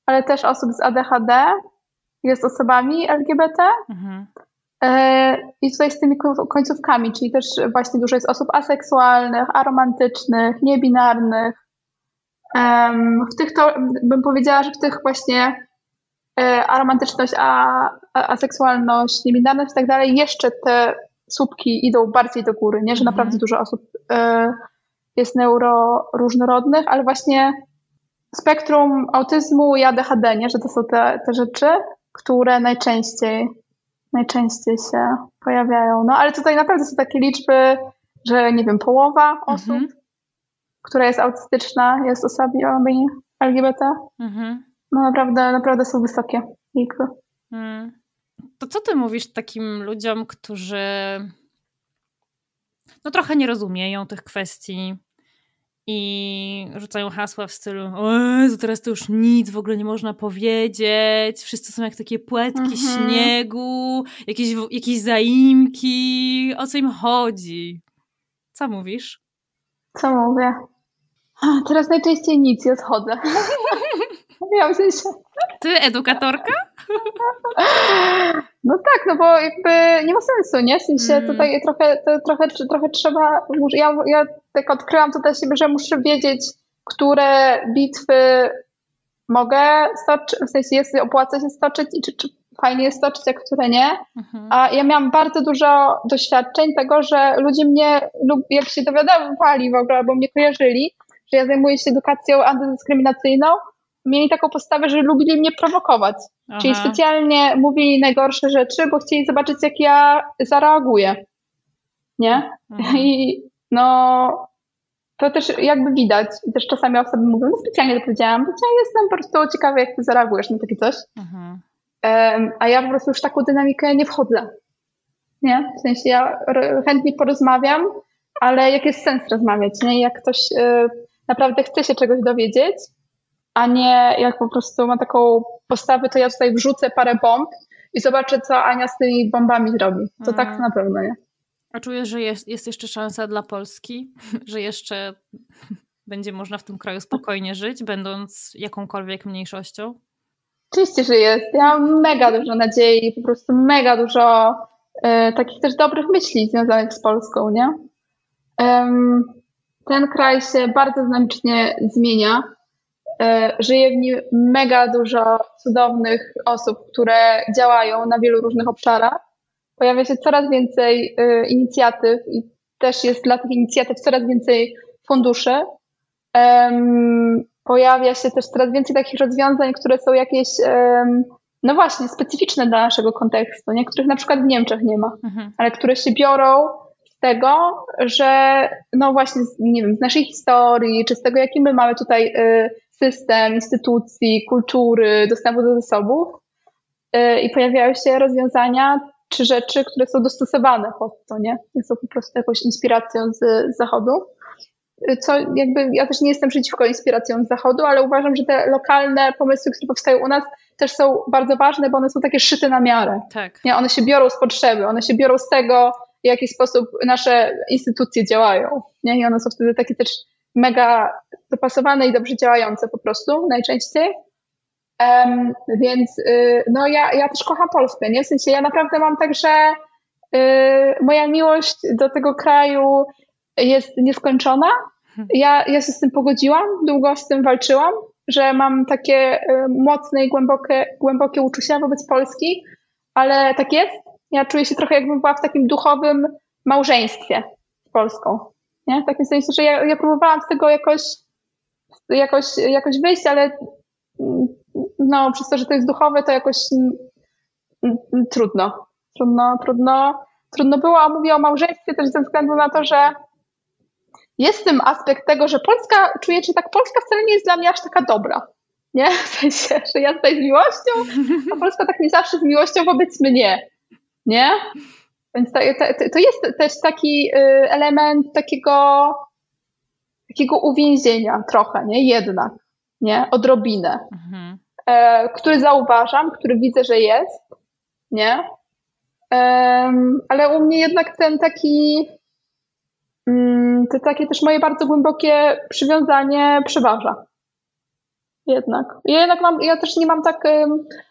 ale też osób z ADHD, jest osobami LGBT. Mhm. E, I tutaj z tymi końcówkami, czyli też właśnie dużo jest osób aseksualnych, aromantycznych, niebinarnych. W tych to bym powiedziała, że w tych właśnie e, aromantyczność, a, aseksualność, niebinarność i tak dalej, jeszcze te słupki idą bardziej do góry, nie? Że mhm. naprawdę dużo osób e, jest neuroróżnorodnych, ale właśnie spektrum autyzmu i ADHD, nie? Że to są te, te rzeczy, które najczęściej najczęściej się pojawiają. No ale tutaj naprawdę są takie liczby, że nie wiem, połowa osób, mhm. która jest autystyczna, jest osobami LGBT. Mhm. No naprawdę, naprawdę są wysokie liczby. Mhm. To co ty mówisz takim ludziom, którzy no trochę nie rozumieją tych kwestii, i rzucają hasła w stylu o Jezu, teraz to już nic w ogóle nie można powiedzieć, wszyscy są jak takie płetki mhm. śniegu, jakieś, jakieś zaimki, o co im chodzi? Co mówisz? Co mówię? Teraz najczęściej nic i odchodzę. w sensie... Ty edukatorka? No tak, no bo jakby nie ma sensu, nie? W sensie mm. tutaj trochę, trochę, trochę trzeba, ja, ja tak odkryłam to dla siebie, że muszę wiedzieć, które bitwy mogę stoczyć, w sensie jest, opłaca się stoczyć i czy, czy fajnie jest stoczyć, a które nie. Mhm. A ja miałam bardzo dużo doświadczeń tego, że ludzie mnie, lub jak się dowiadywali w ogóle, albo mnie kojarzyli, że ja zajmuję się edukacją antydyskryminacyjną, mieli taką postawę, że lubili mnie prowokować. Aha. Czyli specjalnie mówili najgorsze rzeczy, bo chcieli zobaczyć, jak ja zareaguję. Nie? Mhm. I no, to też jakby widać. I też czasami osoby mówią, no specjalnie to powiedziałam, bo ja jestem po prostu ciekawa, jak ty zareagujesz na takie coś. Mhm. Um, a ja po prostu już taką dynamikę nie wchodzę. Nie? W sensie ja chętnie porozmawiam, ale jak jest sens rozmawiać, nie? Jak ktoś y, naprawdę chce się czegoś dowiedzieć, a nie jak po prostu ma taką postawę, to ja tutaj wrzucę parę bomb i zobaczę, co Ania z tymi bombami zrobi. To tak mhm. na pewno, nie? A czujesz, że jest, jest jeszcze szansa dla Polski, że jeszcze będzie można w tym kraju spokojnie żyć, będąc jakąkolwiek mniejszością? Oczywiście, że jest. Ja mam mega dużo nadziei, po prostu mega dużo y, takich też dobrych myśli związanych z Polską, nie? Ten kraj się bardzo dynamicznie zmienia. E, żyje w nim mega dużo cudownych osób, które działają na wielu różnych obszarach. Pojawia się coraz więcej e, inicjatyw i też jest dla tych inicjatyw coraz więcej funduszy. Pojawia się też coraz więcej takich rozwiązań, które są jakieś no właśnie, specyficzne dla naszego kontekstu, nie? których na przykład w Niemczech nie ma, mhm. ale które się biorą z tego, że no właśnie, nie wiem, z naszej historii, czy z tego, jaki my mamy tutaj y, system instytucji, kultury, dostępu do zasobów y, i pojawiają się rozwiązania czy rzeczy, które są dostosowane pod to, nie? Są po prostu jakąś inspiracją z, z zachodu. Y, co jakby, ja też nie jestem przeciwko inspiracjom z zachodu, ale uważam, że te lokalne pomysły, które powstają u nas, też są bardzo ważne, bo one są takie szyte na miarę. Tak. Nie? One się biorą z potrzeby, one się biorą z tego, w jaki sposób nasze instytucje działają. Nie? I one są wtedy takie też mega dopasowane i dobrze działające po prostu najczęściej. Um, więc y, no ja, ja też kocham Polskę, nie? W sensie ja naprawdę mam tak, że y, moja miłość do tego kraju jest nieskończona. Hmm. Ja, ja się z tym pogodziłam, długo z tym walczyłam, że mam takie y, mocne i głębokie, głębokie uczucia wobec Polski, ale tak jest. Ja czuję się trochę jakbym była w takim duchowym małżeństwie z Polską. Nie? W takim sensie, że ja, ja próbowałam z tego jakoś, jakoś, jakoś wyjść, ale no, przez to, że to jest duchowe, to jakoś trudno. Trudno, trudno, trudno było, a mówię o małżeństwie też ze względu na to, że jest tym aspekt tego, że Polska, czuję, że tak Polska wcale nie jest dla mnie aż taka dobra. Nie? W sensie, że ja tutaj z miłością, a Polska tak nie zawsze z miłością wobec mnie. Nie? Więc to, to, to jest też taki y, element takiego, takiego uwięzienia trochę, nie? Jednak, nie? Odrobinę. Mhm. E, który zauważam, który widzę, że jest, nie? ale u mnie jednak ten taki Mm, to takie też moje bardzo głębokie przywiązanie przeważa. Jednak. Ja jednak mam, ja też nie mam tak,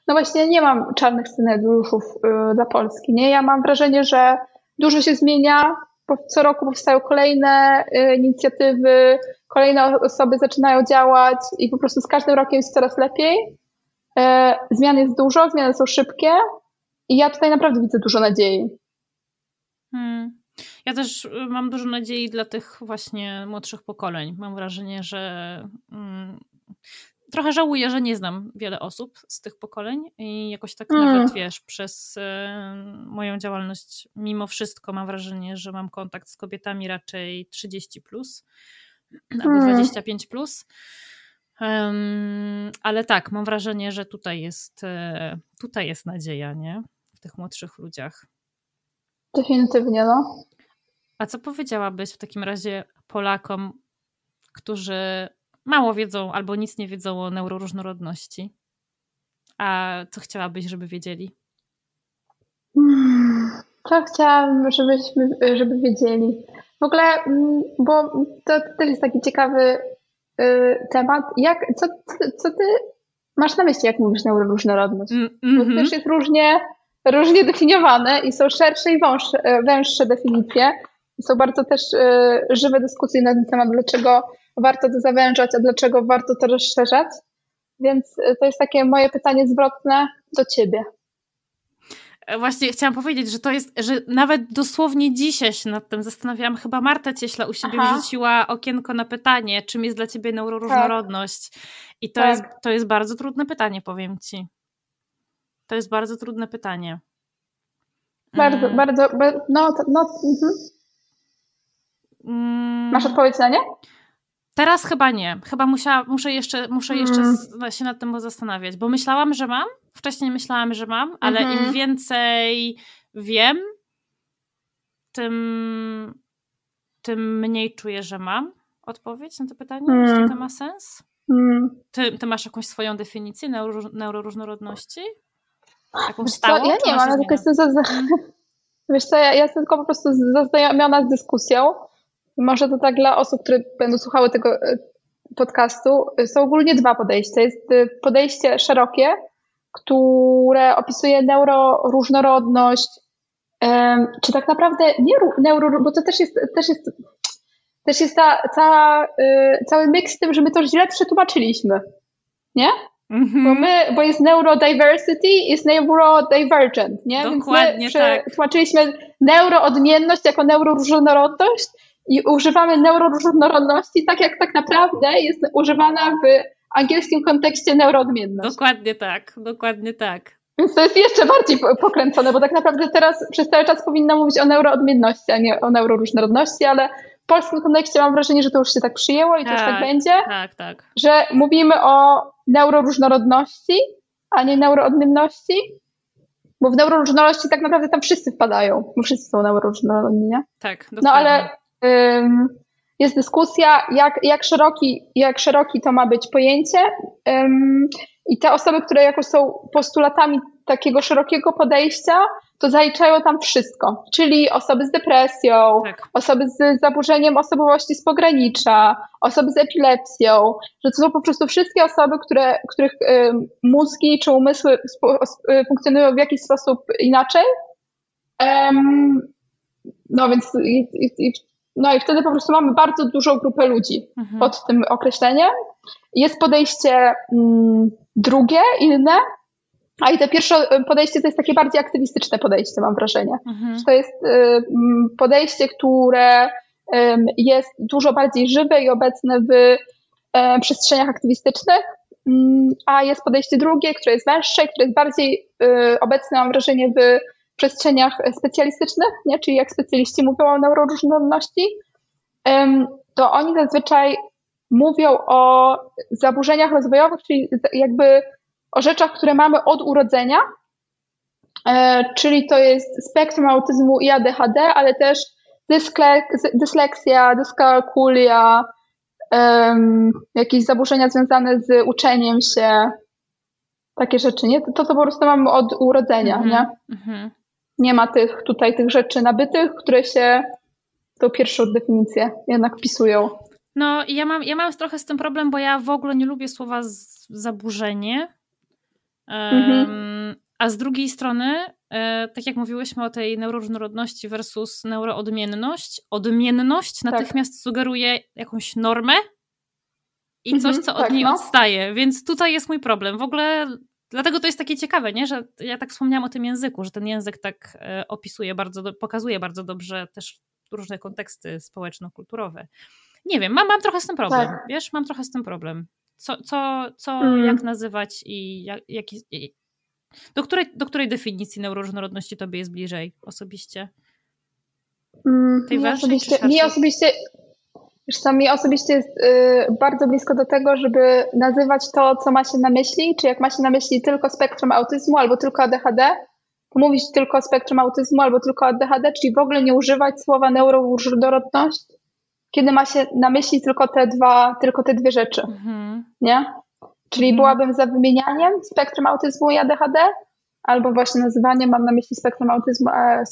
no właśnie nie mam czarnych scenariuszów y, dla Polski, nie? Ja mam wrażenie, że dużo się zmienia, co roku powstają kolejne y, inicjatywy, kolejne osoby zaczynają działać i po prostu z każdym rokiem jest coraz lepiej. E, zmian jest dużo, zmiany są szybkie i ja tutaj naprawdę widzę dużo nadziei. Hmm. Ja też y, mam dużo nadziei dla tych właśnie młodszych pokoleń. Mam wrażenie, że mm, trochę żałuję, że nie znam wiele osób z tych pokoleń i jakoś tak mm. nawet wiesz, przez y, moją działalność mimo wszystko mam wrażenie, że mam kontakt z kobietami raczej 30 plus albo mm. 25 plus. Um, ale tak, mam wrażenie, że tutaj jest, y, tutaj jest nadzieja, nie? W tych młodszych ludziach. Definitywnie, no. A co powiedziałabyś w takim razie Polakom, którzy mało wiedzą albo nic nie wiedzą o neuroróżnorodności? A co chciałabyś, żeby wiedzieli? Co chciałabym, żebyśmy, żeby wiedzieli? W ogóle, mm, bo to też jest taki ciekawy y, temat. Jak, co, co ty masz na myśli, jak mówisz neuroróżnorodność? Mm -hmm. Bo to też jest różnie, różnie definiowane i są szersze i wąższe, węższe definicje. Są bardzo też y, żywe dyskusje na ten temat, dlaczego warto to zawężać, a dlaczego warto to rozszerzać. Więc y, to jest takie moje pytanie zwrotne do ciebie. E, właśnie chciałam powiedzieć, że to jest, że nawet dosłownie dzisiaj się nad tym zastanawiałam. Chyba Marta Cieśla u siebie Aha. wrzuciła okienko na pytanie, czym jest dla ciebie neuroróżnorodność. Tak. I to, tak. jest, to jest bardzo trudne pytanie, powiem ci. To jest bardzo trudne pytanie. Bardzo, mm. bardzo, no, no, mhm. Mm. Masz odpowiedź na nie? Teraz chyba nie. Chyba musiała, muszę jeszcze, muszę jeszcze mm. się nad tym zastanawiać, bo myślałam, że mam. Wcześniej myślałam, że mam, ale mm -hmm. im mhm. więcej wiem, tym, tym mniej czuję, że mam odpowiedź na to pytanie, mm. jeśli to ma sens. Mm. Ty, ty masz jakąś swoją definicję neuro, neuroróżnorodności? Jakąś stałą? Ja nie mam, tylko jestem za, Wiesz co, ja, ja jestem tylko po prostu zaznajomiona z dyskusją. Może to tak dla osób, które będą słuchały tego e, podcastu, są ogólnie dwa podejścia. Jest e, podejście szerokie, które opisuje neuroróżnorodność, czy tak naprawdę nie neuro, bo to też jest, też jest, też jest ta, e, cały miks z tym, że my to źle przetłumaczyliśmy. Nie? Mm-hmm. Bo my, bo jest neurodiversity, jest neurodivergent, nie? Dokładnie Więc my tak. tłumaczyliśmy neuroodmienność jako neuroróżnorodność i używamy neuroróżnorodności tak, jak tak naprawdę jest używana w angielskim kontekście neuroodmienność. Dokładnie tak, dokładnie tak. Więc to jest jeszcze bardziej pokręcone, bo tak naprawdę teraz przez cały czas powinna mówić o neuroodmienności, a nie o neuroróżnorodności, ale w polskim kontekście mam wrażenie, że to już się tak przyjęło i to już tak, tak będzie, tak, tak. że mówimy o neuroróżnorodności, a nie neuroodmienności, bo w neuroróżnorodności tak naprawdę tam wszyscy wpadają, bo wszyscy są neuroróżnorodni, nie? Tak, dokładnie. No ale jest dyskusja, jak, jak, szeroki, jak szeroki to ma być pojęcie i te osoby, które jakoś są postulatami takiego szerokiego podejścia, to zaliczają tam wszystko, czyli osoby z depresją, tak. osoby z zaburzeniem osobowości z pogranicza, osoby z epilepsją, że to są po prostu wszystkie osoby, które, których mózgi czy umysły y, funkcjonują w jakiś sposób inaczej. No więc no i wtedy po prostu mamy bardzo dużą grupę ludzi mhm. pod tym określeniem. Jest podejście mm, drugie, inne, a i to pierwsze podejście to jest takie bardziej aktywistyczne podejście, mam wrażenie. Mhm. To jest y, podejście, które jest dużo bardziej żywe i obecne w e, przestrzeniach aktywistycznych, mm, a jest podejście drugie, które jest węższe, które jest bardziej y, obecne, mam wrażenie, w przestrzeniach specjalistycznych, nie? czyli jak specjaliści mówią o neuroróżnorodności, to oni zazwyczaj mówią o zaburzeniach rozwojowych, czyli jakby o rzeczach, które mamy od urodzenia, e, czyli to jest spektrum autyzmu i ADHD, ale też dysleksja, dyskalkulia, jakieś zaburzenia związane z uczeniem się, takie rzeczy, nie? To, to po prostu mamy od urodzenia, mm -hmm, nie? Mm -hmm. Nie ma tych tutaj tych rzeczy nabytych, które się tą pierwszą definicję jednak wpisują. No, ja mam, ja mam trochę z tym problem, bo ja w ogóle nie lubię słowa zaburzenie. Mhm. A z drugiej strony, e, tak jak mówiłyśmy o tej neuroróżnorodności versus neuroodmienność, odmienność tak. natychmiast sugeruje jakąś normę i coś, mhm, co od tak, niej no. odstaje. Więc tutaj jest mój problem. W ogóle dlatego to jest takie ciekawe, nie? że ja tak wspomniałam o tym języku, że ten język tak e, opisuje bardzo, pokazuje bardzo dobrze też różne konteksty społeczno-kulturowe. Nie wiem, mam, mam trochę z tym problem, tak. wiesz, mam trochę z tym problem. Co, co, co mm. jak nazywać i jak, jaki, do, której, do której definicji neuroróżnorodności tobie jest bliżej osobiście? Mm, Tej mi osobiście, mi osobiście, wiesz co, mi osobiście jest y, bardzo blisko do tego, żeby nazywać to, co ma się na myśli, czy jak ma się na myśli tylko spektrum autyzmu albo tylko ADHD, to mówić tylko o spektrum autyzmu albo tylko ADHD, czyli w ogóle nie używać słowa neuroróżnorodność, kiedy ma się na myśli tylko te dwa, tylko te dwie rzeczy, mhm. nie? Czyli mhm. byłabym za wymienianiem spektrum autyzmu i ADHD, albo właśnie nazywaniem, mam na myśli spektrum autyzmu e,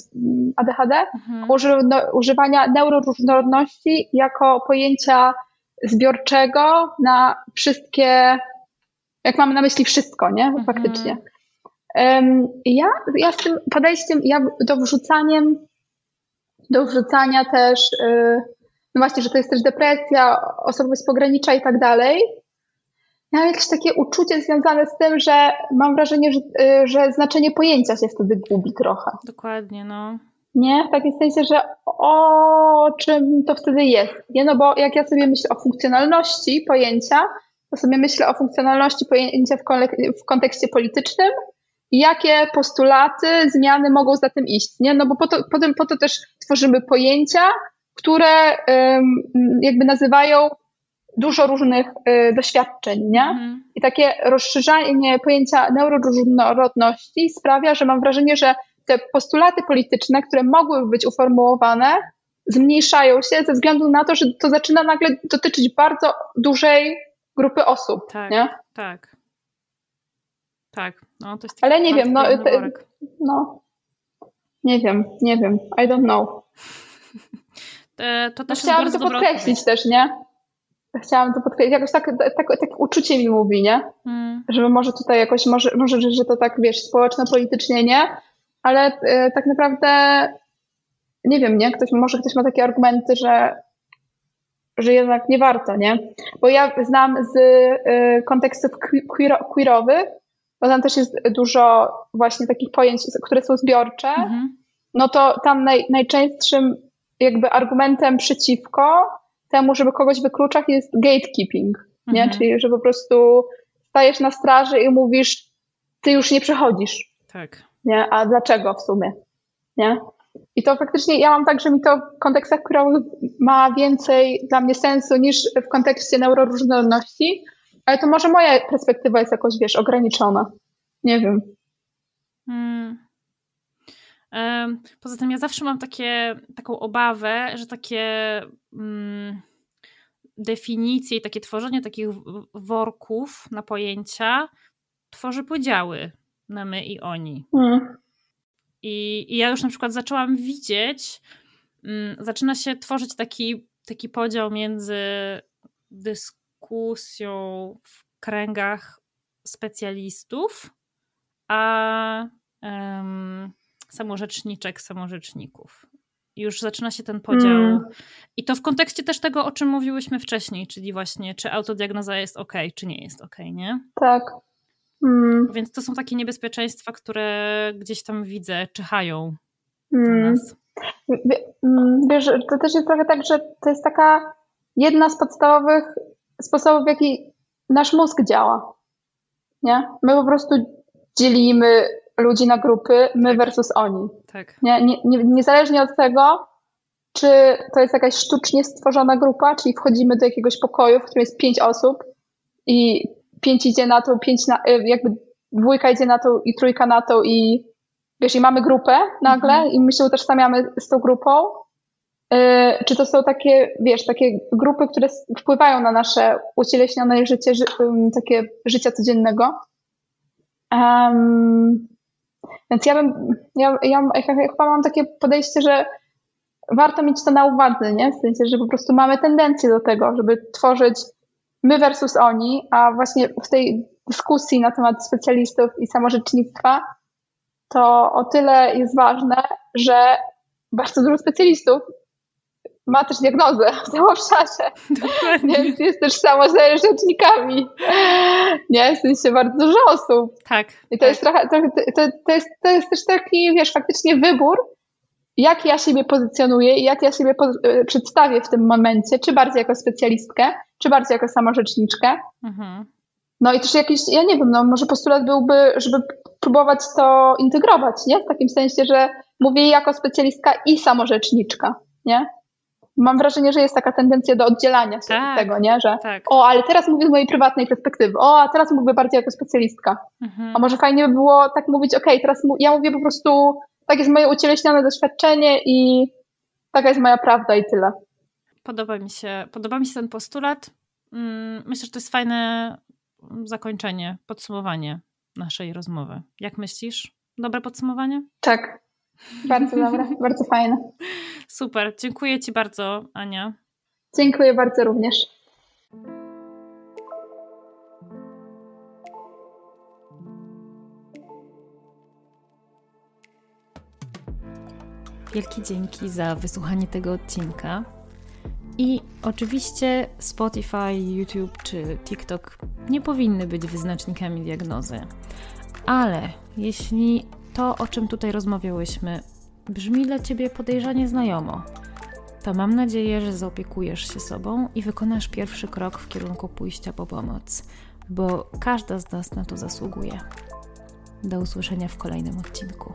ADHD, mhm. uży, no, używania neuroróżnorodności jako pojęcia zbiorczego na wszystkie, jak mamy na myśli wszystko, nie? Mhm. Faktycznie. Ja, ja z tym podejściem, ja do wrzucaniem, do wrzucania też, y, no właśnie, że to jest też depresja, osobowość pogranicza i tak dalej. Ja mam jakieś takie uczucie związane z tym, że mam wrażenie, że, y, że znaczenie pojęcia się wtedy gubi trochę. Dokładnie, no. Nie? W takim sensie, że o czym to wtedy jest. Nie? No bo jak ja sobie myślę o funkcjonalności pojęcia, to sobie myślę o funkcjonalności pojęcia w, w kontekście politycznym, jakie postulaty, zmiany mogą za tym iść, nie? No bo po to, po, to też tworzymy pojęcia, które jakby nazywają dużo różnych y, doświadczeń, nie? Mhm. I takie rozszerzanie pojęcia neuroróżnorodności sprawia, że mam wrażenie, że te postulaty polityczne, które mogłyby być uformułowane, zmniejszają się ze względu na to, że to zaczyna nagle dotyczyć bardzo dużej grupy osób, tak, nie? Tak, tak. No, to jest Ale nie wiem, no, te, no, nie wiem, nie wiem, I don't know. To, to też no, chciałam to podkreślić też, nie? Chciałam to podkreślić, jakoś tak, tak, tak uczucie mi mówi, nie? Hmm. Żeby może tutaj jakoś, może, może że to tak, wiesz, społeczno-politycznie nie, ale y, tak naprawdę nie wiem, nie? Ktoś, może ktoś ma takie argumenty, że, że jednak nie warto, nie? Bo ja znam z y, kontekstów queer, queerowych, bo tam też jest dużo właśnie takich pojęć, które są zbiorcze, mhm. no to tam naj, najczęstszym jakby argumentem przeciwko temu, żeby kogoś wykluczać jest gatekeeping, nie? Mhm. Czyli, że po prostu stajesz na straży i mówisz, ty już nie przechodzisz, Tak. Nie? A dlaczego w sumie? Nie? I to faktycznie ja mam tak, że mi to w kontekstach krowych ma więcej dla mnie sensu niż w kontekście neuroróżnorodności, ale to może moja perspektywa jest jakoś, wiesz, ograniczona. Nie wiem. Hmm. Poza tym ja zawsze mam takie, taką obawę, że takie mm, definicje i takie tworzenie takich worków na pojęcia tworzy podziały na my i oni. Hmm. I, I, ja już na przykład zaczęłam widzieć, mm, zaczyna się tworzyć taki, taki podział między dyskusją w kręgach specjalistów, a um, samorzeczniczek, samorzeczników. Już zaczyna się ten podział. Mm. I to w kontekście też tego, o czym mówiłyśmy wcześniej, czyli właśnie, czy autodiagnoza jest ok, czy nie jest ok, nie? Tak. Mm. Więc to są takie niebezpieczeństwa, które gdzieś tam widzę, czyhają mm. nas. Mm, wiesz, to też jest trochę tak, że to jest taka jedna z podstawowych sposobów, w jaki nasz mózg działa. Nie? My po prostu dzielimy ludzi na grupy, my tak. versus oni. Tak. Nie, nie, nie, niezależnie od tego, czy to jest jakaś sztucznie stworzona grupa, czyli wchodzimy do jakiegoś pokoju, w którym jest pięć osób i pięć idzie na to, pięć na, y, jakby dwójka idzie na to i trójka na to i wiesz, i mamy grupę nagle mhm. i my się utożsamiamy z tą grupą, yy, czy to są takie, wiesz, takie grupy, które wpływają na nasze ucieleśnione życie, ży, takie życia codziennego. Um, więc ja bym, ja, ja, ja chyba mam takie podejście, że warto mieć to na uwadze, nie? W sensie, że po prostu mamy tendencję do tego, żeby tworzyć my versus oni, a właśnie w tej dyskusji na temat specjalistów i samorzecznictwa to o tyle jest ważne, że bardzo dużo specjalistów ma też diagnozę w tym obszarze. Dokładnie. Więc jest też samo z rzecznikami. Nie, w sensie bardzo dużo osób. Tak. I to tak. jest trochę, trochę to, to, jest, to jest też taki, wiesz, faktycznie wybór, jak ja siebie pozycjonuję i jak ja siebie e, przedstawię w tym momencie, czy bardziej jako specjalistkę, czy bardziej jako samorzeczniczkę. Mhm. No i też jakiś, ja nie wiem, no może postulat byłby, żeby próbować to integrować, nie? W takim sensie, że mówię jako specjalistka i samorzeczniczka, nie? Mam wrażenie, że jest taka tendencja do oddzielania się tak, tego, nie? Że tak. o, ale teraz mówię z mojej prywatnej perspektywy, o, a teraz mówię bardziej jako specjalistka. Mhm. A może fajnie by było tak mówić, okej, okay, teraz ja mówię po prostu, tak jest moje ucieleśnione doświadczenie i taka jest moja prawda i tyle. Podoba mi się, podoba mi się ten postulat. Mm, myślę, że to jest fajne zakończenie, podsumowanie naszej rozmowy. Jak myślisz? Dobre podsumowanie? Tak, bardzo dobre, bardzo fajne. Super, dziękuję Ci bardzo, Ania. Dziękuję bardzo również. Wielkie dzięki za wysłuchanie tego odcinka. I oczywiście Spotify, YouTube czy TikTok nie powinny być wyznacznikami diagnozy. Ale jeśli to, o czym tutaj rozmawiałyśmy, brzmi dla ciebie podejrzanie znajomo, to mam nadzieję, że zaopiekujesz się sobą i wykonasz pierwszy krok w kierunku pójścia po pomoc, bo każda z nas na to zasługuje. Do usłyszenia w kolejnym odcinku.